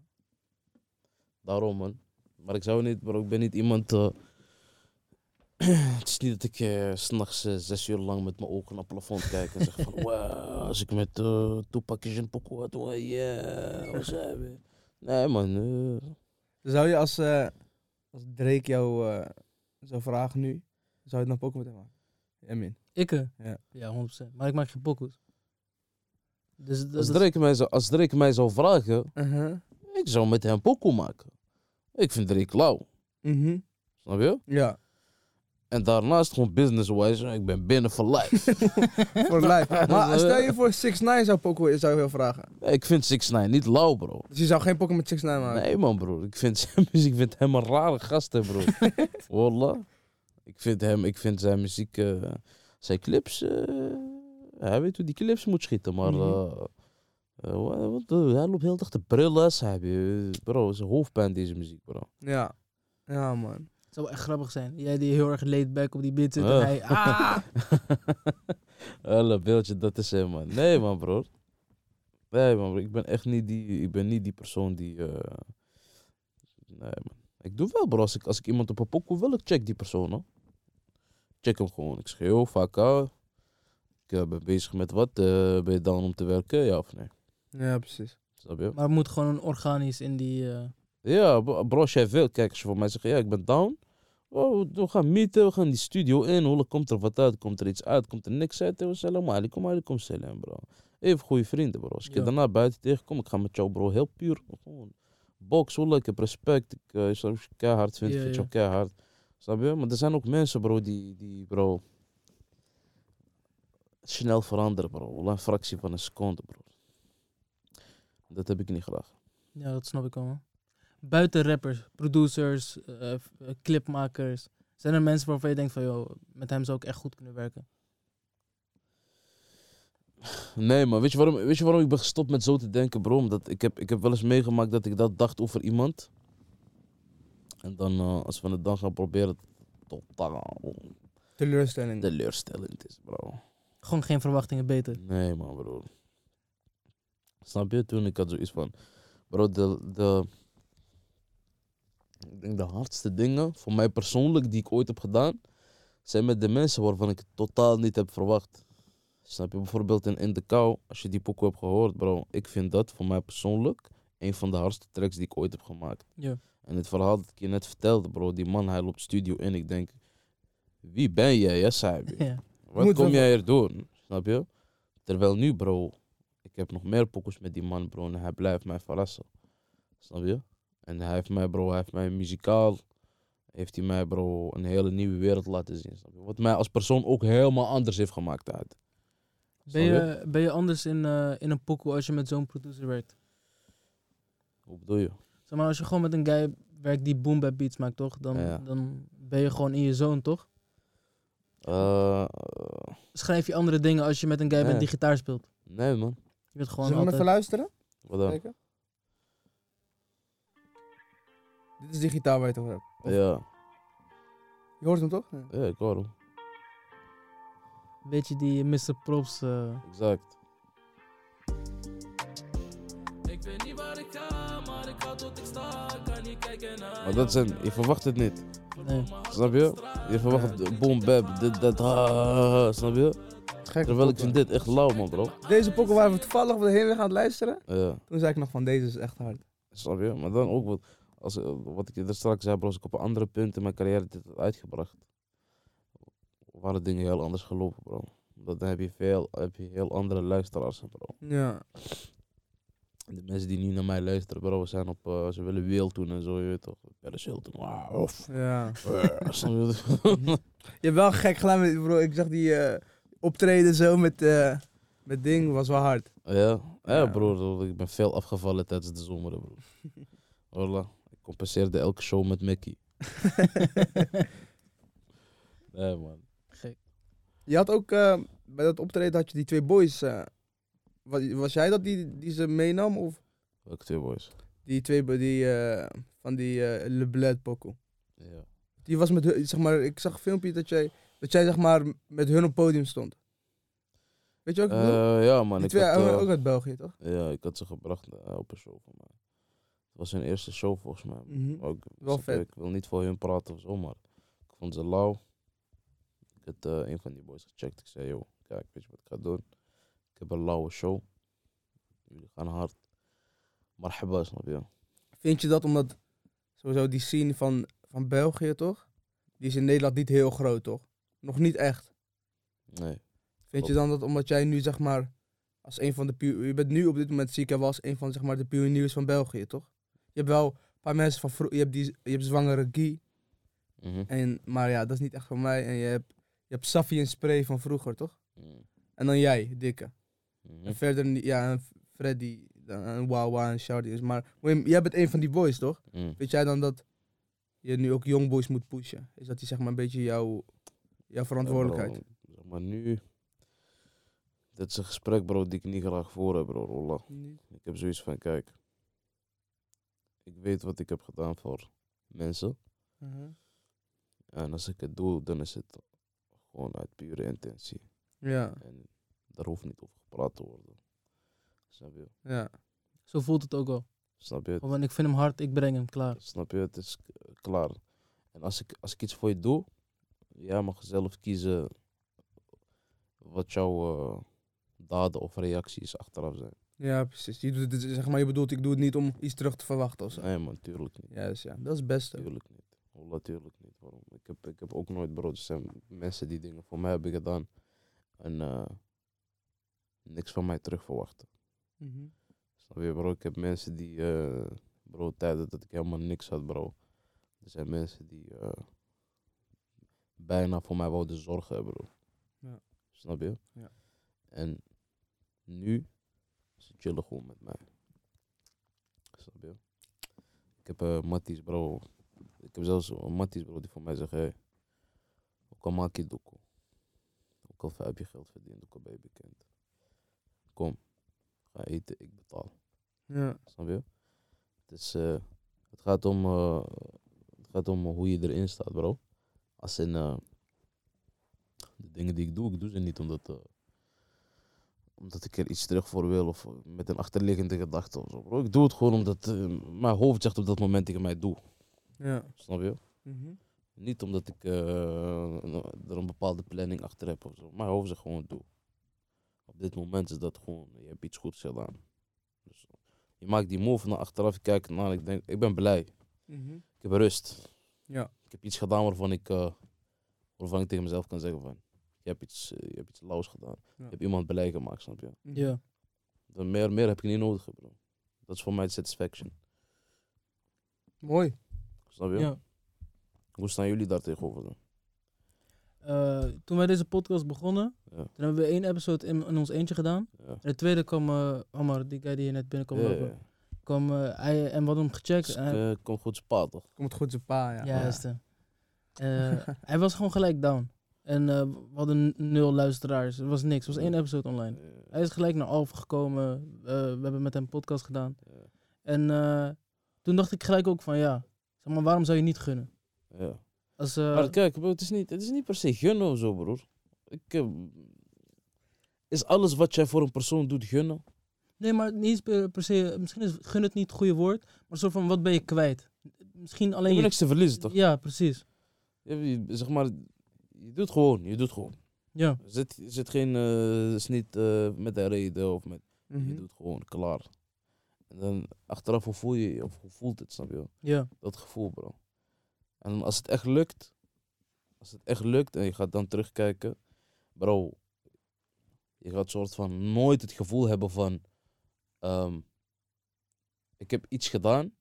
[SPEAKER 1] Daarom, man. Maar ik zou niet, bro, ik ben niet iemand. eh, het is niet dat ik eh, s'nachts eh, zes uur lang met mijn ogen naar het plafond kijk en zeg van, wow, als ik met uh, Tupac en Poco had, wow, yeah, waar zijn we? Nee, man.
[SPEAKER 2] Zou je als, als Drake jou zou vragen nu, zou je het dan pokken met hem maken? Emin.
[SPEAKER 3] Ik? eh?
[SPEAKER 2] Ja.
[SPEAKER 3] Ja, 100%. Maar ik maak geen pokoes. Dus dat
[SPEAKER 1] als,
[SPEAKER 3] is-
[SPEAKER 1] Drake mij zou, als Drake mij zou vragen,
[SPEAKER 2] Uh-huh.
[SPEAKER 1] ik zou met hem Poco maken. Ik vind Drake lauw,
[SPEAKER 2] Mhm.
[SPEAKER 1] snap je?
[SPEAKER 2] Ja.
[SPEAKER 1] En daarnaast gewoon business-wise, ik ben binnen voor life.
[SPEAKER 2] Voor life. Maar stel je voor 6 9 zou pokken, zou je wel vragen.
[SPEAKER 1] ik vind 6 9 niet lauw, bro.
[SPEAKER 2] Dus je zou geen pokken met 6 9 maken?
[SPEAKER 1] Nee man broer, ik vind zijn muziek, ik vind hem een rare gast hè broer. Wallah. Ik vind hem, ik vind zijn muziek, eh, zijn clips, eh, hij weet hoe die clips moet schieten, maar je? hij loopt heel dag te brillen, heb je. Bro, is een hoofdpijn deze muziek, bro.
[SPEAKER 2] Ja. Ja, man.
[SPEAKER 3] Het zou wel echt grappig zijn. Jij die heel erg laid back op die beat zit en
[SPEAKER 1] Ah.
[SPEAKER 3] hij... Ah!
[SPEAKER 1] Hele beeldje, dat is hem, man. Nee, man, bro. Nee, man, bro. Ik ben echt niet die, ik ben niet die persoon die... eh, Nee, man. Ik doe wel, bro. Als ik, als ik iemand op een pokoe wil, ik check die persoon, hoor. Check hem gewoon. Ik schreeuw, vaak. Ik eh, ben bezig met wat. eh, ben je down om te werken, ja of nee?
[SPEAKER 2] Ja, precies.
[SPEAKER 1] Snap je?
[SPEAKER 3] Maar het moet gewoon organisch in die... eh,
[SPEAKER 1] Ja, bro, als jij wil, kijk, als je voor mij zegt, ja, ik ben down. Oh, we gaan meeten, we gaan die studio in. Hoe komt er wat uit? Komt er iets uit? Komt er niks uit? Eh, Salam alaikum, alaikum salam, bro. Even goede vrienden, bro. Als ik je
[SPEAKER 3] Ja.
[SPEAKER 1] daarna buiten tegenkom, ik ga met jou, bro, heel puur. Gewoon box, hoe ik heb respect. Ik, uh, je keihard vind,
[SPEAKER 3] Ja,
[SPEAKER 1] ik vind jou keihard. Snap je? Maar er zijn ook mensen, bro, die, die bro, snel veranderen, bro. Een fractie van een seconde, bro. Dat heb ik niet graag.
[SPEAKER 3] Ja, dat snap ik man. Buiten rappers, producers, eh, eh, clipmakers. Zijn er mensen waarvan je denkt van, joh, met hem zou ik echt goed kunnen werken?
[SPEAKER 1] Nee, maar weet je, waarom, weet je waarom ik ben gestopt met zo te denken, bro? Omdat ik heb, ik heb wel eens meegemaakt dat ik dat dacht over iemand. En dan, eh, als we het dan gaan proberen, totaal
[SPEAKER 2] Teleurstelling.
[SPEAKER 1] teleurstellend is, bro.
[SPEAKER 3] Gewoon geen verwachtingen beter.
[SPEAKER 1] Nee, man, bro. Snap je? Toen ik had zoiets van, bro, de, de, ik denk de hardste dingen voor mij persoonlijk die ik ooit heb gedaan, zijn met de mensen waarvan ik het totaal niet heb verwacht. Snap je? Bijvoorbeeld in In de Kou, als je die pokoe hebt gehoord, bro, ik vind dat voor mij persoonlijk een van de hardste tracks die ik ooit heb gemaakt.
[SPEAKER 3] Ja.
[SPEAKER 1] En het verhaal dat ik je net vertelde, bro, die man, hij loopt studio in, ik denk, wie ben jij, ja, Sabi?
[SPEAKER 3] ja.
[SPEAKER 1] Wat
[SPEAKER 2] Moet
[SPEAKER 1] kom jij hier doen? Snap je? Terwijl nu, bro, ik heb nog meer pokus met die man, bro, en hij blijft mij verrassen. Snap je? En hij heeft mij, bro, hij heeft mij muzikaal, heeft hij mij, bro, een hele nieuwe wereld laten zien. Snap je? Wat mij als persoon ook helemaal anders heeft gemaakt uit.
[SPEAKER 3] Ben, je, ben je anders in, eh, in een pokoe als je met zo'n producer werkt?
[SPEAKER 1] Hoe bedoel je?
[SPEAKER 3] Zeg maar, als je gewoon met een guy werkt die boom bap beats maakt, toch? Dan,
[SPEAKER 1] Ja.
[SPEAKER 3] dan ben je gewoon in je zone, toch?
[SPEAKER 1] Eh, eh,
[SPEAKER 3] Schrijf je andere dingen als je met een guy bent
[SPEAKER 1] Ja.
[SPEAKER 3] die gitaar speelt.
[SPEAKER 1] nee, man.
[SPEAKER 3] Je bent gewoon
[SPEAKER 2] Zullen we
[SPEAKER 3] altijd...
[SPEAKER 2] even luisteren?
[SPEAKER 1] Wat dan?
[SPEAKER 2] Kijken. Dit is die gitaar waar je het over hebt. Of-
[SPEAKER 1] Ja,
[SPEAKER 2] Je hoort hem toch? Ja.
[SPEAKER 1] ja, ik hoor hem.
[SPEAKER 3] Weet je die Mr. Props... eh,
[SPEAKER 1] Exact.
[SPEAKER 4] Weet niet waar ik ga, maar ik ga tot ik sta. Kan niet kijken naar
[SPEAKER 1] Maar dat zijn, je verwacht het niet.
[SPEAKER 3] nee.
[SPEAKER 1] Snap je? Je verwacht het, boom, bap, dit, dat, ha, ha, ha, snap je?
[SPEAKER 2] Gek.
[SPEAKER 1] Terwijl ik vind dit echt lauw, man, bro.
[SPEAKER 2] Deze pokken waar we toevallig de heenweg aan het luisteren.
[SPEAKER 1] Ja.
[SPEAKER 2] Toen zei ik nog van deze is echt hard.
[SPEAKER 1] Snap je? Maar dan ook wat, als, eh, wat ik er straks zei, bro, als ik op een andere punt in mijn carrière dit had uitgebracht, waren dingen heel anders gelopen, bro. Dan heb je, veel, heb je heel andere luisteraars, bro.
[SPEAKER 2] Ja.
[SPEAKER 1] De mensen die nu naar mij luisteren, bro, zijn op, eh, ze willen wereld doen en zo, je weet toch. Paris Hilton, wow, of,
[SPEAKER 2] Ja.
[SPEAKER 1] eh, je?
[SPEAKER 2] Hebt wel gek gedaan met, bro. Ik zag die eh, optreden zo met, eh, met ding, was wel hard.
[SPEAKER 1] ja?
[SPEAKER 2] Ja.
[SPEAKER 1] Ja, broer, ik ben veel afgevallen tijdens de zomer, bro. Wallah, ik compenseerde elke show met Mickey. Nee, man.
[SPEAKER 3] Gek.
[SPEAKER 2] Je had ook, eh, bij dat optreden had je die twee boys. Was, jij dat die, die ze meenam? Of
[SPEAKER 1] Welke twee boys?
[SPEAKER 2] die twee die, eh, van die eh Le Bled Poco?
[SPEAKER 1] Ja.
[SPEAKER 2] Die was met hun, zeg maar, ik zag een filmpje dat jij, dat jij zeg maar met hun op podium stond. Weet je ik bedoel?
[SPEAKER 1] Eh, ja, man.
[SPEAKER 2] die
[SPEAKER 1] Ik
[SPEAKER 2] twee
[SPEAKER 1] had,
[SPEAKER 2] ook- ook uit België, toch?
[SPEAKER 1] Ja, ik had ze gebracht op een show van mij. Het was hun eerste show volgens mij.
[SPEAKER 2] Mhm.
[SPEAKER 1] Ook,
[SPEAKER 2] Wel vet.
[SPEAKER 1] Ik wil niet voor hun praten of zo, maar ik vond ze lauw. Ik had een van die boys gecheckt. Ik zei, joh, kijk, weet je wat ik ga doen? Ik heb een lauwe show. Jullie gaan hard. Marhaba, snap je?
[SPEAKER 2] Vind je dat omdat sowieso die scene van, van België, toch? Die is in Nederland niet heel groot, toch? Nog niet echt.
[SPEAKER 1] Nee.
[SPEAKER 2] Vind je dan dat omdat jij nu zeg maar als een van de je bent nu op dit moment zie ik wel als een van zeg maar de pioniers van België, toch? Je hebt wel een paar mensen van vroeger, je hebt die je hebt zwangere Guy
[SPEAKER 1] Mhm.
[SPEAKER 2] en maar ja, dat is niet echt van mij en je hebt je hebt Safi en Spray van vroeger, toch?
[SPEAKER 1] Mhm.
[SPEAKER 2] En dan jij, dikke.
[SPEAKER 1] Mhm.
[SPEAKER 2] En verder niet- ja, en Freddy en Wawa en Shardy is maar Wim, jij bent een van die boys, toch?
[SPEAKER 1] Mhm.
[SPEAKER 2] Weet jij dan dat je nu ook young boys moet pushen? Is dat die zeg maar een beetje jouw jouw verantwoordelijkheid?
[SPEAKER 1] Ja, bro, zeg maar nu. dit is een gesprek, bro, die ik niet graag voor heb, bro, Rolla. Ik heb zoiets van, kijk, ik weet wat ik heb gedaan voor mensen.
[SPEAKER 2] Mhm.
[SPEAKER 1] En als ik het doe, dan is het gewoon uit pure intentie.
[SPEAKER 2] Ja,
[SPEAKER 1] En daar hoeft niet over gepraat te worden. Snap je?
[SPEAKER 2] ja.
[SPEAKER 3] Zo voelt het ook wel.
[SPEAKER 1] Snap je? het?
[SPEAKER 3] Want ik vind hem hard, ik breng hem klaar.
[SPEAKER 1] Snap je? Het is klaar. En als ik, als ik iets voor je doe, jij mag zelf kiezen wat jouw eh, daden of reacties achteraf zijn.
[SPEAKER 2] Ja, precies. Je, doet het, zeg maar, je bedoelt, ik doe het niet om iets terug te verwachten of zo.
[SPEAKER 1] Nee man, tuurlijk niet.
[SPEAKER 2] Juist, ja. Dat is het beste.
[SPEAKER 1] Tuurlijk niet. Oh, Natuurlijk niet. Waarom? Ik heb, ik heb ook nooit brood. Er zijn mensen die dingen voor mij hebben gedaan. En eh, niks van mij terug verwachten.
[SPEAKER 2] Mhm.
[SPEAKER 1] Snap je bro? Ik heb mensen die, eh bro, tijden dat ik helemaal niks had bro. Er zijn mensen die eh, bijna voor mij wouden zorgen hebben bro.
[SPEAKER 2] Ja.
[SPEAKER 1] Snap je?
[SPEAKER 2] Ja.
[SPEAKER 1] En nu, ze chillen gewoon met mij. Snap je? Ik heb eh Matties bro. Ik heb zelfs een Matties bro die voor mij zegt, hey, ook al maak je doekoe. Ook al heb je geld verdiend, ook al ben je bekend. Kom, ga eten, ik betaal.
[SPEAKER 2] Ja.
[SPEAKER 1] Snap je? Het, is, eh, het, gaat om, eh, het gaat om hoe je erin staat, bro. Als in eh, de dingen die ik doe, ik doe ze niet omdat, omdat ik er iets terug voor wil of met een achterliggende gedachte of zo, bro. Ik doe het gewoon omdat mijn hoofd zegt op dat moment dat ik mij doe.
[SPEAKER 2] Ja.
[SPEAKER 1] Snap je?
[SPEAKER 2] Mhm.
[SPEAKER 1] Niet omdat ik er een bepaalde planning achter heb of zo. Mijn hoofd zegt gewoon doe. Op dit moment is dat gewoon, je hebt iets goeds gedaan. Dus, je maakt die move naar achteraf, je kijkt naar, ik denk, ik ben blij.
[SPEAKER 2] Mhm.
[SPEAKER 1] Ik heb rust.
[SPEAKER 2] Ja.
[SPEAKER 1] Ik heb iets gedaan waarvan ik, eh, waarvan ik tegen mezelf kan zeggen van, je hebt iets, eh, je hebt iets lauws gedaan.
[SPEAKER 2] Ja.
[SPEAKER 1] Je hebt iemand blij gemaakt, snap je?
[SPEAKER 3] Ja.
[SPEAKER 1] Dan meer, meer heb ik niet nodig, bro. Dat is voor mij de satisfaction.
[SPEAKER 2] Mooi.
[SPEAKER 1] Snap je?
[SPEAKER 3] ja.
[SPEAKER 1] Hoe staan jullie daar tegenover dan?
[SPEAKER 3] Eh, toen wij deze podcast begonnen,
[SPEAKER 1] Ja.
[SPEAKER 3] toen hebben we één episode in, in ons eentje gedaan.
[SPEAKER 1] Ja.
[SPEAKER 3] En de tweede kwam uh, Omar, die guy die hier net binnenkwam
[SPEAKER 1] Ja,
[SPEAKER 3] lopen. Kwam, eh, hij, en we hadden hem gecheckt.
[SPEAKER 1] Dus,
[SPEAKER 3] hij-
[SPEAKER 1] eh, komt goed spaat, toch?
[SPEAKER 2] Komt goed zijn pa, ja.
[SPEAKER 3] Juist. eh. Eh, hij was gewoon gelijk down. En eh, we hadden nul luisteraars. Er was niks. Er was één episode online. Hij is gelijk naar Alphen gekomen. Eh, we hebben met hem een podcast gedaan. En eh, toen dacht ik gelijk ook van ja, zeg maar, waarom zou je niet gunnen?
[SPEAKER 1] Ja.
[SPEAKER 3] Als, eh,
[SPEAKER 1] Maar kijk, bro, het, is niet, het is niet per se gunnen of zo, broer. Ik, eh, is alles wat jij voor een persoon doet gunnen?
[SPEAKER 3] nee, maar niet per, per se. Misschien is gun het niet het goede woord. Maar zo van wat ben je kwijt? Misschien
[SPEAKER 1] Je
[SPEAKER 3] alleen
[SPEAKER 1] hebt
[SPEAKER 3] je.
[SPEAKER 1] niks te verliezen, toch?
[SPEAKER 3] Ja, precies.
[SPEAKER 1] Je, zeg maar, je doet gewoon, je doet gewoon.
[SPEAKER 3] Ja,
[SPEAKER 1] Er zit, er zit geen, eh, is niet eh, met een reden of met,
[SPEAKER 2] Mhm.
[SPEAKER 1] je doet gewoon, klaar. En dan achteraf, hoe voel je je, of hoe voelt het, snap je?
[SPEAKER 3] ja,
[SPEAKER 1] Dat gevoel, bro. En als het echt lukt, als het echt lukt en je gaat dan terugkijken, bro, je gaat soort van nooit het gevoel hebben van, ehm, ik heb iets gedaan,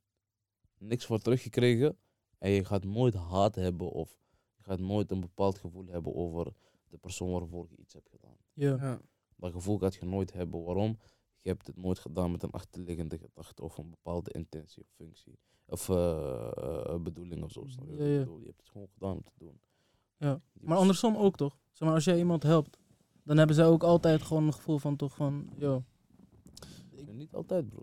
[SPEAKER 1] niks voor teruggekregen, en je gaat nooit haat hebben of je gaat nooit een bepaald gevoel hebben over de persoon waarvoor je iets hebt gedaan.
[SPEAKER 3] ja.
[SPEAKER 2] Ja.
[SPEAKER 1] Dat gevoel gaat je nooit hebben. Waarom? Je hebt het nooit gedaan met een achterliggende gedachte of een bepaalde intentie of functie. Of eh, eh, bedoeling of zo. je wat
[SPEAKER 3] Ja,
[SPEAKER 1] ik
[SPEAKER 3] ja.
[SPEAKER 1] bedoel? Je hebt het gewoon gedaan om te doen.
[SPEAKER 3] Ja. Maar andersom ook toch? Zeg maar, als jij iemand helpt, dan hebben zij ook altijd gewoon een gevoel van toch van, yo.
[SPEAKER 1] Ja, Niet altijd, bro.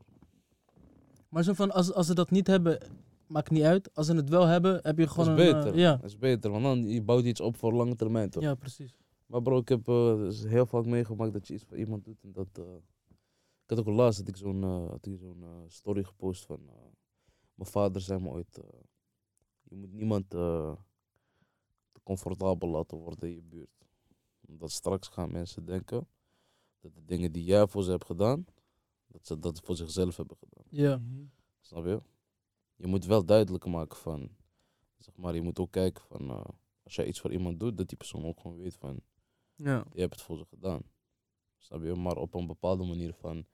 [SPEAKER 3] Maar zo van, als, als ze dat niet hebben, maakt niet uit. Als ze het wel hebben, heb je
[SPEAKER 1] Dat
[SPEAKER 3] gewoon
[SPEAKER 1] is
[SPEAKER 3] een... eh,
[SPEAKER 1] beter.
[SPEAKER 3] ja.
[SPEAKER 1] Dat is beter, want dan je bouwt iets op voor lange termijn, toch?
[SPEAKER 3] ja, precies.
[SPEAKER 1] Maar bro, ik heb dus heel vaak meegemaakt dat je iets voor iemand doet en dat... ik had ook laatst dat ik zo'n ik story gepost van... eh, mijn vader zei me ooit... eh, je moet niemand eh, te comfortabel laten worden in je buurt. Omdat straks gaan mensen denken dat de dingen die jij voor ze hebt gedaan, dat ze dat voor zichzelf hebben gedaan.
[SPEAKER 3] Ja.
[SPEAKER 1] Snap je? Je moet wel duidelijk maken van, zeg maar, je moet ook kijken van, eh, als jij iets voor iemand doet, dat die persoon ook gewoon weet van,
[SPEAKER 2] Ja.
[SPEAKER 1] je hebt het voor ze gedaan. Snap je? Maar op een bepaalde manier van,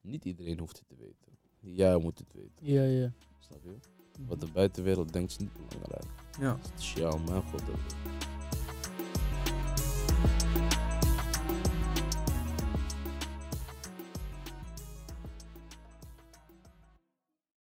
[SPEAKER 1] niet iedereen hoeft het te weten. Jij moet het weten.
[SPEAKER 3] ja, ja.
[SPEAKER 1] Snap je? Wat de buitenwereld denkt is niet belangrijk.
[SPEAKER 2] Ja.
[SPEAKER 1] Het is jou, mijn god.